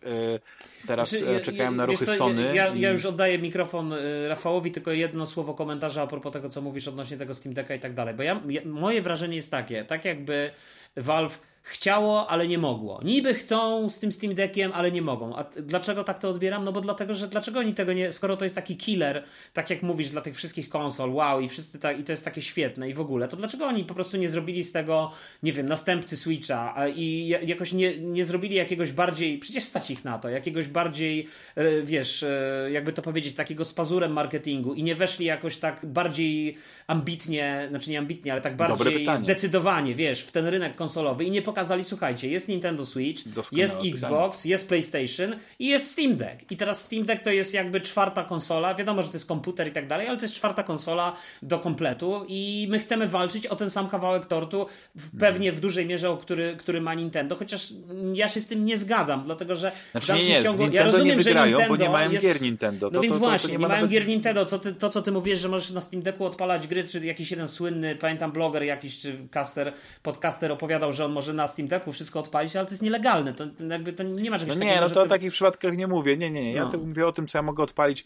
Speaker 1: teraz znaczy, e, czekają na ruchy
Speaker 3: co,
Speaker 1: Sony?
Speaker 3: Ja, ja, już oddaję mikrofon Rafałowi, tylko jedno słowo komentarza a propos tego, co mówisz odnośnie tego Steam Decka i tak dalej, bo ja, moje wrażenie jest takie, tak jakby Valve chciało, ale nie mogło. Niby chcą z tym Steam Deckiem, ale nie mogą. A dlaczego tak to odbieram? No bo dlatego, że dlaczego oni tego nie, skoro to jest taki killer, tak jak mówisz, dla tych wszystkich konsol, wow, i wszyscy tak, i to jest takie świetne i w ogóle, to dlaczego oni po prostu nie zrobili z tego, nie wiem, następcy Switcha i jakoś nie, nie zrobili jakiegoś bardziej, przecież stać ich na to, jakiegoś bardziej, e, wiesz, e, jakby to powiedzieć, takiego z pazurem marketingu i nie weszli jakoś tak bardziej ambitnie, znaczy nie ambitnie, ale tak bardziej zdecydowanie, wiesz, w ten rynek konsolowy i nie pokazali pokazali, słuchajcie, jest Nintendo Switch, Doskonałe jest Xbox, pytanie. jest PlayStation i jest Steam Deck. I teraz Steam Deck to jest jakby czwarta konsola. Wiadomo, że to jest komputer i tak dalej, ale to jest czwarta konsola do kompletu i my chcemy walczyć o ten sam kawałek tortu, w, pewnie w dużej mierze, o który, który ma Nintendo, chociaż ja się z tym nie zgadzam, dlatego że
Speaker 1: znaczy, nie, nie, ciągu, ja rozumiem, nie wygrają, że bo nie mają jest, gier Nintendo.
Speaker 3: To, no więc to, to, właśnie, nie, nie mają nawet... gier Nintendo. Co ty, to, co ty mówisz, że możesz na Steam Decku odpalać gry, czy jakiś jeden słynny, pamiętam bloger jakiś, czy caster, podcaster opowiadał, że on może na Steam Decku wszystko odpalić, ale to jest nielegalne. To, jakby to nie ma czegoś
Speaker 1: no
Speaker 3: nie,
Speaker 1: takiego.
Speaker 3: No
Speaker 1: to o takich przypadkach nie mówię. Nie, nie, nie. Ja no. mówię o tym, co ja mogę odpalić,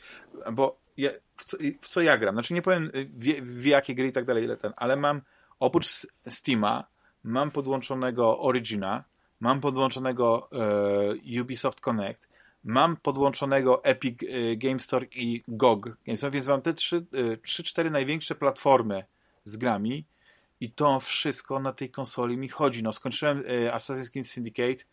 Speaker 1: bo ja, w, co, w, co, ja gram. Znaczy nie powiem w, w jakie gry i tak dalej, ile ten, ale mam oprócz Steama, mam podłączonego Origina, mam podłączonego e, Ubisoft Connect, mam podłączonego Epic e, Game Store i GOG Game Store, więc mam te trzy, e, trzy, cztery największe platformy z grami i to wszystko na tej konsoli mi chodzi. No, skończyłem y, Assassin's Creed Syndicate.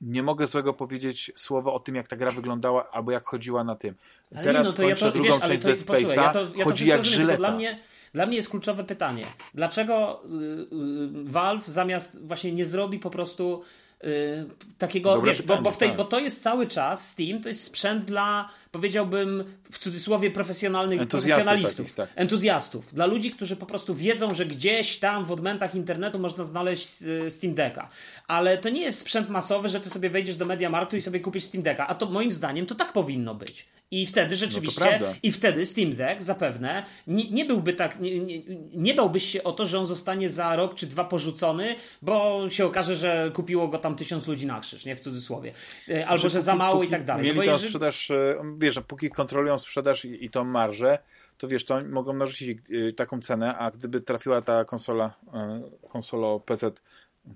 Speaker 1: Nie mogę złego powiedzieć słowa o tym, jak ta gra wyglądała, albo jak chodziła na tym.
Speaker 3: Ale Teraz nie, no to ja to, drugą wiesz, część Dead Space'a. Ja to, ja chodzi jak żyleta. Dla mnie, dla mnie jest kluczowe pytanie. Dlaczego y, y, Valve zamiast właśnie nie zrobi po prostu Yy, takiego, wiesz, pytanie, bo, bo, w tej, tak. bo to jest cały czas Steam, to jest sprzęt dla, powiedziałbym, w cudzysłowie profesjonalnych profesjonalistów, takich, tak. entuzjastów, dla ludzi, którzy po prostu wiedzą, że gdzieś tam w odmętach internetu można znaleźć y, Steam Decka. Ale to nie jest sprzęt masowy, że ty sobie wejdziesz do Mediamarktu i sobie kupisz Steam Decka, a to moim zdaniem to tak powinno być. I wtedy no rzeczywiście, no i wtedy Steam Deck zapewne nie, nie byłby tak, nie, nie, nie bałbyś się o to, że on zostanie za rok czy dwa porzucony, bo się okaże, że kupiło go tam tysiąc ludzi na krzyż, nie w cudzysłowie. E, albo że, że za mało i tak dalej.
Speaker 1: Mieli no tą jeżeli... sprzedaż, e, wiesz, póki kontrolują sprzedaż i, i tą marżę, to wiesz, to mogą narzucić e, taką cenę, a gdyby trafiła ta konsola, konsolo PC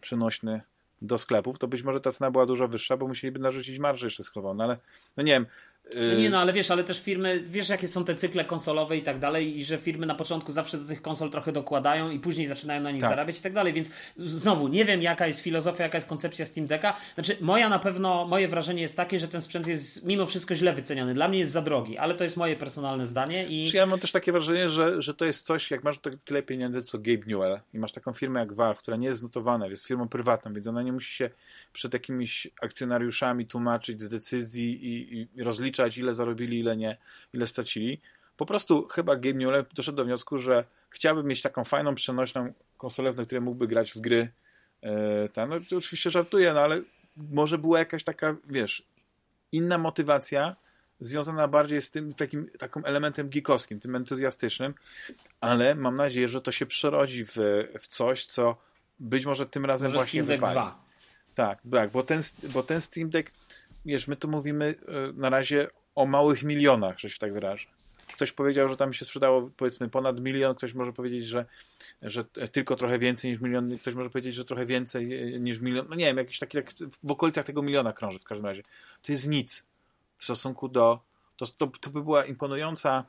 Speaker 1: przynośny do sklepów, to być może ta cena była dużo wyższa, bo musieliby narzucić marżę jeszcze sklepową, no ale no nie wiem,
Speaker 3: no nie no, ale wiesz, ale też firmy, wiesz jakie są te cykle konsolowe i tak dalej i że firmy na początku zawsze do tych konsol trochę dokładają i później zaczynają na nich tak. zarabiać i tak dalej, więc znowu nie wiem jaka jest filozofia, jaka jest koncepcja Steam Decka. Znaczy moja na pewno, moje wrażenie jest takie, że ten sprzęt jest mimo wszystko źle wyceniony. Dla mnie jest za drogi, ale to jest moje personalne zdanie i...
Speaker 1: Czy ja mam też takie wrażenie, że, że to jest coś, jak masz tyle pieniędzy co Gabe Newell i masz taką firmę jak Valve, która nie jest znotowana, jest firmą prywatną, więc ona nie musi się przed jakimiś akcjonariuszami tłumaczyć z decyzji i, i rozliczać ile zarobili ile nie, ile stracili. Po prostu chyba Gabe Newell doszedł do wniosku, że chciałby mieć taką fajną, przenośną konsolę, na której mógłby grać w gry. E, tam, no, to oczywiście żartuję, no ale może była jakaś taka, wiesz, inna motywacja, związana bardziej z tym takim takim elementem geekowskim, tym entuzjastycznym, ale mam nadzieję, że to się przerodzi w, w coś, co być może tym razem może właśnie wypali. Tak, tak, bo ten, bo ten Steam Deck, wiesz, my tu mówimy e, na razie o małych milionach, że się tak wyrażę. Ktoś powiedział, że tam się sprzedało powiedzmy ponad milion, ktoś może powiedzieć, że, że tylko trochę więcej niż milion, ktoś może powiedzieć, że trochę więcej niż milion. No nie wiem, jakiś taki tak w okolicach tego miliona krąży w każdym razie. To jest nic w stosunku do. To, to, to by była imponująca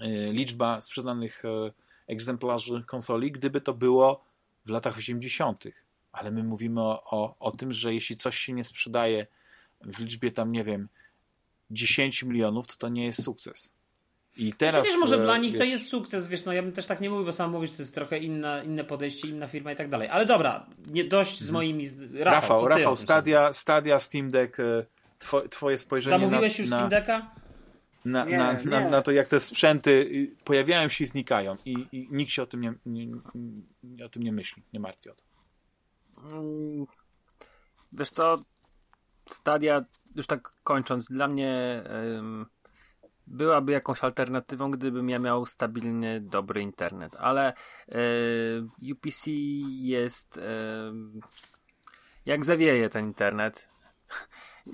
Speaker 1: e, liczba sprzedanych e, egzemplarzy konsoli, gdyby to było w latach 80. Ale my mówimy o, o, o tym, że jeśli coś się nie sprzedaje w liczbie tam, nie wiem, 10 milionów, to to nie jest sukces. I teraz.
Speaker 3: Wiesz, może dla nich wiesz... to jest sukces, wiesz, no ja bym też tak nie mówił, bo sam mówisz, to jest trochę inna, inne podejście, inna firma i tak dalej. Ale dobra, nie dość z mhm. moimi. Rafał,
Speaker 1: Rafał, Rafał Stadia, Stadia, Steam Deck, e, two, twoje spojrzenie.
Speaker 3: Zamówiłeś
Speaker 1: na,
Speaker 3: już na, Steam Decka?
Speaker 1: Na, nie, na, na, na, to, jak te sprzęty y, pojawiają się i znikają. I, i nikt się o tym nie, nie, nie, o tym nie myśli, nie martwi o to.
Speaker 2: Mm, wiesz co, Stadia już tak kończąc, dla mnie byłaby jakąś alternatywą, gdybym ja miał stabilnie dobry internet, ale UPC jest jak zawieje ten internet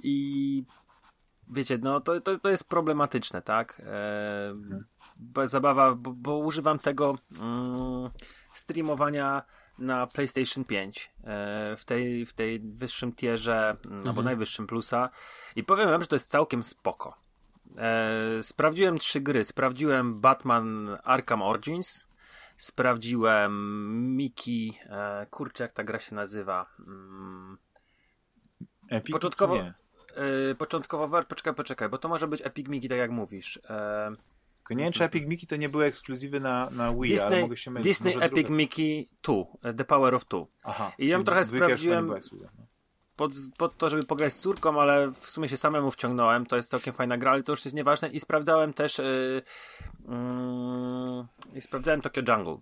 Speaker 2: i wiecie, no to, to, to jest problematyczne, tak? E, zabawa, bo, bo, używam tego mm, streamowania na PlayStation 5 e, w tej, w tej wyższym tierze, mm, mhm. albo najwyższym plusa i powiem wam, że to jest całkiem spoko. E, sprawdziłem trzy gry. Sprawdziłem Batman Arkham Origins, sprawdziłem Miki, e, kurczę jak ta gra się nazywa. Mm,
Speaker 1: Epic?
Speaker 2: Początkowo, Nie. początkowo, poczekaj, poczekaj, bo to może być Epic Miki, tak jak mówisz.
Speaker 1: Tylko nie wiem, czy Epic Mickey to nie były ekskluzywy na, na Wii, Disney, ale mogę się mylić.
Speaker 2: Disney Może Epic drugie... Mickey 2, e, The Power of Two. Aha, I ja trochę sprawdziłem no. pod, pod to, żeby pograć z córką, ale w sumie się samemu wciągnąłem. To jest całkiem fajna gra, ale to już jest nieważne. I sprawdzałem też yy, yy, i sprawdzałem Tokyo Jungle.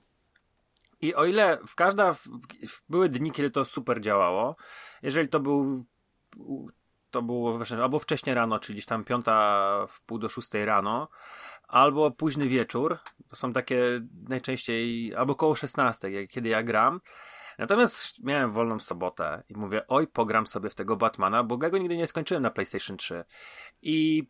Speaker 2: I o ile w każda w, w, były dni, kiedy to super działało, jeżeli to był to było albo wcześnie rano, czyli gdzieś tam piąta w pół do szóstej rano, albo późny wieczór. To są takie najczęściej, albo koło 16, kiedy ja gram. Natomiast miałem wolną sobotę i mówię, oj, pogram sobie w tego Batmana, bo ja go nigdy nie skończyłem na PlayStation 3. I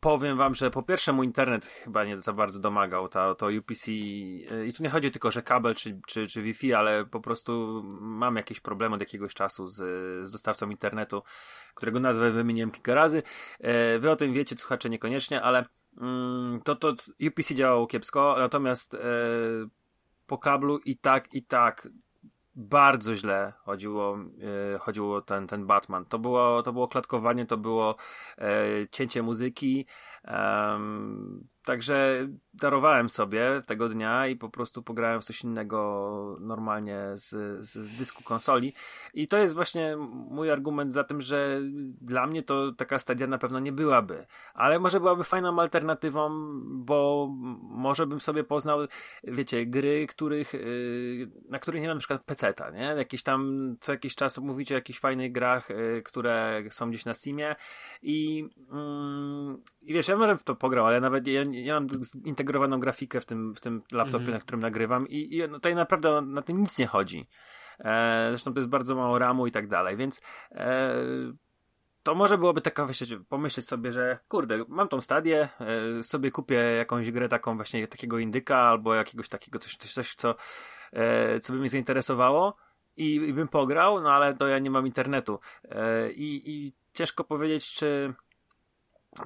Speaker 2: powiem wam, że po pierwsze mój internet chyba nie za bardzo domagał, to, to UPC i tu nie chodzi tylko, że kabel czy, czy, czy Wi-Fi, ale po prostu mam jakieś problemy od jakiegoś czasu z, z dostawcą internetu, którego nazwę wymieniłem kilka razy. E, wy o tym wiecie, słuchacze niekoniecznie, ale to, to UPC działało kiepsko, natomiast e, po kablu i tak, i tak bardzo źle chodziło, e, chodziło ten, ten Batman. To było, to było klatkowanie, to było e, cięcie muzyki, Także darowałem sobie tego dnia i po prostu pograłem w coś innego normalnie z, z, z, dysku konsoli. I to jest właśnie mój argument za tym, że dla mnie to taka stadia na pewno nie byłaby. Ale może byłaby fajną alternatywą, bo może bym sobie poznał, wiecie, gry, których, yy, na których nie mam na przykład peceta, nie? Jakieś tam, co jakiś czas mówicie o jakichś fajnych grach, yy, które są gdzieś na Steamie i, yy, i wiesz, ja może w to pograł, ale nawet ja ja mam zintegrowaną grafikę w tym, w tym laptopie, mhm. na którym nagrywam i, i no, tutaj naprawdę na tym nic nie chodzi. E, zresztą to jest bardzo mało ramu i tak dalej, więc e, to może byłoby taka, pomyśleć sobie, że kurde, mam tą stadię, e, sobie kupię jakąś grę taką właśnie takiego indyka albo jakiegoś takiego coś, coś, coś co, e, co by mnie zainteresowało i, i bym pograł, no ale to ja nie mam internetu. E, i, I ciężko powiedzieć, czy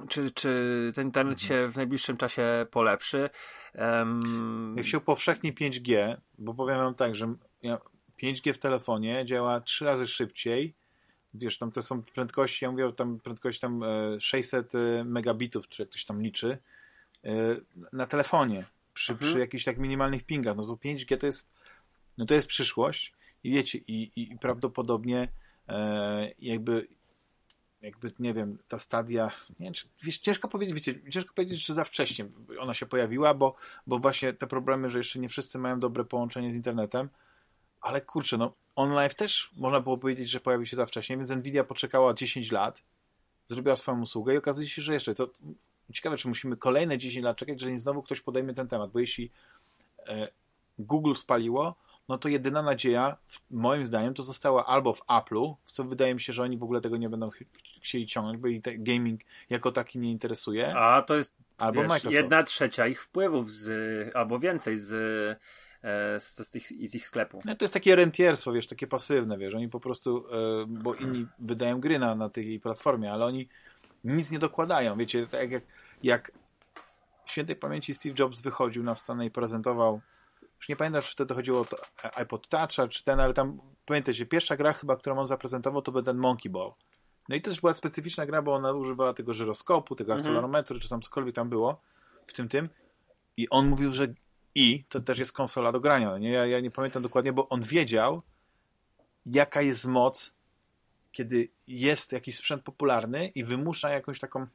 Speaker 2: czy, czy ten internet mhm. się w najbliższym czasie polepszy. Um...
Speaker 1: Jak się upowszechni 5G, bo powiem wam tak, że 5G w telefonie działa trzy razy szybciej. Wiesz, tam to są prędkości, ja mówię tam prędkość tam 600 e, e, megabitów, czy jak ktoś tam liczy, e, na telefonie przy, mhm. przy jakichś tak minimalnych pingach. No to 5G to jest, no to jest przyszłość i wiecie, i, i, i prawdopodobnie jakby jakby, nie wiem, ta stadia, nie wiem, czy, wiesz, ciężko powiedzieć, wiecie, ciężko powiedzieć, że za wcześnie ona się pojawiła, bo, bo właśnie te problemy, że jeszcze nie wszyscy mają dobre połączenie z internetem, ale kurczę, no, OnLive też można było powiedzieć, że pojawił się za wcześnie, więc Nvidia poczekała 10 lat, zrobiła swoją usługę i okazuje się, że jeszcze, co, ciekawe, czy musimy kolejne 10 lat czekać, że znowu ktoś podejmie ten temat, bo jeśli e, Google spaliło, no to jedyna nadzieja, moim zdaniem, to została albo w Apple'u, co wydaje mi się, że oni w ogóle tego nie będą chcieli ciągnąć, bo ich gaming jako taki nie interesuje.
Speaker 2: A to jest albo wiesz, jedna trzecia ich wpływów, z, albo więcej z, e, z, z, ich, z ich sklepu.
Speaker 1: No, to jest takie rentierstwo, wiesz, takie pasywne, wiesz, oni po prostu, e, bo inni wydają gry na, na tej platformie, ale oni nic nie dokładają, wiecie, tak jak, jak świętej pamięci Steve Jobs wychodził na scenę i prezentował już nie pamiętam, czy wtedy chodziło o to iPod Toucha, czy ten, ale tam pamiętajcie, pierwsza gra chyba, którą on zaprezentował, to był ten Monkey Ball. No i to też była specyficzna gra, bo ona używała tego żyroskopu, tego mhm. akcelerometru, czy tam cokolwiek tam było w tym tym. I on mówił, że i to też jest konsola do grania. Nie? Ja, ja nie pamiętam dokładnie, bo on wiedział, jaka jest moc, kiedy jest jakiś sprzęt popularny i wymusza jakąś taką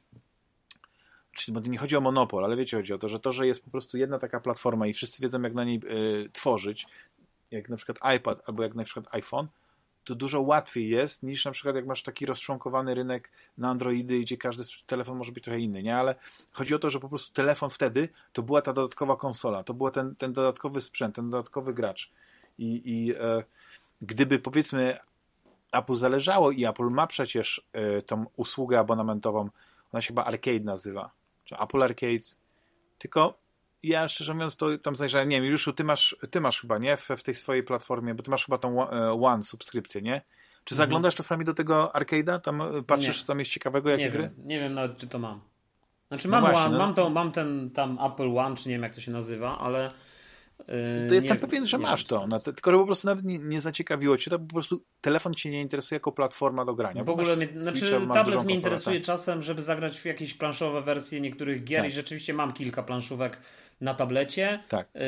Speaker 1: czyli bo nie chodzi o monopol, ale wiecie, chodzi o to, że to, że jest po prostu jedna taka platforma i wszyscy wiedzą, jak na niej y, tworzyć, jak na przykład iPad albo jak na przykład iPhone, to dużo łatwiej jest niż na przykład jak masz taki rozczłonkowany rynek na Androidy, gdzie każdy telefon może być trochę inny, nie? Ale chodzi o to, że po prostu telefon wtedy to była ta dodatkowa konsola, to był ten, ten dodatkowy sprzęt, ten dodatkowy gracz. I, i e, gdyby powiedzmy Apple zależało i Apple ma przecież e, tą usługę abonamentową, ona się chyba Arcade nazywa, czy Apple Arcade, tylko ja szczerze mówiąc to tam zajrzałem, nie wiem, Juliuszu, ty masz, ty masz chyba, nie, w, w tej swojej platformie, bo ty masz chyba tą e, One subskrypcję, nie? Czy mhm. zaglądasz czasami do tego arcade'a? Tam e, patrzysz, co tam jest ciekawego, jakie
Speaker 3: nie
Speaker 1: gry?
Speaker 3: Wiem, nie wiem nawet, czy to mam. Znaczy mam, no właśnie, One, no. mam, to, mam ten tam Apple One, czy nie wiem, jak to się nazywa, ale
Speaker 1: to jestem nie, pewien, że masz to, te, tylko że po prostu nawet nie, nie, zaciekawiło cię to, po prostu telefon cię nie interesuje jako platforma do grania.
Speaker 3: W ogóle, mnie, znaczy tablet mnie interesuje tak. czasem, żeby zagrać w jakieś planszowe wersje niektórych gier tak. i rzeczywiście mam kilka planszówek na tablecie.
Speaker 1: Tak. Yy,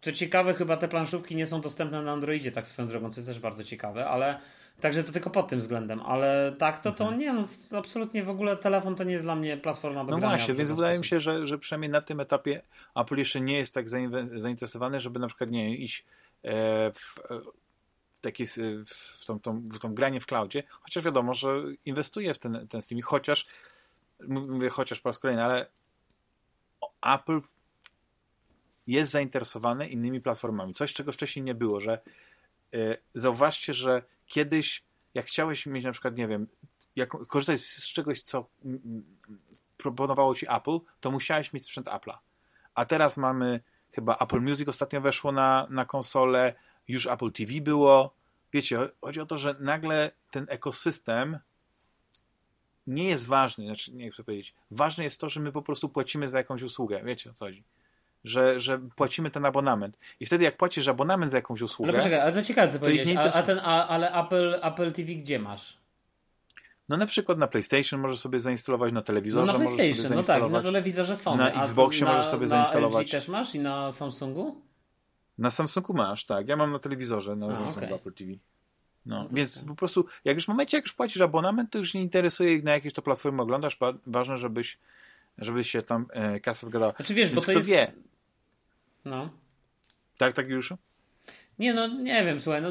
Speaker 3: co ciekawe, chyba te planszówki nie są dostępne na Androidzie, tak swoją drogą, co jest też bardzo ciekawe, ale Także to tylko pod tym względem, ale tak, to, to mhm. nie, no, absolutnie w ogle telefon to nie jest dla mnie platforma do
Speaker 1: No właśnie, więc wydaje mi się, że, że przynajmniej na tym etapie Apple jeszcze nie jest tak zainteresowany, żeby na przykład, nie iść e, w, w, taki, w, tą, tą, w tą granie w cloudzie, chociaż wiadomo, że inwestuje w ten, ten Steam, chociaż mówię chociaż po raz kolejny, ale Apple jest zainteresowany innymi platformami. Coś, czego wcześniej nie było, że e, zauważcie, że kiedyś, jak chciałeś mieć na przykład, nie wiem, jak, korzystać z czegoś, co proponowało ci Apple, to musiałeś mieć sprzęt Apple'a. A teraz mamy, chyba Apple Music ostatnio weszło na, na konsolę, już Apple TV było. Wiecie, chodzi o to, że nagle ten ekosystem nie jest ważny, znaczy nie chcę powiedzieć, ważne jest to, że my po prostu płacimy za jakąś usługę, wiecie o co chodzi że, że płacimy ten abonament. I wtedy jak płacisz abonament za jakąś usługę...
Speaker 3: Ale poczekaj, ale to ciekawe co. A, a, ten, a, ale Apple, Apple TV gdzie masz?
Speaker 1: No na przykład na PlayStation możesz sobie zainstalować, na telewizorze no na możesz sobie zainstalować. No
Speaker 3: tak, na telewizorze są.
Speaker 1: Na Xboxie możesz sobie na zainstalować.
Speaker 3: Na też masz i na Samsungu?
Speaker 1: Na Samsungu masz, tak. Ja mam na telewizorze, na Samsungu okay. Apple TV. No, no więc po prostu, jak już w momencie, jak już płacisz abonament, to już nie interesuje, na jakiejś to platformy oglądasz. Ważne, żebyś, żebyś się tam e, kasa zgadała.
Speaker 3: Znaczy wiesz, więc bo to
Speaker 1: kto
Speaker 3: jest...
Speaker 1: wie.
Speaker 3: No.
Speaker 1: Tak, tak już?
Speaker 3: Nie, no nie wiem, słuchaj, no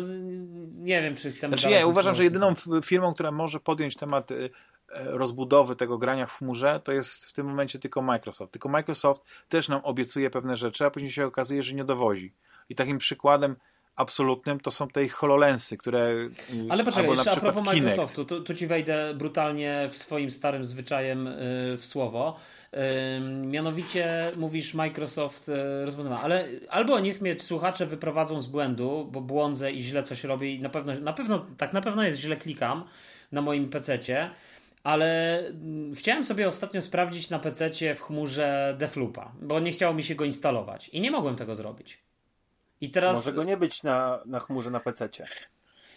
Speaker 3: nie wiem, czy chcemy...
Speaker 1: Znaczy ja uważam, że jedyną firmą, która może podjąć temat y, rozbudowy tego grania w chmurze, to jest w tym momencie tylko Microsoft. Tylko Microsoft też nam obiecuje pewne rzeczy, a później się okazuje, że nie dowozi. I takim przykładem absolutnym to są te ich HoloLensy, które... Y,
Speaker 3: Ale poczekaj, jeszcze a propos Kinect. Microsoftu, tu, tu ci wejdę brutalnie w swoim starym zwyczajem yy, w słowo. Mianowicie mówisz Microsoft e, rozbudowa, ale albo niech mnie słuchacze wyprowadzą z błędu, bo błądzę i źle coś robię i na pewno, na pewno tak na pewno jest, źle klikam na moim PC-cie, ale mm, chciałem sobie ostatnio sprawdzić na PC-cie w chmurze Defloopa, bo nie chciało mi się go instalować i nie mogłem tego zrobić.
Speaker 2: I teraz... Może go nie być na, na chmurze na PC-cie.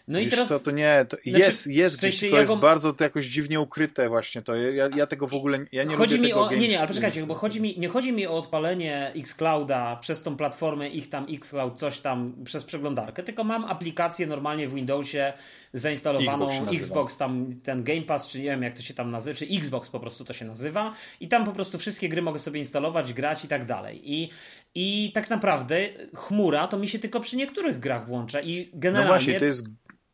Speaker 1: No Wiesz i teraz. Co, to nie, to znaczy, jest, jest w sensie gdzieś, tylko ja go... jest bardzo to jakoś dziwnie ukryte właśnie to. Ja, ja tego w ogóle ja nie chodzi lubię mi tego
Speaker 3: o, Nie, nie, ale poczekajcie, bo chodzi mi, nie chodzi mi o odpalenie Xclouda przez tą platformę ich tam Xcloud, coś tam przez przeglądarkę, tylko mam aplikację normalnie w Windowsie zainstalowaną, Xbox, Xbox tam ten Game Pass, czy nie wiem jak to się tam nazywa, czy Xbox po prostu to się nazywa i tam po prostu wszystkie gry mogę sobie instalować, grać i tak dalej. I i tak naprawdę chmura to mi się tylko przy niektórych grach włącza i generalnie...
Speaker 1: No właśnie, to jest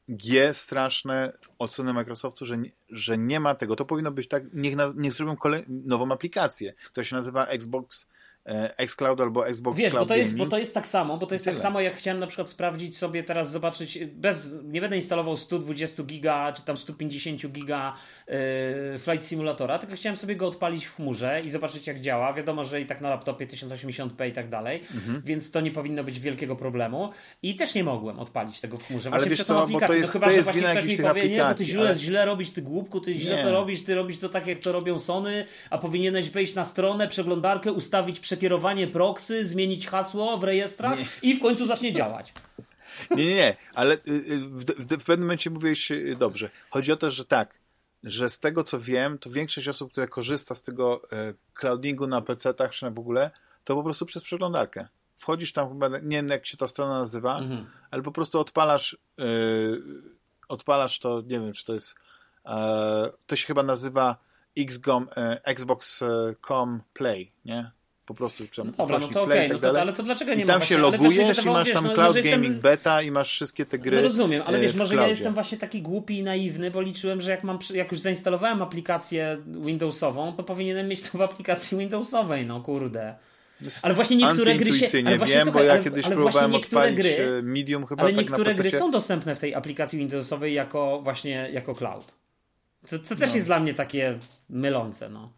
Speaker 1: G straszne oceny Microsoftu, że, że nie ma tego. To powinno być tak, niech, na, niech zrobią kolej, nową aplikację, która się nazywa Xbox xCloud albo Xbox
Speaker 3: Wiesz,
Speaker 1: Cloud
Speaker 3: bo to, jest, bo to jest tak samo, bo to jest tak samo jak chciałem na przykład sprawdzić sobie teraz, zobaczyć, bez, nie będę instalował 120 giga czy tam 150 giga yy, Flight Simulatora, tylko chciałem sobie go odpalić w chmurze i zobaczyć jak działa. Wiadomo, że i tak na laptopie 1080p i tak dalej, mhm. więc to nie powinno być wielkiego problemu i też nie mogłem odpalić tego w chmurze.
Speaker 1: Właśnie ale wiesz co, bo to jest, no chyba, to jest wina jakichś tych aplikacji. Nie, bo
Speaker 3: ty źle, ale... źle robisz, ty głupku, ty źle nie. to robisz, ty robisz to tak jak to robią Sony, a powinieneś wejść na stronę, przeglądarkę, ustawić przekierowanie proxy, zmienić hasło w rejestrach nie. i w końcu zacznie działać.
Speaker 1: Nie, nie, nie, ale y, y, w, w, w pewnym momencie mówiłeś y, dobrze. Chodzi o to, że tak, że z tego co wiem, to większość osób, które korzysta z tego e, cloudingu na PC-tach czy w ogóle, to po prostu przez przeglądarkę. Wchodzisz tam nie wiem jak się ta strona nazywa, mhm. ale po prostu odpalasz odpalasz to, nie wiem czy to jest e, to się chyba nazywa XGOM, e, Xbox.com Play, nie? Po prostu
Speaker 3: no dobra, no to okej, okay, tak no ale to dlaczego nie
Speaker 1: I tam się logujesz i masz tam wiesz, no, Cloud Gaming jestem... Beta i masz wszystkie te gry. No
Speaker 3: rozumiem, ale wiesz, może ja jestem właśnie taki głupi i naiwny, bo liczyłem, że jak mam jak już zainstalowałem aplikację Windowsową, to powinienem mieć to w aplikacji Windowsowej, no kurde.
Speaker 1: Ale właśnie niektóre gry się. Nie wiem, słuchaj, bo ja kiedyś ale, próbowałem odpalić gry, Medium chyba
Speaker 3: Ale
Speaker 1: tak
Speaker 3: niektóre gry są dostępne w tej aplikacji Windowsowej jako właśnie jako cloud. Co, co też no. jest dla mnie takie mylące, no.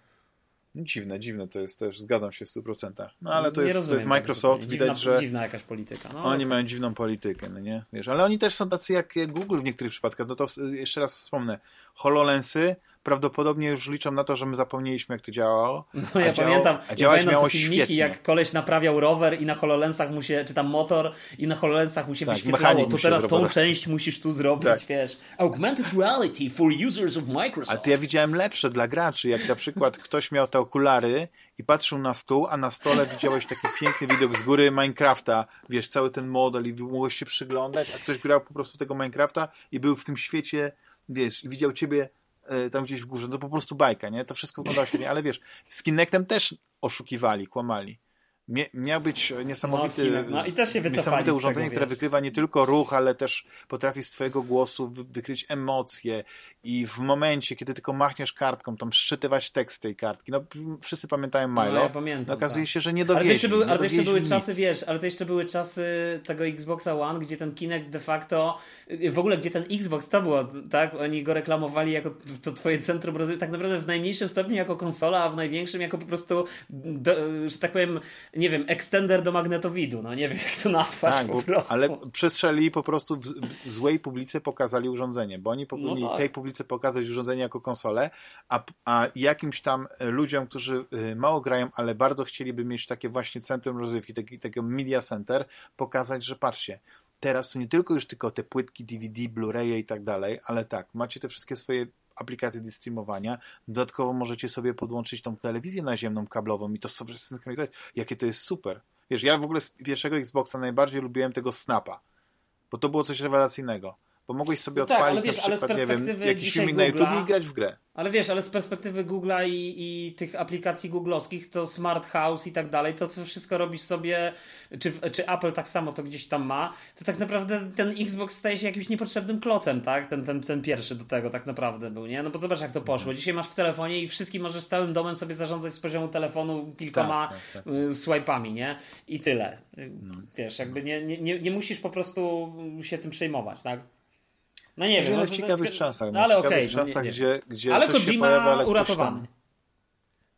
Speaker 1: Dziwne, dziwne to jest też, zgadzam się w 100%. No ale to, jest, to jest Microsoft, dziwna, widać, że.
Speaker 3: Dziwna jakaś polityka. No,
Speaker 1: oni mają dziwną politykę, no nie? Wiesz, ale oni też są tacy jak Google w niektórych przypadkach. No to jeszcze raz wspomnę. HoloLensy prawdopodobnie już liczą na to, że my zapomnieliśmy, jak to działało.
Speaker 3: No ja pamiętam, a działać ja miało filmiki, świetnie. jak koleś naprawiał rower i na HoloLensach mu się, czy tam motor i na HoloLensach mu się tak, wyświetlało, to teraz tą część musisz tu zrobić, tak. wiesz. Augmented reality for users of Microsoft.
Speaker 1: Ale to ja widziałem lepsze dla graczy, jak na przykład ktoś miał te okulary i patrzył na stół, a na stole widziałeś taki piękny widok z góry Minecrafta, wiesz, cały ten model i mogłeś się przyglądać, a ktoś grał po prostu tego Minecrafta i był w tym świecie, wiesz, i widział ciebie tam gdzieś w górze, to po prostu bajka, nie? To wszystko wyglądało świetnie, ale wiesz, z Kinectem też oszukiwali, kłamali miał być niesamowity, no,
Speaker 3: no, i też się
Speaker 1: niesamowite urządzenie, tego, które wykrywa nie tylko ruch, ale też potrafi z twojego głosu wykryć emocje i w momencie, kiedy tylko machniesz kartką, tam szczytywać tekst tej kartki. No, wszyscy pamiętają Milo. No, ja pamiętam, no, okazuje tak. się, że nie dowieźli. Ale to jeszcze były, ale to jeszcze
Speaker 3: były czasy, wiesz, ale to jeszcze były czasy tego Xboxa One, gdzie ten Kinect de facto, w ogóle gdzie ten Xbox to było, tak? Oni go reklamowali jako to twoje centrum rozwoju, tak naprawdę w najmniejszym stopniu jako konsola, a w największym jako po prostu, do, że tak powiem, nie wiem, extender do magnetowidu, no nie wiem jak to nazwać tak, po prostu.
Speaker 1: Ale przestrzeli po prostu w, w, złej publice pokazali urządzenie, bo oni powinni no tak. tej publice pokazać urządzenie jako konsolę, a, a jakimś tam ludziom, którzy y, mało grają, ale bardzo chcieliby mieć takie właśnie centrum rozrywki, taki, takiego media center, pokazać, że patrzcie, teraz to nie tylko już tylko te płytki DVD, Blu-raye i tak dalej, ale tak, macie te wszystkie swoje aplikację do streamowania. Dodatkowo możecie sobie podłączyć tą telewizję naziemną kablową i to sobie synchronizować. Jakie to jest super. Wiesz, ja w ogóle z pierwszego Xboxa najbardziej lubiłem tego Snapa, bo to było coś rewelacyjnego bo mogłeś sobie no tak, odpalić wiesz, na przykład, nie wiem, jakiś filmik na YouTube i grać w grę.
Speaker 3: Ale wiesz, ale z perspektywy Google'a i, i tych aplikacji googlowskich, to Smart House i tak dalej, to co wszystko robisz sobie, czy, czy Apple tak samo to gdzieś tam ma, to tak naprawdę ten Xbox staje się jakimś niepotrzebnym klocem, tak? Ten, ten, ten pierwszy do tego tak naprawdę był, nie? No bo zobacz jak to poszło. Dzisiaj masz w telefonie i wszystkim możesz całym domem sobie zarządzać z poziomu telefonu kilkoma tak, tak, tak. Y, swipe'ami, nie? I tyle. No. Wiesz, jakby nie, nie, nie musisz po prostu się tym przejmować, tak?
Speaker 1: No nie wiem. No, w ciekawych czasach. No, ale ciekawych okay, czasach, no nie, nie. gdzie, gdzie ale coś Kojima się pojawia, ale uratowany.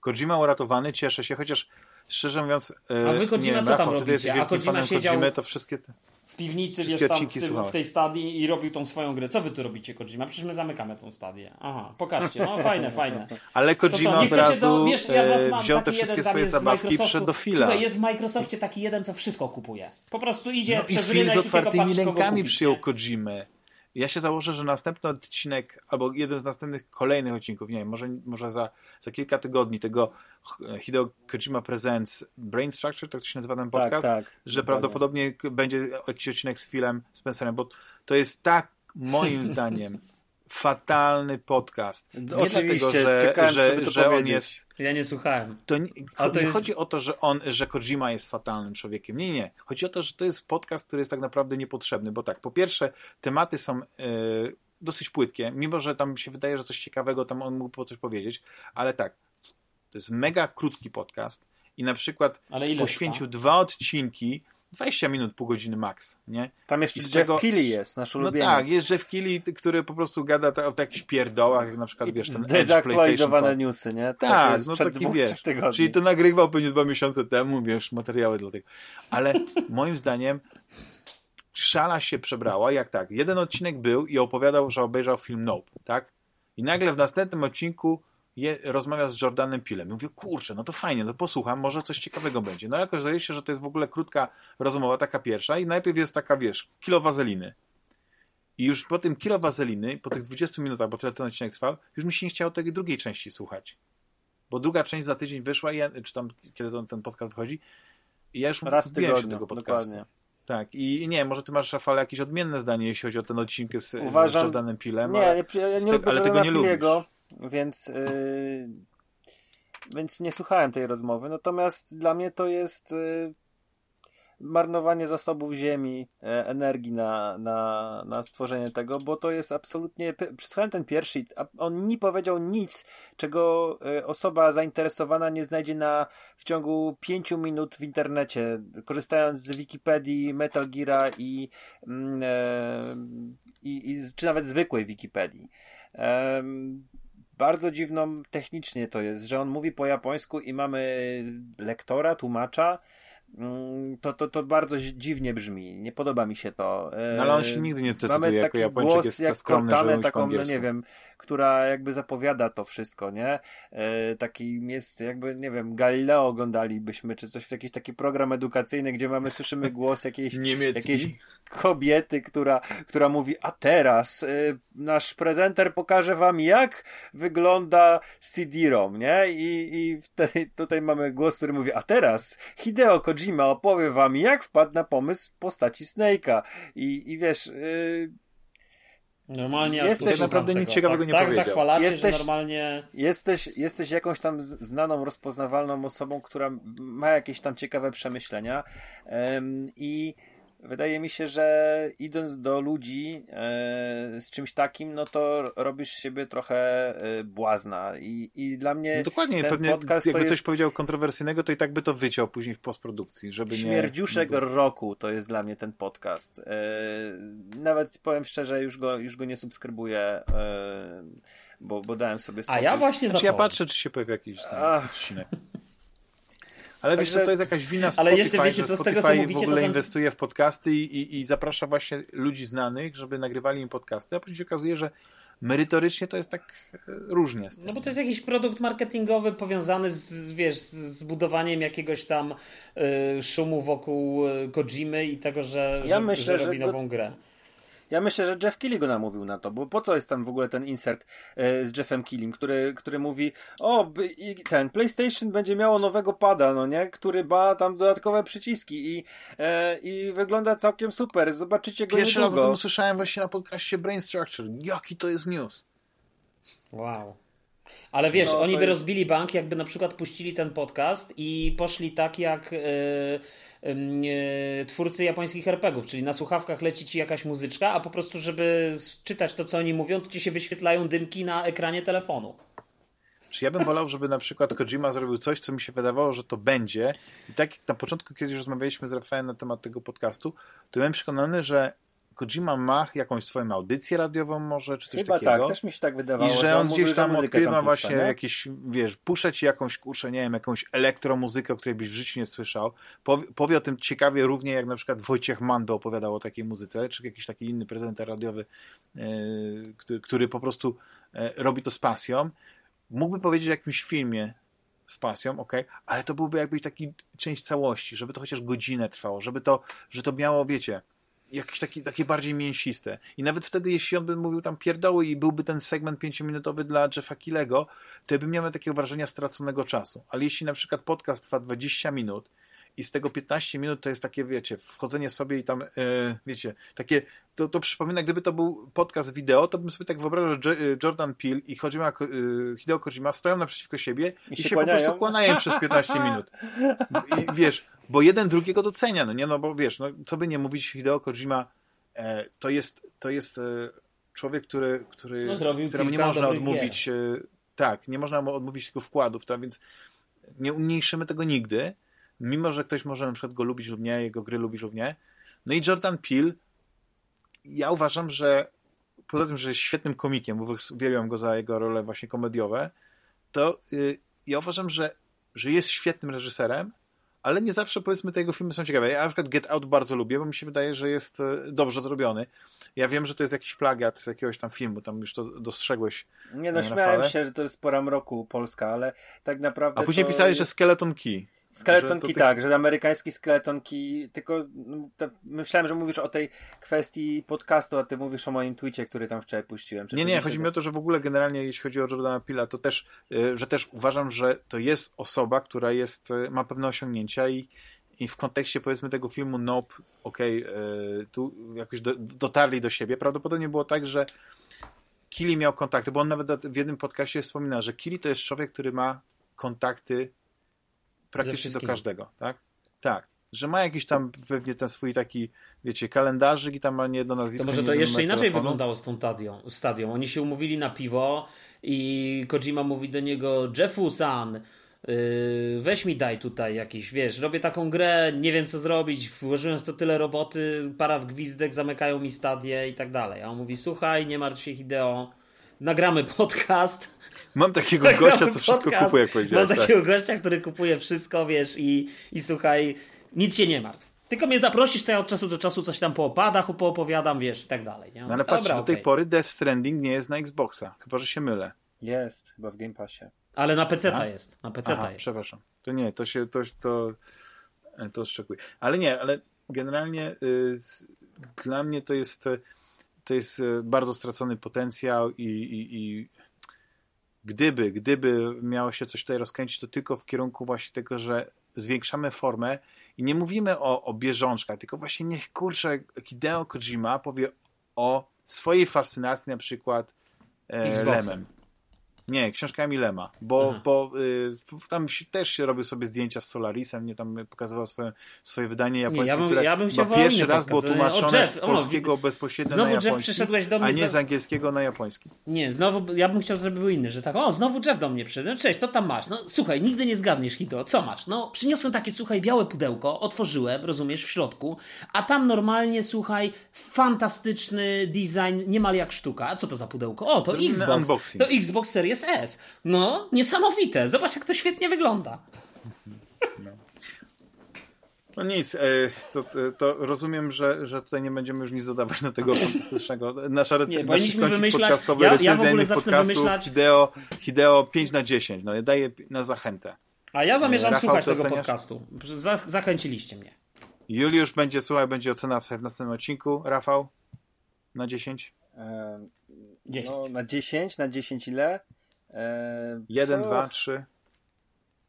Speaker 1: Kojima uratowany, cieszę się, chociaż szczerze mówiąc,
Speaker 3: A wy Kojima nie, co tam Rafał, robicie? A
Speaker 1: Kojima siedział Kojimy, to wszystkie te...
Speaker 3: w piwnicy, wiesz, tam w, tym, w, tej stadii i robił tą swoją grę. Co wy tu robicie, Kojima? Przecież my zamykamy tą stadię. Aha, pokażcie. No fajne, fajne.
Speaker 1: Ale Kojima od razu do, wiesz, ja e, wziął te wszystkie swoje zabawki i przyszedł do fila. Słuchaj,
Speaker 3: jest w Microsoftie taki jeden, co wszystko kupuje. Po prostu idzie no
Speaker 1: przez i Phil z otwartymi rękami przyjął Kojimę. Ja się założę, że następny odcinek, albo jeden z następnych kolejnych odcinków, nie wiem, może, może za, za kilka tygodni tego Hideo Kojima Presents Brain Structure, tak to się nazywa ten tak, podcast, tak, tak, że dokładnie. prawdopodobnie będzie jakiś odcinek z Philem Spencerem, bo to jest tak, moim zdaniem, fatalny podcast. Nie Oczywiście, dlatego, że, że, że on jest.
Speaker 3: Ja nie słuchałem.
Speaker 1: To nie, to nie jest... chodzi o to, że on, że Kojima jest fatalnym człowiekiem. Nie, nie. Chodzi o to, że to jest podcast, który jest tak naprawdę niepotrzebny, bo tak, po pierwsze, tematy są yy, dosyć płytkie, mimo że tam się wydaje, że coś ciekawego tam on mógł po coś powiedzieć, ale tak, to jest mega krótki podcast i na przykład poświęcił dwa odcinki 20 minut, pół godziny max, nie?
Speaker 2: Tam jeszcze Jeff czego... Keighley jest, nasz
Speaker 1: ulubieniec. No tak, jest Jeff Keighley, który po prostu gada o takich pierdołach, jak na przykład, wiesz, ten Zdezaktualizowane
Speaker 2: newsy, nie?
Speaker 1: Tak, no taki, wiesz, tygodni. czyli to nagrywał pewnie dwa miesiące temu, wiesz, materiały dla tego. Ale moim zdaniem szala się przebrała, jak tak, jeden odcinek był i opowiadał, że obejrzał film Nope, tak? I nagle w następnym odcinku je, rozmawia z Jordanem Pilem. I mówię, kurczę, no to fajnie, no posłucham, może coś ciekawego będzie. No jakoś zdaje się, że to jest w ogóle krótka rozmowa, taka pierwsza i najpierw jest taka, wiesz, kilo wazeliny. I już po tym kilo wazeliny, po tych 20 minutach, bo tyle ten odcinek trwał, już mi się nie chciało tej drugiej części słuchać. Bo druga część za tydzień wyszła, i ja, czy tam, kiedy ten, ten podcast wychodzi, i ja już
Speaker 2: Raz tygodniu, się tego podcastu. Dokładnie.
Speaker 1: Tak, i nie może ty masz, Rafale, jakieś odmienne zdanie, jeśli chodzi o ten odcinek z, Uważam, z Jordanem Pilem,
Speaker 2: nie, ale, ja nie, te, ale tego nie lubisz. Więc, yy, więc nie słuchałem tej rozmowy. Natomiast dla mnie to jest yy, marnowanie zasobów ziemi, e, energii na, na, na stworzenie tego, bo to jest absolutnie. Przesłuchałem ten pierwszy, on nie powiedział nic, czego e, osoba zainteresowana nie znajdzie na, w ciągu pięciu minut w internecie, korzystając z Wikipedii, Metal Geara i, mm, e, i, i czy nawet zwykłej Wikipedii bardzo dziwną technicznie to jest, że on mówi po japońsku i mamy lektora, tłumacza, Mm, to, to, to bardzo dziwnie brzmi. Nie podoba mi się to.
Speaker 1: No, ale on się nigdy nie decyduje, jako Japończyk jest jak skromny, Cortane,
Speaker 2: taką, no nie wiem, która jakby zapowiada to wszystko, nie? E, taki jest jakby, nie wiem, Galileo oglądalibyśmy, czy coś, jakiś taki program edukacyjny, gdzie mamy, słyszymy głos jakiejś, jakiejś kobiety, która, która mówi, a teraz y, nasz prezenter pokaże wam, jak wygląda CD-ROM, nie? I, i tutaj mamy głos, który mówi, a teraz Hideo Kojima opowie wam, jak wpadł na pomysł postaci Snake'a. I, i wiesz... Y,
Speaker 3: Normalnie
Speaker 1: jesteś naprawdę nic ciekawego tak, nie
Speaker 3: tak
Speaker 1: powiedział.
Speaker 3: zachwalacie, jesteś, normalnie...
Speaker 2: Jesteś, jesteś jakąś tam znaną, rozpoznawalną osobą, która ma jakieś tam ciekawe przemyślenia um, i Wydaje mi się, że idąc do ludzi e, z czymś takim, no to robisz siebie trochę e, błazna. I, i dla mnie. No
Speaker 1: dokładnie, ten pewnie podcast jakby coś powiedział kontrowersyjnego, to i tak by to wyciął później w postprodukcji, żeby
Speaker 2: Śmierdziuszek
Speaker 1: nie.
Speaker 2: roku to jest dla mnie ten podcast. E, nawet powiem szczerze, już go, już go nie subskrybuję. Bo, bo dałem sobie
Speaker 3: spokój. A ja właśnie
Speaker 1: znaczy, ja patrzę, czy się pojawi jakiś odcinek. Ale Także, wiesz co, to jest jakaś wina Spotify, ale jeszcze wiecie, co Spotify z tego, co mówicie, w ogóle inwestuje w podcasty i, i, i, zaprasza właśnie ludzi znanych, żeby nagrywali im podcasty, a później się okazuje, że merytorycznie to jest tak e, różnie.
Speaker 3: No bo to jest jakiś produkt marketingowy powiązany z, wiesz, z budowaniem jakiegoś tam y, szumu wokół e, Kojimy i tego, że, ja że, myślę, że robi nową grę.
Speaker 2: Ja myślę, że Jeff Keighley go namówił na to, bo po co jest tam w ogóle ten insert e, z Jeffem Keighley, który, który mówi, o, ten PlayStation będzie miało nowego pada, no nie, który ma tam dodatkowe przyciski i, e, i wygląda całkiem super, zobaczycie go
Speaker 1: Pierwszy
Speaker 2: niedługo.
Speaker 1: raz o tym usłyszałem właśnie na podcaście Brain Structure. Jaki to jest news?
Speaker 3: Wow. Ale wiesz, no, oni by jest... rozbili bank, jakby na przykład puścili ten podcast i poszli tak jak yy, twórcy japońskich RPGów, czyli na słuchawkach leci ci jakaś muzyczka, a po prostu, żeby czytać to, co oni mówią, to ci się wyświetlają dymki na ekranie telefonu.
Speaker 1: Czy ja bym wolał, żeby na przykład Kojima zrobił coś, co mi się wydawało, że to będzie. I tak jak na początku, kiedy rozmawialiśmy z Rafałem na temat tego podcastu, to byłem przekonany, że Kojima ma jakąś swoją audycję radiową może, czy coś
Speaker 2: Chyba
Speaker 1: takiego.
Speaker 2: tak, też mi się tak wydawało.
Speaker 1: I że on, gdzieś tam odkrywa tam właśnie nie? jakieś, wiesz, puszczę ci jakąś, kurczę, nie wiem, jakąś elektromuzykę, o której byś w życiu nie słyszał. Powie, powie o tym ciekawie równie, jak na przykład Wojciech Mando opowiadał o takiej muzyce, czy jakiś taki inny prezenter radiowy, yy, który, który po prostu yy, robi to z pasją. Mógłby powiedzieć o jakimś filmie, z pasją, ok, ale to byłby jakby taki część całości, żeby to chociaż godzinę trwało, żeby to, że to miało, wiecie, jakieś taki, takie bardziej mięsiste. I nawet wtedy, jeśli on by mówił tam pierdoły i byłby ten segment pięciominutowy dla Jeffa Killego, to bym miał takiego wrażenia straconego czasu. Ale jeśli na przykład podcast trwa 20 minut i z tego 15 minut to jest takie, wiecie, wchodzenie sobie i tam, yy, wiecie, takie, to, to przypomina, gdyby to był podcast wideo, to bym sobie tak wyobrażał, że Jordan Peele i Kojima, yy, Hideo Kojima stoją naprzeciwko siebie i, i się, się po prostu kłanają przez 15 minut. I wiesz, bo jeden drugiego docenia, no nie, no bo wiesz, no co by nie mówić, Hideo Kojima e, to jest, to jest e, człowiek, który, który no, któremu nie można odmówić, e, tak, nie można mu odmówić tego wkładów, tak, więc nie umniejszymy tego nigdy, mimo, że ktoś może na przykład go lubić lub nie, jego gry lubić lub nie. No i Jordan Peele, ja uważam, że poza tym, że jest świetnym komikiem, bo uwielbiam go za jego role właśnie komediowe, to y, ja uważam, że, że jest świetnym reżyserem, ale nie zawsze powiedzmy te jego filmy są ciekawe. Ja na przykład Get Out bardzo lubię, bo mi się wydaje, że jest e, dobrze zrobiony. Ja wiem, że to jest jakiś plagiat z jakiegoś tam filmu, tam już to dostrzegłeś.
Speaker 2: Nie no, śmiałem się, że to jest pora mroku Polska, ale tak naprawdę.
Speaker 1: A później pisałeś, jest... że Skeleton Key.
Speaker 2: Skeleton Key, tak, że amerykański Skeleton Key, tylko no, myślałem, że mówisz o tej kwestii podcastu, a ty mówisz o moim tweetie, który tam wczoraj puściłem.
Speaker 1: nie, nie, chodzi mi o to, że w ogóle generalnie jeśli chodzi o Jordana Pila, to też, y, że też uważam, że to jest osoba, która jest, y, ma pewne osiągnięcia i, i w kontekście powiedzmy tego filmu Nope, okej, okay, tu jakoś do, dotarli do siebie. Prawdopodobnie było tak, że Kili miał kontakty, bo on nawet w jednym podcaście wspomina, że Kili to jest człowiek, który ma kontakty praktycznie do każdego, tak? Tak. Że ma jakiś tam pewnie ten swój taki, wiecie, kalendarzyk i tam ma nie jedno nazwisko.
Speaker 3: To może to jeszcze inaczej telefonu. wyglądało z tą tadią, stadią. Oni się umówili na piwo i Kojima mówi do niego Jeffu-san, yy, weź mi daj tutaj jakiś, wiesz, robię taką grę, nie wiem co zrobić, włożyłem w to tyle roboty, para w gwizdek, zamykają mi stadię i tak dalej. A on mówi, słuchaj, nie martw się Hideo, nagramy podcast.
Speaker 1: Mam takiego gościa, co wszystko kupuje, jak powiedziałeś.
Speaker 3: Mam tak. takiego gościa, który kupuje wszystko, wiesz, i, i słuchaj, nic się nie martw. Tylko mnie zaprosisz, to ja od czasu do czasu coś tam po opadach poopowiadam, wiesz, i tak dalej. Nie?
Speaker 1: No ale patrz, do tej okay. pory Death Stranding nie jest na Xboxa, chyba, że się mylę.
Speaker 2: Jest, chyba w Game Passie.
Speaker 3: Ale na PC ta jest. Na PC
Speaker 1: jest. przepraszam. To nie, to się, to, to, to szczekuje. Ale nie, ale generalnie y, dla mnie to jest to jest e, bardzo stracony potencjał i, i, i gdyby, gdyby miało się coś tutaj rozkręcić, to tylko w kierunku właśnie tego, że zwiększamy formę i nie mówimy o, o bieżączkach, tylko właśnie niech kurczę Hideo Kojima powie o swojej fascynacji na przykład e, Lemem. Nie, książkami Lema, bo, bo y, tam też się robił sobie zdjęcia z Solarisem, nie tam pokazywał swoje, swoje wydanie japońskie, nie, ja bym, które ja bym pierwszy raz było tłumaczone Jeff, z polskiego o, bezpośrednio znowu na japoński, Jeff do mnie, a nie z angielskiego na japoński.
Speaker 3: Nie, znowu, ja bym chciał, żeby był inny, że tak, o, znowu Jeff do mnie przyszedł, no, cześć, co tam masz? No słuchaj, nigdy nie zgadniesz, Hito, co masz? No przyniosłem takie, słuchaj, białe pudełko, otworzyłem, rozumiesz, w środku, a tam normalnie, słuchaj, fantastyczny design, niemal jak sztuka. A co to za pudełko? O, to Xbox. Unboxing. To Xbox Series S. No, niesamowite. Zobacz, jak to świetnie wygląda.
Speaker 1: No, no nic, e, to, to, rozumiem, że, że tutaj nie będziemy już nic dodawać do tego fantastycznego. Nasza recenzja, nasz wymyślać, podcastowy ja, recenzja ja podcastów wymyślać... Hideo, Hideo 5 na 10. No, daję na zachętę.
Speaker 3: A ja zamierzam Rafał, słuchać tego podcastu. Zachęciliście mnie.
Speaker 1: Juliusz będzie, słuchaj, będzie ocena w następnym odcinku. Rafał? na 10?
Speaker 2: E, 10. No, na 10, na 10 ile?
Speaker 1: E, 1, 2, 3.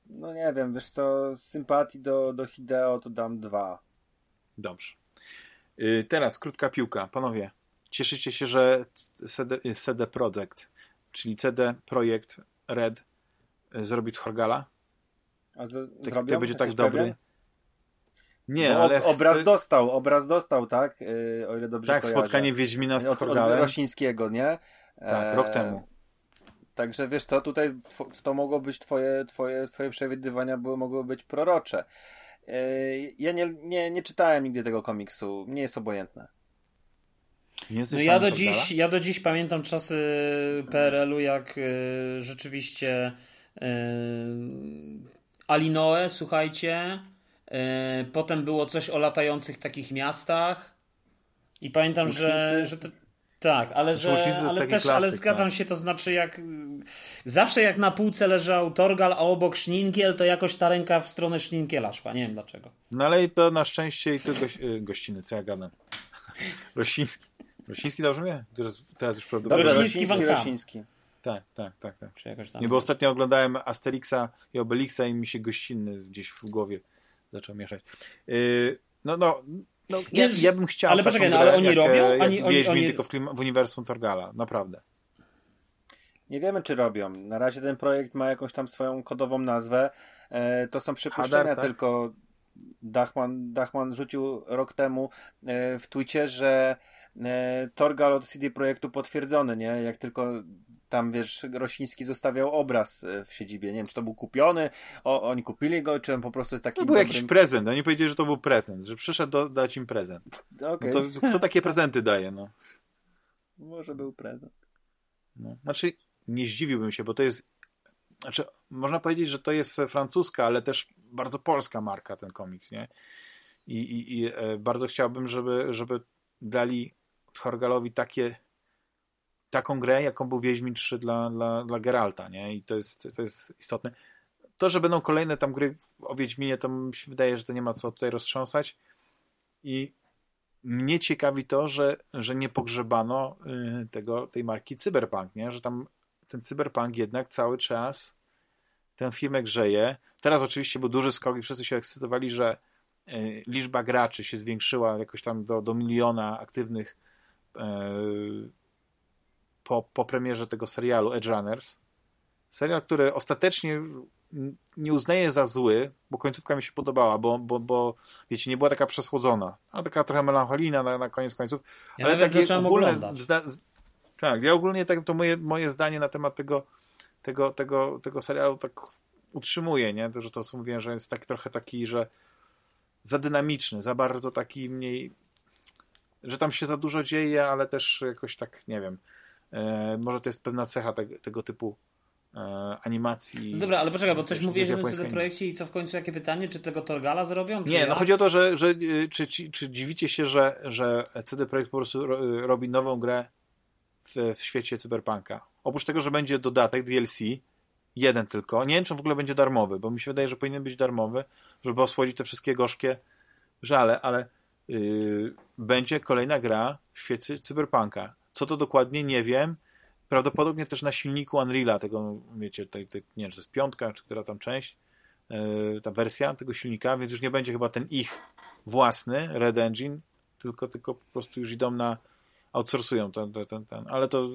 Speaker 2: No nie wiem, wiesz co, z sympatii do, do Hideo to dam 2.
Speaker 1: Dobrze. Yy, teraz krótka piłka. Panowie, cieszycie się, że CD, CD Projekt, czyli CD Projekt Red y, zrobi Tchorgala?
Speaker 2: A z, tak, zrobią? To
Speaker 1: będzie tak dobry. Pewien?
Speaker 2: Nie, no, ale obraz chcę... dostał, obraz dostał, tak? Yy, o ile dobrze
Speaker 1: Tak,
Speaker 2: kojarzę.
Speaker 1: spotkanie Wiedźmina z Tchorgalem.
Speaker 2: Od, od Rosińskiego, nie?
Speaker 1: Tak, rok e, temu.
Speaker 2: Także wiesz co, tutaj to mogło być twoje, twoje, twoje przewidywania były, mogły być prorocze. Yy, ja nie, nie, nie czytałem nigdy tego komiksu, nie jest obojętne.
Speaker 3: Nie no ja do, dziś, ja do dziś pamiętam czasy PRL-u, jak yy, rzeczywiście yy, Alinoe, słuchajcie, yy, potem było coś o latających takich miastach i pamiętam, że, że to, tak, ale, że, ale też klasyk, ale zgadzam tak. się, to znaczy jak zawsze jak na półce leżał Torgal, a obok Szninkiel, to jakoś ta ręka w stronę Szninkiela szła, nie wiem dlaczego.
Speaker 1: No ale to na szczęście i to goś, y, gościny, co ja gadam. Rosiński. Rosiński dobrze mnie? Teraz, teraz już
Speaker 2: prawdopodobnie. Rosiński, Rosiński.
Speaker 1: Tak, tak, tak. tak. Nie, bo ostatnio oglądałem Asterixa i Obelixa i mi się gościnny gdzieś w głowie zaczął mieszać. Yy, no, no, no, ja, ja bym chciał.
Speaker 3: Ale poczekaj, no, ale oni jak, robią?
Speaker 1: Jak
Speaker 3: oni,
Speaker 1: oni, oni... tylko w, klim, w uniwersum Torgala, naprawdę.
Speaker 2: Nie wiemy, czy robią. Na razie ten projekt ma jakąś tam swoją kodową nazwę. E, to są przypuszczenia Hadar, tak? tylko. Dachman, Dachman rzucił rok temu e, w Twitcie, że e, Torgal od CD Projektu potwierdzony, nie? Jak tylko tam wiesz, Rosiński zostawiał obraz e, w siedzibie. Nie wiem, czy to był kupiony, o, oni kupili go, czy on po prostu jest taki.
Speaker 1: To był dobrym... jakiś prezent. Oni powiedzieli, że to był prezent, że przyszedł do, dać im prezent. Okay. No to kto takie prezenty daje, no?
Speaker 2: Może był prezent.
Speaker 1: No. Znaczy, nie zdziwiłbym się, bo to jest. Znaczy, można powiedzieć, że to jest francuska, ale też bardzo polska marka, ten komiks, nie? I, i, i e, bardzo chciałbym, żeby, żeby dali Horgalowi takie taką grę, jaką był Wiedźmin 3 dla, dla, dla Geralta, nie? I to jest, to jest istotne. To, że będą kolejne tam gry o Wiedźminie, to mi się wydaje, że to nie ma co tutaj roztrząsać. I mnie ciekawi to, że, że nie pogrzebano y, tego, tej marki Cyberpunk, nie? Że tam ten Cyberpunk jednak cały czas tę firmę grzeje. Teraz oczywiście był duży skok i wszyscy się ekscytowali, że y, liczba graczy się zwiększyła jakoś tam do, do miliona aktywnych y, po, po premierze tego serialu Edge Runners. Serial, który ostatecznie nie uznaję za zły, bo końcówka mi się podobała, bo, bo, bo wiecie, nie była taka przesłodzona, a taka trochę melancholijna na, na koniec końców, ja ale takie ogólne zda, tak, ja ogólnie tak, to moje, moje zdanie na temat tego, tego, tego, tego serialu tak utrzymuję, nie? To, że to co mówiłem, że jest taki trochę taki, że za dynamiczny, za bardzo taki mniej że tam się za dużo dzieje, ale też jakoś tak, nie wiem, może to jest pewna cecha te, tego typu e, animacji.
Speaker 3: No dobra, ale poczekaj, bo coś mówiłeś o tym projekcie i co w końcu, jakie pytanie? Czy tego Torgala zrobią?
Speaker 1: nie, no chodzi o to, że, że e, czy, czy, czy dziwicie się, że, że CD Projekt po prostu robi nową grę w, w świecie cyberpunka. Oprócz tego, że będzie dodatek DLC, jeden tylko. Nie wiem, czy w ogóle będzie darmowy, bo mi się wydaje, że powinien być darmowy, żeby osłodzić te wszystkie gorzkie żale, ale yy, będzie kolejna gra w świecie cyberpunka. Co to dokładnie, nie wiem. Prawdopodobnie też na silniku Unreala, tego, wiecie, tej, tej, nie wiem, czy to jest piątka, czy która tam część, yy, ta wersja tego silnika, więc już nie będzie chyba ten ich własny Red Engine, tylko, tylko po prostu już idą na outsourcują ten, ten, ten, ten. ale to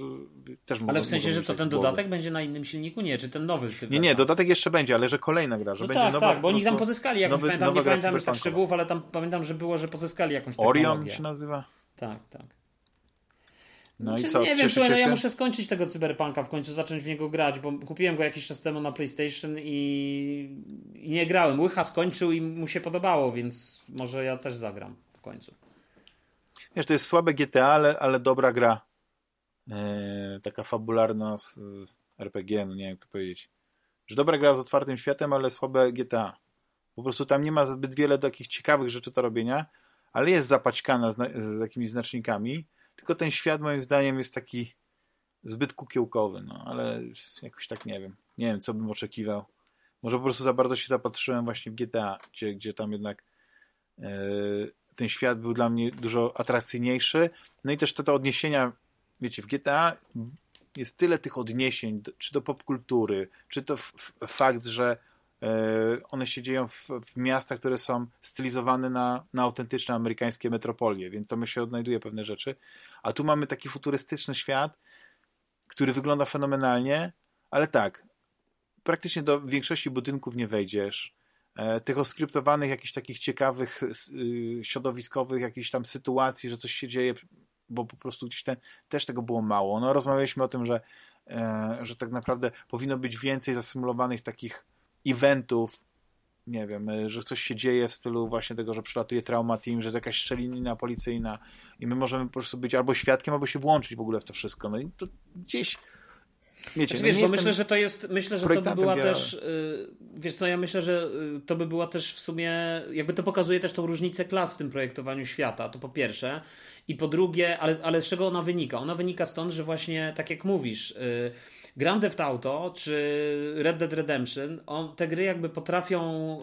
Speaker 1: też
Speaker 3: Ale w sensie, że to ten dodatek będzie na innym silniku? Nie, czy ten nowy?
Speaker 1: Nie, nie, dodatek jeszcze będzie, ale że kolejna gra, że
Speaker 3: no
Speaker 1: będzie
Speaker 3: tak,
Speaker 1: nowa.
Speaker 3: Tak, bo oni tam pozyskali jakąś, nowy, pamiętam, nie pamiętam tak szczegółów, ale tam pamiętam, że było, że pozyskali jakąś technologię.
Speaker 1: Orion się nazywa?
Speaker 3: Tak, tak. No i znaczy, co? Nie wiem, słuchaj, no ja muszę skończyć tego cyberpunka w końcu, zacząć w niego grać, bo kupiłem go jakiś czas temu na PlayStation i, i nie grałem. Łycha skończył i mu się podobało, więc może ja też zagram w końcu.
Speaker 1: Wiesz, to jest słabe GTA, ale, ale dobra gra. Eee, taka fabularna RPG, no nie wiem jak to powiedzieć. Że dobra gra z otwartym światem, ale słabe GTA. Po prostu tam nie ma zbyt wiele takich ciekawych rzeczy do robienia, ale jest zapaćkana z, z jakimiś znacznikami tylko ten świat moim zdaniem jest taki zbyt kukiełkowy, no ale jakoś tak nie wiem. Nie wiem, co bym oczekiwał. Może po prostu za bardzo się zapatrzyłem właśnie w GTA, gdzie, gdzie tam jednak yy, ten świat był dla mnie dużo atrakcyjniejszy. No i też te, te odniesienia, wiecie, w GTA jest tyle tych odniesień, czy do popkultury, czy to fakt, że one się dzieją w, w, miastach, które są stylizowane na, na autentyczne amerykańskie metropolie, więc to my się odnajduje pewne rzeczy. A tu mamy taki futurystyczny świat, który wygląda fenomenalnie, ale tak, praktycznie do większości budynków nie wejdziesz. E, tych oskryptowanych, jakichś takich ciekawych, y, środowiskowych jakichś tam sytuacji, że coś się dzieje, bo po prostu gdzieś ten, też tego było mało. No, rozmawialiśmy o tym, że, e, że tak naprawdę powinno być więcej zasymulowanych takich eventów, nie wiem, e, że coś się dzieje w stylu właśnie tego, że przylatuje trauma team, że jest jakaś strzelanina policyjna i my możemy po prostu być albo świadkiem, albo się włączyć w ogóle w to wszystko. No i to gdzieś
Speaker 3: Wiecie, znaczy, no wiesz, bo myślę, że to jest, myślę, że to by była też, y, wiesz co, ja myślę, że y, to by była też w sumie, jakby to pokazuje też tą różnicę klas w tym projektowaniu świata, to po pierwsze. I po drugie, ale, ale z czego ona wynika? Ona wynika stąd, że właśnie, tak jak mówisz, y, Grand Theft Auto czy Red Dead Redemption, on, te gry jakby potrafią,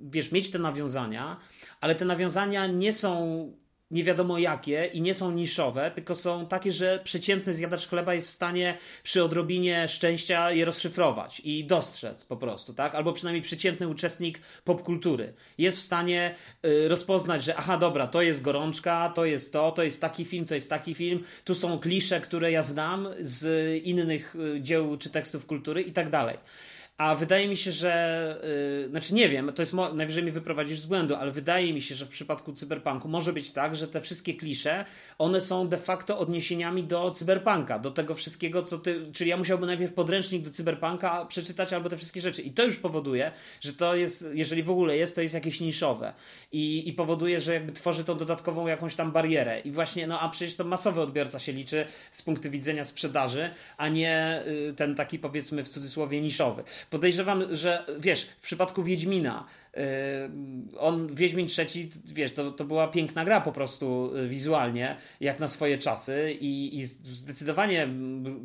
Speaker 3: wiesz, mieć te nawiązania, ale te nawiązania nie są nie wiadomo jakie i nie są niszowe, tylko są takie, że przeciętny zjadacz chleba jest w stanie przy odrobinie szczęścia je rozszyfrować i dostrzec po prostu, tak? Albo przynajmniej przeciętny uczestnik popkultury jest w stanie y, rozpoznać, że aha, dobra, to jest gorączka, to jest to, to jest taki film, to jest taki film, tu są klisze, które ja znam z innych y, dzieł czy tekstów kultury i tak dalej. A wydaje mi się, że, yy, znaczy nie wiem, to jest najwyżej mi wyprowadzisz z błędu, ale wydaje mi się, że w przypadku cyberpunku może być tak, że te wszystkie klisze, one są de facto odniesieniami do cyberpunka, do tego wszystkiego, co ty, czyli ja musiałbym najpierw podręcznik do cyberpunka przeczytać albo te wszystkie rzeczy. I to już powoduje, że to jest, jeżeli w ogóle jest, to jest jakieś niszowe. I, i powoduje, że jakby tworzy tą dodatkową jakąś tam barierę. I właśnie, no a przecież to masowy odbiorca się liczy z punktu widzenia sprzedaży, a nie y, ten taki powiedzmy w cudzysłowie niszowy podejrzewam, że wiesz, w przypadku Wiedźmina, yy, on, Wiedźmin trzeci, wiesz, to, to była piękna gra po prostu yy, wizualnie, jak na swoje czasy i, i zdecydowanie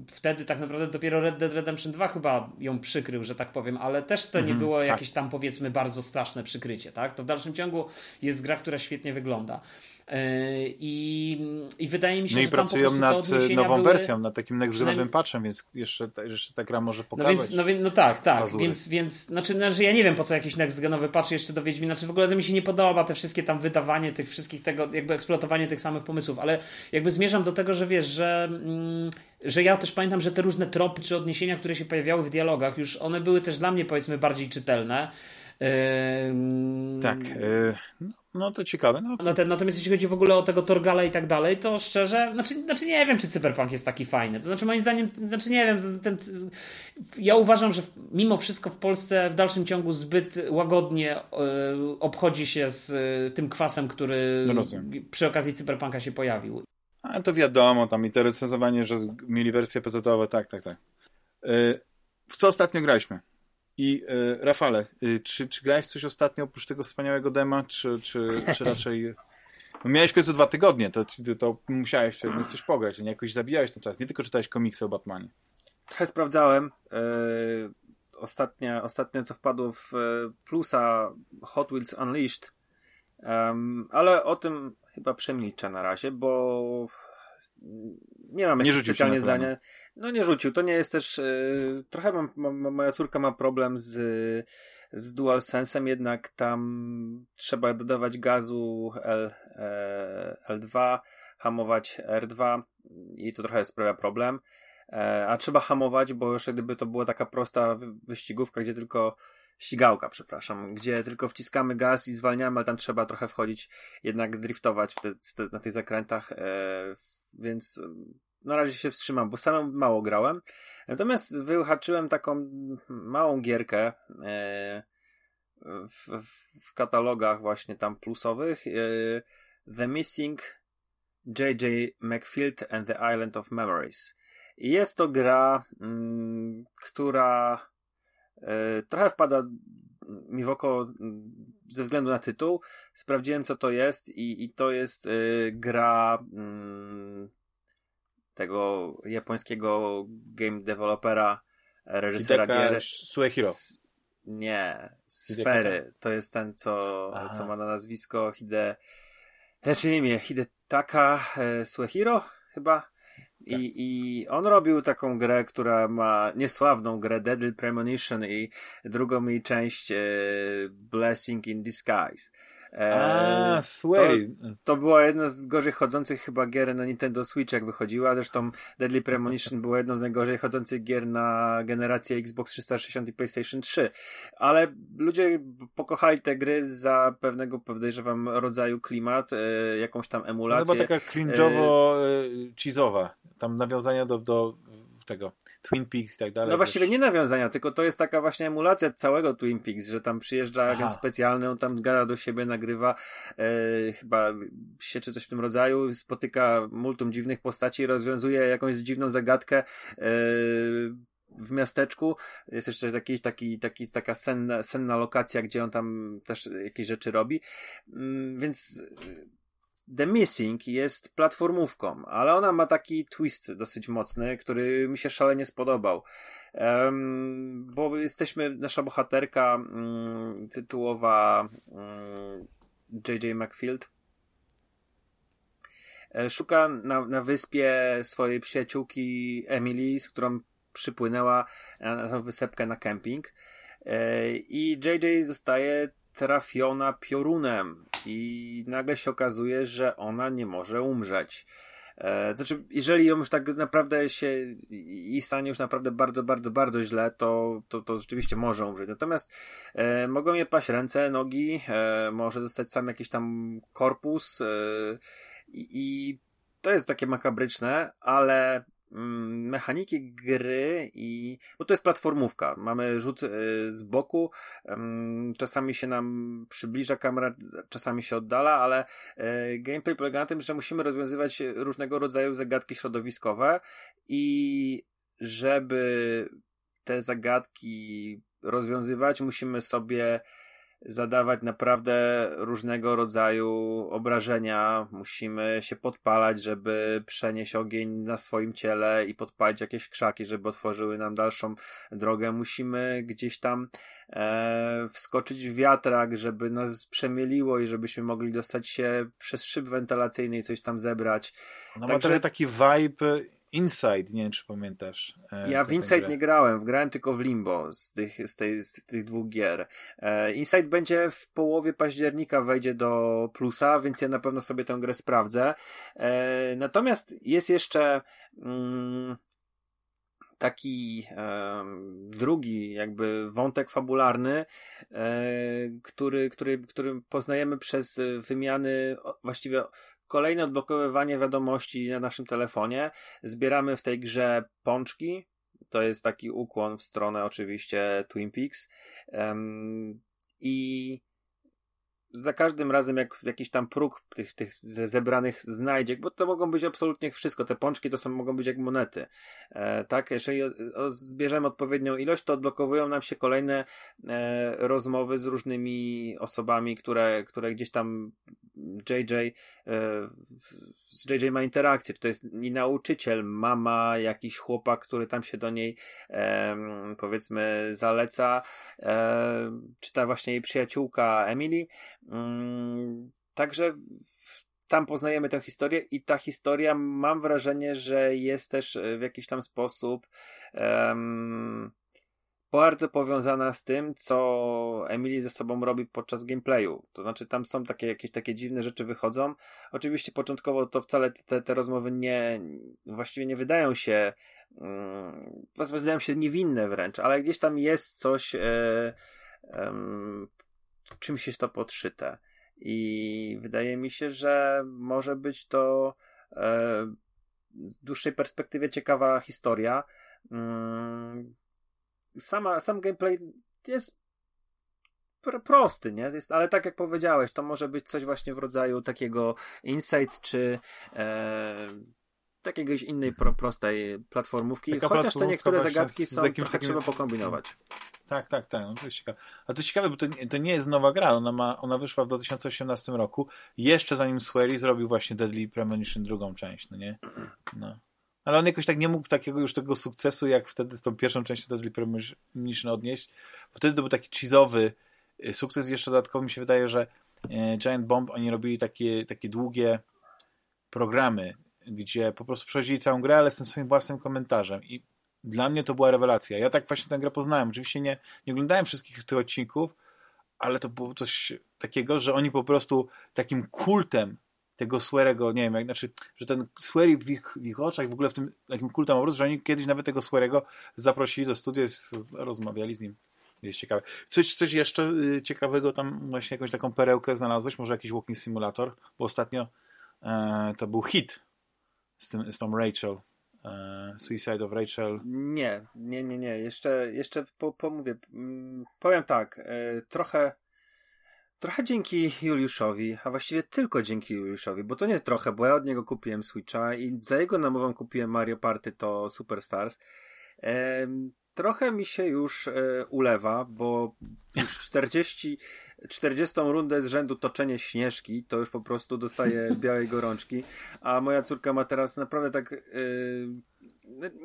Speaker 3: wtedy tak naprawdę dopiero Red Dead Redemption 2 chyba ją przykrył, że tak powiem, ale też to nie mhm, było tak. jakieś tam powiedzmy bardzo straszne przykrycie, tak? To w dalszym ciągu jest gra, która świetnie wygląda. E, I, I wydaje mi się,
Speaker 1: no
Speaker 3: że
Speaker 1: i pracują nad nową były... wersją, nad takim next-genowym patchem, więc jeszcze, jeszcze ta gra może pokazać.
Speaker 3: No, więc, no, więc, no tak, tak, więc, więc znaczy, znaczy ja nie wiem po co jakiś next-genowy patch jeszcze do Wiedźmina, znaczy w ogóle to mi się nie podoba te wszystkie tam wydawanie tych wszystkich tego, jakby eksploatowanie tych samych pomysłów, ale jakby zmierzam do tego, że wiesz, że mm, że ja też pamiętam, że te różne tropy czy odniesienia, które się pojawiały w dialogach, już one były też dla mnie powiedzmy bardziej czytelne.
Speaker 1: Tak. Yy, no to ciekawe. No.
Speaker 3: Natomiast jeśli chodzi w ogóle o tego Torgala i tak dalej, to szczerze, znaczy, znaczy nie wiem, czy Cyberpunk jest taki fajny. To znaczy moim zdaniem, znaczy nie wiem, ten, ja uważam, że mimo wszystko w Polsce w dalszym ciągu zbyt łagodnie y, obchodzi się z y, tym kwasem, który no przy okazji Cyberpunka się pojawił.
Speaker 1: A to wiadomo, tam i to recenzowanie, że mieli wersje pc tak, tak, tak. W co ostatnio graliśmy? I y, Rafale, y, czy, czy grałeś coś ostatnio oprócz tego wspaniałego dema, czy, czy, czy raczej... No miałeś w końcu dwa tygodnie, to, to musiałeś coś pograć, nie jakoś zabijałeś ten czas, nie tylko czytałeś komiksy o Batmanie.
Speaker 2: Trochę sprawdzałem. Yy, ostatnie, ostatnie, co wpadło w plusa Hot Wheels Unleashed, um, ale o tym chyba przemilczę na razie, bo nie mam nie specjalnie zdania. No nie rzucił. To nie jest też. Yy, trochę mam, ma, moja córka ma problem z, z DualSense'em, jednak tam trzeba dodawać gazu L, e, L2, hamować R2 i to trochę sprawia problem. E, a trzeba hamować, bo już gdyby to była taka prosta wyścigówka, gdzie tylko ścigałka, przepraszam, gdzie tylko wciskamy gaz i zwalniamy, ale tam trzeba trochę wchodzić, jednak driftować w te, w te, na tych zakrętach, e, więc na razie się wstrzymam, bo sam mało grałem. Natomiast wyhaczyłem taką małą gierkę e, w, w, katalogach właśnie tam plusowych. E, the Missing J.J. McField and the Island of Memories. I jest to gra, mm, która e, trochę wpada mi w oko ze względu na tytuł. Sprawdziłem, co to jest, i, i to jest gra mm, tego japońskiego game developera, reżysera
Speaker 1: Hideka gier. Suehiro.
Speaker 2: Nie, Sfery. To jest ten, co, co ma na nazwisko Hide... Znaczy imię, Hidetaka e, Suehiro chyba. I, tak. I on robił taką grę, która ma niesławną grę Deadly Premonition i drugą jej część e, Blessing in Disguise.
Speaker 1: A, swery.
Speaker 2: To, to była jedna z gorzej chodzących chyba gier na Nintendo Switch, jak wychodziła. Zresztą Deadly Premonition była jedną z najgorzej chodzących gier na generację Xbox 360 i PlayStation 3. Ale ludzie pokochali te gry za pewnego, podejrzewam, rodzaju klimat, e, jakąś tam emulację.
Speaker 1: No była taka cringe'owo-cheese'owa. E, tam nawiązania do, do tego Twin Peaks i tak dalej.
Speaker 2: No właściwie nie nawiązania, tylko to jest taka właśnie emulacja całego Twin Peaks, że tam przyjeżdża Aha. agent specjalny, on tam gada do siebie, nagrywa e, chyba się czy coś w tym rodzaju, spotyka multum dziwnych postaci, rozwiązuje jakąś dziwną zagadkę e, w miasteczku. Jest jeszcze taki, taki, taki, taka senna, senna lokacja, gdzie on tam też jakieś rzeczy robi. Mm, więc The Missing jest platformówką, ale ona ma taki twist dosyć mocny, który mi się szalenie spodobał. Um, bo jesteśmy, nasza bohaterka um, tytułowa um, J.J. McField e, szuka na, na wyspie swojej przyjaciółki Emily, z którą przypłynęła na tę wysepkę na kemping. E, I JJ zostaje trafiona piorunem i nagle się okazuje, że ona nie może umrzeć. E, znaczy, jeżeli ją już tak naprawdę się i stanie już naprawdę bardzo, bardzo, bardzo źle, to, to, to rzeczywiście może umrzeć. Natomiast e, mogą je paść ręce, nogi, e, może dostać sam jakiś tam korpus e, i to jest takie makabryczne, ale mechaniki gry i bo to jest platformówka. Mamy rzut y, z boku, czasami się nam przybliża kamera, czasami się oddala, ale y, gameplay polega na tym, że musimy rozwiązywać różnego rodzaju zagadki środowiskowe i żeby te zagadki rozwiązywać, musimy sobie zadawać naprawdę różnego rodzaju obrażenia. Musimy się podpalać, żeby przenieść ogień na swoim ciele i podpalić jakieś krzaki, żeby otworzyły nam dalszą drogę. Musimy gdzieś tam e, wskoczyć w wiatrak, żeby nas przemieliło i żebyśmy mogli dostać się przez szyb wentylacyjny i coś tam zebrać.
Speaker 1: No Także... ma trochę taki vibe Inside, nie wiem czy pamiętasz.
Speaker 2: E, ja w Inside grę. nie grałem, grałem tylko w Limbo z tych, z tej, z tych dwóch gier. E, Inside będzie w połowie października, wejdzie do plusa, więc ja na pewno sobie tę grę sprawdzę. E, natomiast jest jeszcze mm, taki drugi jakby wątek fabularny, e, który, który, który poznajemy przez wymiany właściwie kolejne odblokowywanie wiadomości na naszym telefonie. Zbieramy w tej grze pączki. To jest taki ukłon w stronę oczywiście Twin Peaks. Um, I za każdym razem, jak jakiś tam próg tych, tych zebranych znajdzie, bo to mogą być absolutnie wszystko, te pączki to są, mogą być jak monety, e, tak, jeżeli o, o, zbierzemy odpowiednią ilość, to odblokowują nam się kolejne e, rozmowy z różnymi osobami, które, które gdzieś tam JJ, e, z JJ ma interakcję, czy to jest i nauczyciel, mama, jakiś chłopak, który tam się do niej e, powiedzmy zaleca, e, czy ta właśnie jej przyjaciółka Emily, także tam poznajemy tę historię i ta historia mam wrażenie, że jest też e, w jakiś tam sposób um, bardzo powiązana z tym, co Emily ze sobą robi podczas gameplayu. To znaczy tam są takie jakieś takie dziwne rzeczy wychodzą. Oczywiście początkowo to wcale te, te rozmowy nie, właściwie nie wydają się um, wydają się niewinne wręcz, ale gdzieś tam jest coś e, czymś jest to podszyte. I wydaje mi się, że może być to e, z dłuższej perspektywie ciekawa historia. Mm, sama, sam gameplay jest prosty, nie? Jest, ale tak jak powiedziałeś, to może być coś właśnie w rodzaju takiego insight, czy e, jakiegoś innej pro, prostej platformówki. Taka Chociaż te niektóre zagadki są, trochę takim... trzeba pokombinować.
Speaker 1: Tak, tak, tak. No to jest ciekawe. A to ciekawe, bo to, to nie jest nowa gra. Ona, ma, ona wyszła w 2018 roku. Jeszcze zanim Swery zrobił właśnie Deadly Premonition drugą część, no nie? No. Ale on jakoś tak nie mógł takiego już tego sukcesu, jak wtedy z tą pierwszą częścią Deadly Premonition odnieść, wtedy to był taki cheese'owy y, sukces. Jeszcze dodatkowo mi się wydaje, że y, Giant Bomb oni robili takie, takie długie programy, gdzie po prostu przechodzili całą grę, ale z tym swoim własnym komentarzem i dla mnie to była rewelacja. Ja tak właśnie tę grę poznałem. Oczywiście nie, nie oglądałem wszystkich tych odcinków, ale to było coś takiego, że oni po prostu takim kultem tego Swearego, nie wiem, jak, znaczy, że ten Swery w ich, w ich oczach, w ogóle w tym takim kultem obraz, że oni kiedyś nawet tego Swearego zaprosili do studia, rozmawiali z nim. Jest ciekawe. Coś, coś jeszcze y, ciekawego tam, właśnie jakąś taką perełkę znalazłeś? Może jakiś walking simulator? Bo ostatnio e, to był hit z, tym, z tą Rachel. E, Suicide of Rachel.
Speaker 2: Nie, nie, nie, nie. Jeszcze, jeszcze po, pomówię. Mm, powiem tak, e, trochę Trochę dzięki Juliuszowi, a właściwie tylko dzięki Juliuszowi, bo to nie trochę, bo ja od niego kupiłem Switcha i za jego namową kupiłem Mario Party to Superstars. Trochę mi się już e, ulewa, bo już 40, 40 rundę z rzędu toczenie śnieżki, to już po prostu dostaje białej gorączki, a moja córka ma teraz naprawdę tak... E,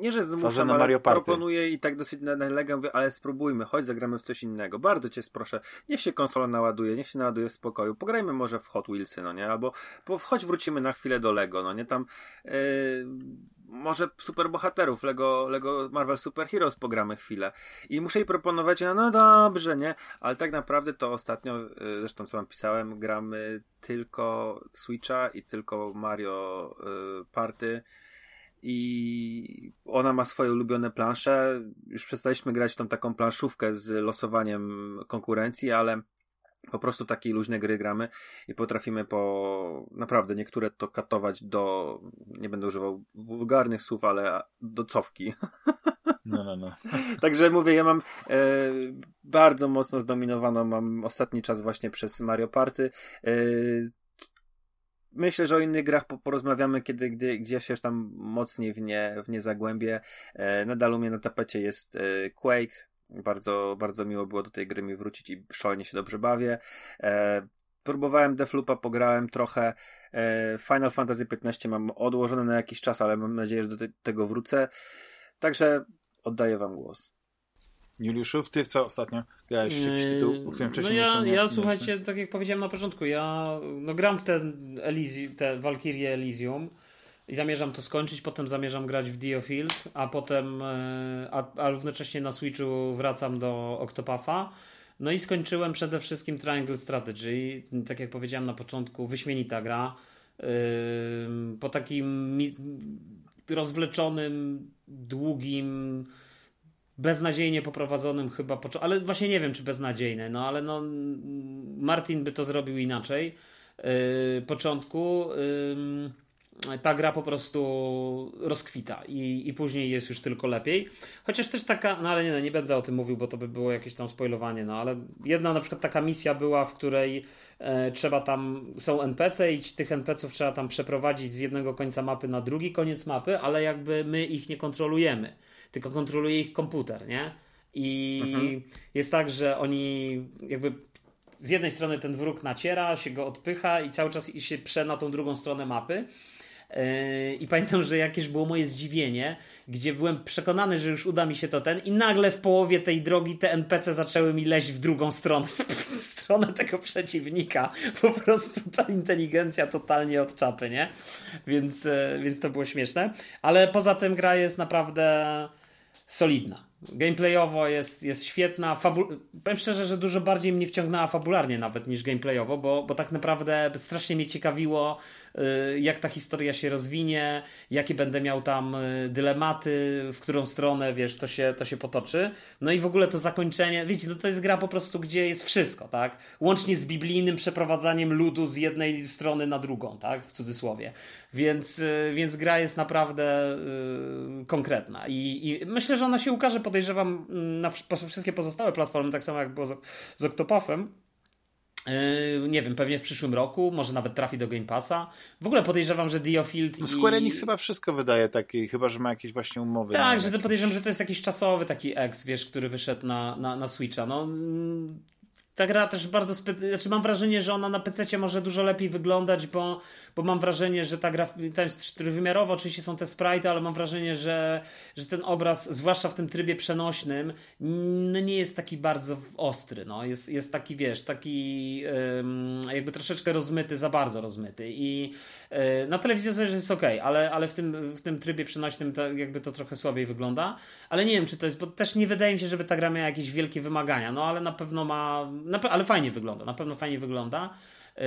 Speaker 2: nie, że zmuszam, ale Mario proponuję i tak dosyć nalegam, ale spróbujmy, chodź zagramy w coś innego. Bardzo cię proszę, niech się konsola naładuje, niech się naładuje w spokoju. Pograjmy może w Hot Wheelsy, no nie? Albo po, chodź wrócimy na chwilę do Lego, no nie? Tam yy, może superbohaterów, Lego, Lego Marvel Super Heroes pogramy chwilę. I muszę jej proponować, no, no dobrze, nie? Ale tak naprawdę to ostatnio, yy, zresztą co wam pisałem, gramy tylko Switcha i tylko Mario yy, Party i ona ma swoje ulubione plansze. Już przestaliśmy grać w tą taką planszówkę z losowaniem konkurencji, ale po prostu takiej luźne gry gramy i potrafimy po naprawdę niektóre to katować do, nie będę używał wulgarnych słów, ale do cofki.
Speaker 1: No, no, no.
Speaker 2: Także mówię, ja mam e, bardzo mocno zdominowaną, mam ostatni czas właśnie przez Mario Party. E, myślę, że o innych grach porozmawiamy, kiedy gdzie, gdzie się już tam mocniej w nie, w nie zagłębię. E, nadal u mnie na tapecie jest e, Quake. Bardzo, bardzo miło było do tej gry mi wrócić i szalenie się dobrze bawię. E, próbowałem Defloopa, pograłem trochę. E, Final Fantasy XV mam odłożone na jakiś czas, ale mam nadzieję, że do te, tego wrócę. Także oddaję wam głos.
Speaker 1: Juliuszu, ty w co ostatnio grałeś jakiś tytuł, o którym wcześniej
Speaker 3: No ja, ja słuchajcie, tak jak powiedziałem na początku, ja no, gram w ten Elysium, te Valkyrie Elysium i zamierzam to skończyć, potem zamierzam grać w Diofield, a potem e, a, a równocześnie na Switchu wracam do Octopatha. No i skończyłem przede wszystkim Triangle Strategy. Tak jak powiedziałem na początku, wyśmienita gra. Po takim rozwleczonym, długim beznadziejnie poprowadzonym chyba, ale właśnie nie wiem, czy beznadziejny, no ale no Martin by to zrobił inaczej. Yy, początku ta gra po prostu rozkwita i, i później jest już tylko lepiej. Chociaż też taka, no ale nie, no, nie będę o tym mówił, bo to by było jakieś tam spoilowanie, no ale jedna na przykład taka misja była, w której e, trzeba tam, są NPC i tych NPCów trzeba tam przeprowadzić z jednego końca mapy na drugi koniec mapy, ale jakby my ich nie kontrolujemy tylko kontroluje ich komputer, nie? I mhm. jest tak, że oni jakby z jednej strony ten wróg naciera, się go odpycha i cały czas się prze na tą drugą stronę mapy. Yy, I pamiętam, że jakieś było moje zdziwienie, gdzie byłem przekonany, że już uda mi się to ten, i nagle w połowie tej drogi te NPC zaczęły mi leźć w drugą stronę, w stronę tego przeciwnika. Po prostu ta inteligencja totalnie od czapy, nie? Więc, yy, więc to było śmieszne. Ale poza tym gra jest naprawdę solidna. Gameplayowo jest, jest świetna. Fabu- Powiem szczerze, że dużo bardziej mnie wciągnęła fabularnie nawet niż gameplayowo, bo, bo tak naprawdę strasznie mnie ciekawiło, jak ta historia się rozwinie, jakie będę miał tam y, dylematy, w którą stronę, wiesz, to się, to się potoczy. No i w ogóle to zakończenie, wiecie, no to jest gra po prostu, gdzie jest wszystko, tak? Łącznie z biblijnym przeprowadzaniem ludu z jednej strony na drugą, tak? W cudzysłowie. Więc, y, więc gra jest naprawdę yy, konkretna I, I, myślę, że ona się ukaże, podejrzewam, mm, na wszystkie pozostałe platformy, tak samo jak było z, z Octopathem. Yy, nie wiem, pewnie w przyszłym roku, może nawet trafi do Game Passa. W ogóle podejrzewam, że Diofield
Speaker 1: no, Square Enix chyba wszystko wydaje takie, chyba, że ma jakieś właśnie umowy.
Speaker 3: Tak, że to podejrzewam, że to jest jakiś czasowy taki ex, wiesz, który wyszedł na, na, na Switcha. No, ta gra też bardzo spe... znaczy mam wrażenie, że ona na PC może dużo lepiej wyglądać, bo, bo mam wrażenie, że ta gra tam jest czterowymiarowa, oczywiście są te sprite, ale mam wrażenie, że, że ten obraz, zwłaszcza w tym trybie przenośnym, no nie jest taki bardzo ostry, no. jest, jest taki, wiesz, taki jakby troszeczkę rozmyty, za bardzo rozmyty i e, na telewizji jest ok, ale, ale w, tym, w tym trybie przenośnym to, jakby to trochę słabiej wygląda, ale nie wiem, czy to jest, bo też nie wydaje mi się, żeby ta gra miała jakieś wielkie wymagania, no ale na pewno ma ale fajnie wygląda, na pewno fajnie wygląda. Yy,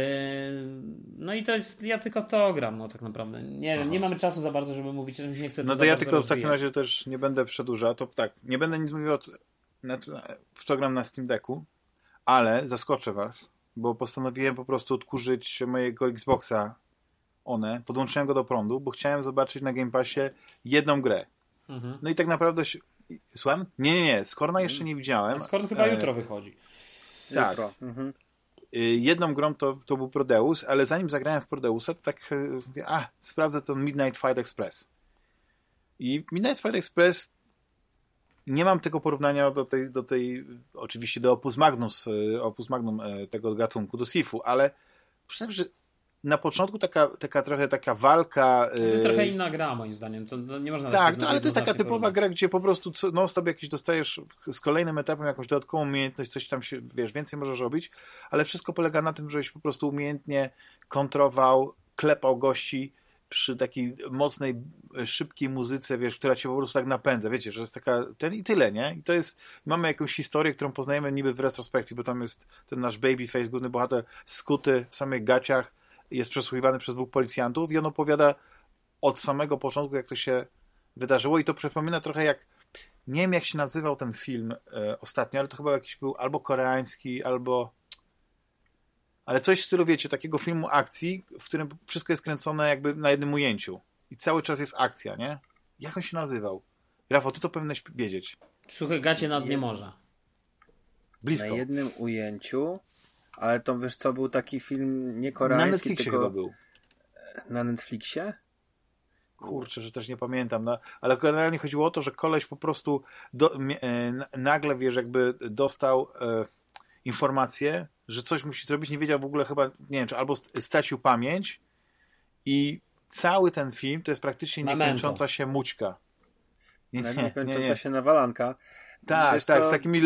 Speaker 3: no i to jest, ja tylko to gram, no tak naprawdę. Nie wiem, nie mamy czasu za bardzo, żeby mówić, że nie chcę
Speaker 1: No to ja tylko w takim razie też nie będę przedłużał, to tak, nie będę nic mówił o, w co gram na Steam Decku, ale zaskoczę was, bo postanowiłem po prostu odkurzyć mojego Xboxa one, podłączyłem go do prądu, bo chciałem zobaczyć na Game Passie jedną grę. Mhm. No i tak naprawdę Słucham? Nie, nie, nie. Skorna jeszcze nie widziałem.
Speaker 3: Skorn chyba e... jutro wychodzi.
Speaker 1: Tak. Mhm. Y, jedną grą to, to był Prodeus, ale zanim zagrałem w Prodeusa, to tak y, mówię, a, sprawdzę ten Midnight Fight Express. I Midnight Fight Express nie mam tego porównania do tej, do tej oczywiście do Opus Magnus, y, Opus Magnum tego gatunku, do Sifu, ale przyznam, że na początku taka, taka trochę taka walka.
Speaker 3: To jest trochę inna gra, moim zdaniem. To, nie można
Speaker 1: tak, to, ale to jest taka typowa gra, gdzie po prostu no stop jakiś dostajesz z kolejnym etapem jakąś dodatkową umiejętność, coś tam się, wiesz, więcej możesz robić, ale wszystko polega na tym, żebyś po prostu umiejętnie kontrował, klepał gości przy takiej mocnej, szybkiej muzyce, wiesz, która cię po prostu tak napędza, wiecie, że jest taka, ten i tyle, nie? I to jest, mamy jakąś historię, którą poznajemy niby w retrospekcji, bo tam jest ten nasz babyface, główny bohater, skuty w samych gaciach, jest przesłuchiwany przez dwóch policjantów i on opowiada od samego początku, jak to się wydarzyło i to przypomina trochę jak nie wiem jak się nazywał ten film e, ostatnio, ale to chyba jakiś był albo koreański, albo ale coś w stylu, wiecie, takiego filmu akcji, w którym wszystko jest kręcone jakby na jednym ujęciu i cały czas jest akcja, nie? Jak on się nazywał? Rafał, ty to powinieneś wiedzieć.
Speaker 3: Suche gacie nad nie morza.
Speaker 2: Blisko. Na jednym ujęciu ale to wiesz co, był taki film nie koreański,
Speaker 1: Na Netflixie tylko... chyba był.
Speaker 2: Na Netflixie?
Speaker 1: Kurczę, że też nie pamiętam, no, ale generalnie chodziło o to, że koleś po prostu do, e, nagle, wiesz, jakby dostał e, informację, że coś musi zrobić, nie wiedział w ogóle chyba, nie wiem, czy albo stracił pamięć i cały ten film to jest praktycznie niekończąca się mućka.
Speaker 2: Nie, nie, niekończąca nie, nie. się nawalanka.
Speaker 1: Tak, wiesz tak, co? z takimi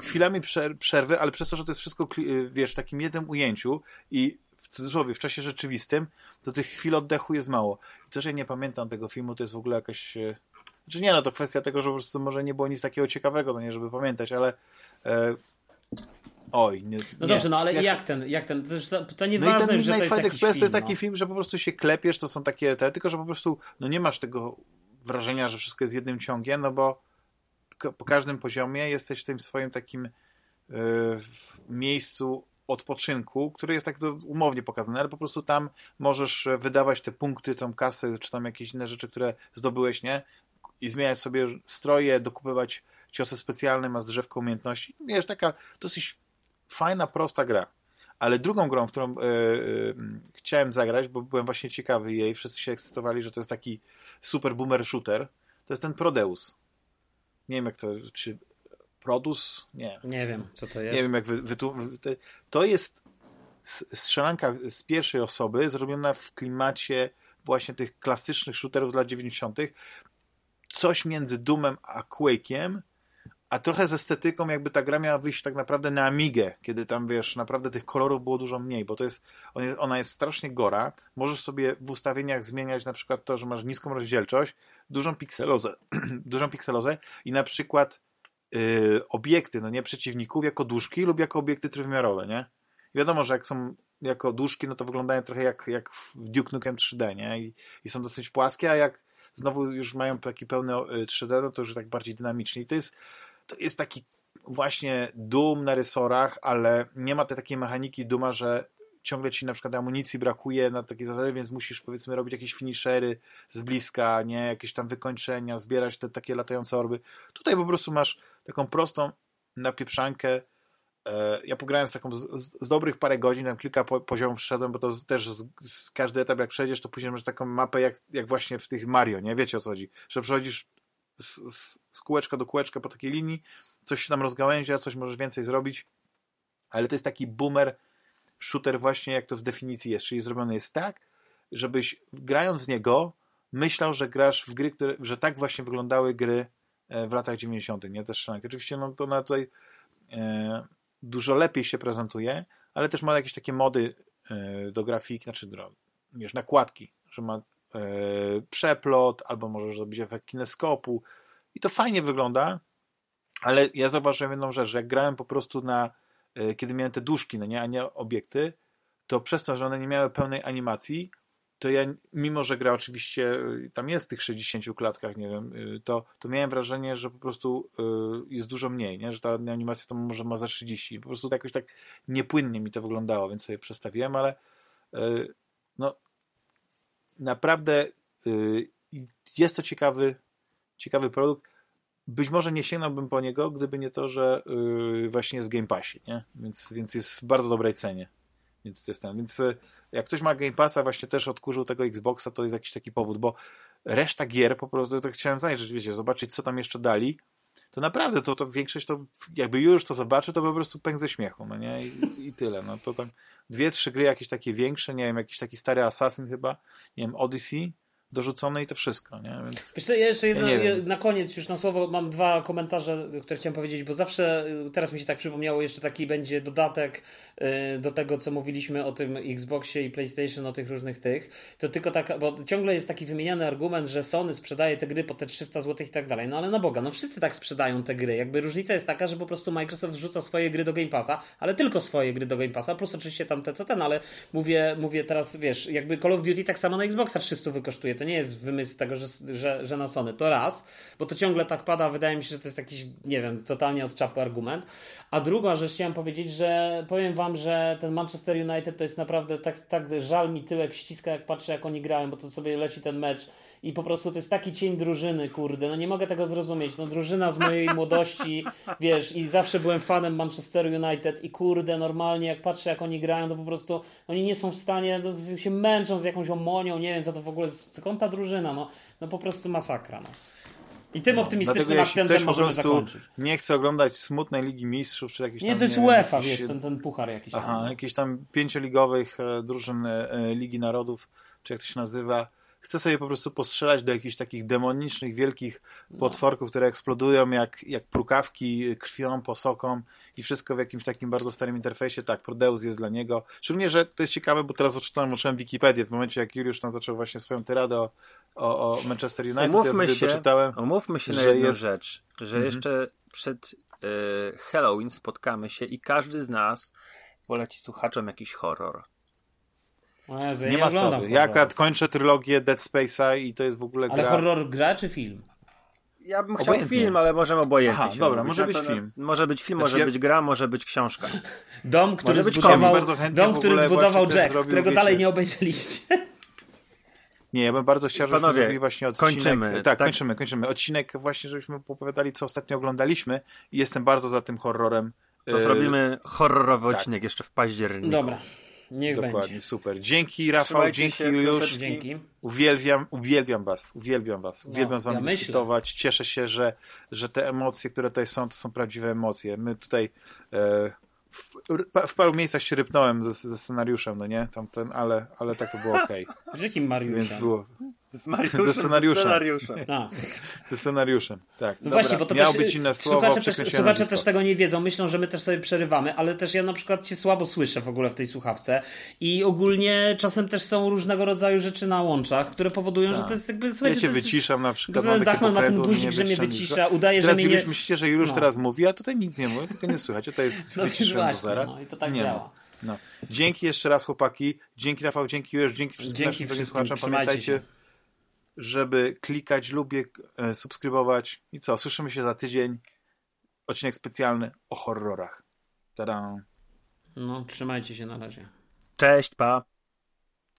Speaker 1: chwilami przerwy, ale przez to, że to jest wszystko, y, wiesz, w takim jednym ujęciu i w cudzysłowie, w czasie rzeczywistym, to tych chwil oddechu jest mało. I to, że ja nie pamiętam tego filmu, to jest w ogóle jakaś... E, znaczy nie, no to kwestia tego, że po prostu może nie było nic takiego ciekawego, no nie, żeby pamiętać, ale... E... Oj, nie,
Speaker 3: No dobrze, no ale jak, jak ten, jak ten, to, to nieważne, no i ten
Speaker 1: że
Speaker 3: to
Speaker 1: jest
Speaker 3: Fight
Speaker 1: Express
Speaker 3: film,
Speaker 1: to jest taki no. film, że po prostu się klepiesz, to są takie te, tylko że po prostu, no nie masz tego wrażenia, że wszystko jest jednym ciągiem, no bo po każdym poziomie jesteś w tym swoim takim yy, miejscu odpoczynku, który jest tak umownie pokazany, ale po prostu tam możesz wydawać te punkty, tą kasę, czy tam jakieś inne rzeczy, które zdobyłeś, nie? I zmieniać sobie stroje, dokupywać ciosy specjalne, masz drzewko umiejętności. Wiesz, taka dosyć fajna, prosta gra. Ale drugą grą, w którą yy, yy, chciałem zagrać, bo byłem właśnie ciekawy jej, wszyscy się ekscytowali, że to jest taki super boomer shooter, to jest ten Prodeus. Nie wiem jak to, czy Produs? Nie.
Speaker 3: Nie wiem, co to jest.
Speaker 1: Nie wiem jak wy, wy tu, to jest strzelanka z pierwszej osoby zrobiona w klimacie właśnie tych klasycznych shooterów z lat 90. Coś między Doomem a Quake'iem, a trochę z estetyką, jakby ta gra miała wyjść tak naprawdę na Amigę, kiedy tam, wiesz, naprawdę tych kolorów było dużo mniej, bo to jest, ona jest strasznie gora. Możesz sobie w ustawieniach zmieniać na przykład to, że masz niską rozdzielczość, dużą pikselozę, dużą pikselozę i na przykład yy, obiekty, no nie, przeciwników jako duszki lub jako obiekty trójwymiarowe, nie? Wiadomo, że jak są jako duszki, no to wyglądają trochę jak, jak w Duke Nukem 3D, nie? I, I są dosyć płaskie, a jak znowu już mają taki pełny 3D, no to już tak bardziej dynamicznie. I to jest to jest taki właśnie Doom na rysorach, ale nie ma tej takiej mechaniki Duma, że ciągle ci na przykład amunicji brakuje na takiej zasadzie, więc musisz powiedzmy robić jakieś finishery z bliska, nie, jakieś tam wykończenia, zbierać te takie latające orby. Tutaj po prostu masz taką prostą napieprzankę. E, ja pograłem z taką z, z dobrych parę godzin, tam kilka po, poziomów przeszedłem, bo to też z, z każdy etap jak przejdziesz, to później masz taką mapę jak, jak właśnie w tych Mario, nie? Wiecie o co chodzi? Że przechodzisz z, z, z kółeczka do kółeczka po takiej linii, coś się tam rozgałęzia, coś możesz więcej zrobić. ale to jest taki boomer shooter właśnie, jak to w definicji jest, czyli zrobiony jest tak, żebyś grając w niego myślał, że grasz w gry, które, że tak właśnie wyglądały gry e, w latach 90., nie? Też strzelanki. Oczywiście no, to na tutaj e, dużo lepiej się prezentuje, ale też ma jakieś takie mody e, do grafiki, znaczy do, wiesz, nakładki, że ma przeplot, albo możesz zrobić efekt kineskopu i to fajnie wygląda, ale ja zauważyłem jedną rzecz, że jak grałem po prostu na, e, kiedy miałem te duszki, no nie, a nie obiekty, to przez to, że one nie miały pełnej animacji, to ja, mimo że gra oczywiście y, tam jest w tych 60 klatkach, nie wiem, to, to miałem wrażenie, że po prostu jest dużo mniej, nie? że ta animacja to może ma za 30. Po prostu jakoś tak niepłynnie mi to wyglądało, więc sobie przestawiłem, ale no naprawdę jest to ciekawy, ciekawy produkt. Być może nie sięgnąłbym po niego, gdyby nie to, że właśnie jest w Game Passie, nie? Więc, więc jest w bardzo dobrej cenie. Więc to jest ten. Więc jak ktoś ma Game Passa, właśnie też odkurzył tego Xboxa, to jest jakiś taki powód, bo reszta gier po prostu, tak chciałem zajrzeć, wiecie, zobaczyć, co tam jeszcze dali, to naprawdę, to, to większość to, jakby już to zobaczy, to po prostu pęk ze śmiechu, no nie, I, i tyle, no to tam dwie, trzy gry jakieś takie większe, nie wiem, jakiś taki stary Assassin chyba, nie wiem, Odyssey, dorzucone i to wszystko, nie? Więc...
Speaker 3: Wiesz ja jeszcze jedno, ja na koniec już na słowo mam dwa komentarze, które chciałem powiedzieć, bo zawsze teraz mi się tak przypomniało, jeszcze taki będzie dodatek y, do tego, co mówiliśmy o tym Xboxie i PlayStation, o tych różnych tych, to tylko tak, bo ciągle jest taki wymieniany argument, że Sony sprzedaje te gry po te 300 zł i tak dalej, no ale na Boga, no wszyscy tak sprzedają te gry, jakby różnica jest taka, że po prostu Microsoft wrzuca swoje gry do Game Passa, ale tylko swoje gry do Game Passa, plus oczywiście tam te co ten, ale mówię, mówię teraz, wiesz, jakby Call of Duty tak samo na Xboxa 300 wykosztuje, to nie jest wymysł tego, że, że, że na Sony. To raz, bo to ciągle tak pada, wydaje mi się, że to jest jakiś, nie wiem, totalnie od czapy argument. A druga rzecz chciałem powiedzieć, że powiem wam, że ten Manchester United to jest naprawdę tak, tak żal mi tyłek ściska, jak patrzę, jak oni grają, bo to sobie leci ten mecz i po prostu to jest taki cień drużyny, kurde, no nie mogę tego zrozumieć, no drużyna z mojej młodości, wiesz, i zawsze byłem fanem Manchester United i kurde, normalnie jak patrzę jak oni grają, to po prostu oni nie są w stanie, no, się męczą z jakąś omonią, nie wiem co to w ogóle, skąd ta drużyna, no, no po prostu masakra, no. I tym no, optymistycznym akcentem możemy zakończyć.
Speaker 1: Nie chcę oglądać smutnej Ligi Mistrzów, czy jakiś
Speaker 3: Nie, tam, to jest nie UEFA, jakiś... wiesz, ten, ten puchar jakiś.
Speaker 1: Aha, tam. jakichś tam pięcioligowych e, drużyn e, Ligi Narodów, czy jak to się nazywa chcę sobie po prostu postrzelać do jakichś takich demonicznych, wielkich no. potworków, które eksplodują jak, jak prukawki krwią, posoką i wszystko w jakimś takim bardzo starym interfejsie. Tak, Prodeus jest dla niego. Szczególnie, że to jest ciekawe, bo teraz odczytałem, odczytałem Wikipedię w momencie, jak Juliusz tam zaczął właśnie swoją tyradę o, o, o Manchester United.
Speaker 2: Umówmy ja się, doczytałem, umówmy się na jedną jest... rzecz, że mhm. jeszcze przed y, Halloween spotkamy się i każdy z nas poleci słuchaczom jakiś horror.
Speaker 1: Jezu, nie, nie ma sprawy. Ja akurat kończę trylogię Dead Space'a i to jest w ogóle
Speaker 3: gra... Ale horror gra czy film?
Speaker 2: Ja bym chciał film, ale możemy obojętnie.
Speaker 1: Aha, dobra, może być film.
Speaker 2: Może być film, znaczy, może ja... być gra, może być książka.
Speaker 3: Dom, który zbudował, dom, który zbudował Jack, zrobił, którego wiecie... dalej nie obejrzeliście.
Speaker 1: Nie, ja bym bardzo chciał, żebyśmy zrobili właśnie odcinek. Kończymy. Tak, tak, kończymy, kończymy. Odcinek właśnie, żebyśmy opowiadali, co ostatnio oglądaliśmy i jestem bardzo za tym horrorem.
Speaker 2: To zrobimy horrorowy tak. odcinek jeszcze w październiku.
Speaker 3: Dobra. Niech
Speaker 1: Dokładnie,
Speaker 3: będzie.
Speaker 1: super. Dzięki Rafał, dzięki się, Juliusz.
Speaker 3: Dzięki.
Speaker 1: Uwielbiam, uwielbiam was, uwielbiam was. No, uwielbiam z wami ja dyskutować. Myślę. Cieszę się, że, że te emocje, które tutaj są, to są prawdziwe emocje. My tutaj e, w, w, paru miejscach się rypnąłem ze, ze scenariuszem, no nie? Tamten, ale, ale tak to było ok.
Speaker 3: Z jakim Mariuszem?
Speaker 1: Więc było.
Speaker 2: Z Mariuszem, ze scenariuszem. Ze scenariuszem.
Speaker 1: ze scenariuszem, tak.
Speaker 3: No Dobra, właśnie, bo to miało też, być inne słowo, słuchacze, też, słuchacze też tego nie wiedzą, myślą, że my też sobie przerywamy, ale też ja na przykład cię słabo słyszę w ogóle w tej słuchawce i ogólnie czasem też są różnego rodzaju rzeczy na łączach, które powodują, tak. że to jest jakby...
Speaker 1: Słuchajcie, ja cię wyciszam na przykład.
Speaker 3: Dachman ma ten guzik, że mnie wycisza, udaje,
Speaker 1: teraz
Speaker 3: że mnie
Speaker 1: nie... myślicie, że już no. teraz mówi, a tutaj nic nie mówi, tylko nie słychać, to jest no wyciszyłem do zera.
Speaker 3: No i to tak nie działa.
Speaker 1: No. Dzięki jeszcze raz chłopaki, dzięki Rafał, dzięki już, dzięki wszystkim dzięki naszym słuchaczom. Pamiętajcie, żeby klikać, lubię, e, subskrybować. I co, słyszymy się za tydzień. Odcinek specjalny o horrorach. Tada.
Speaker 3: No, trzymajcie się na razie.
Speaker 2: Cześć, pa.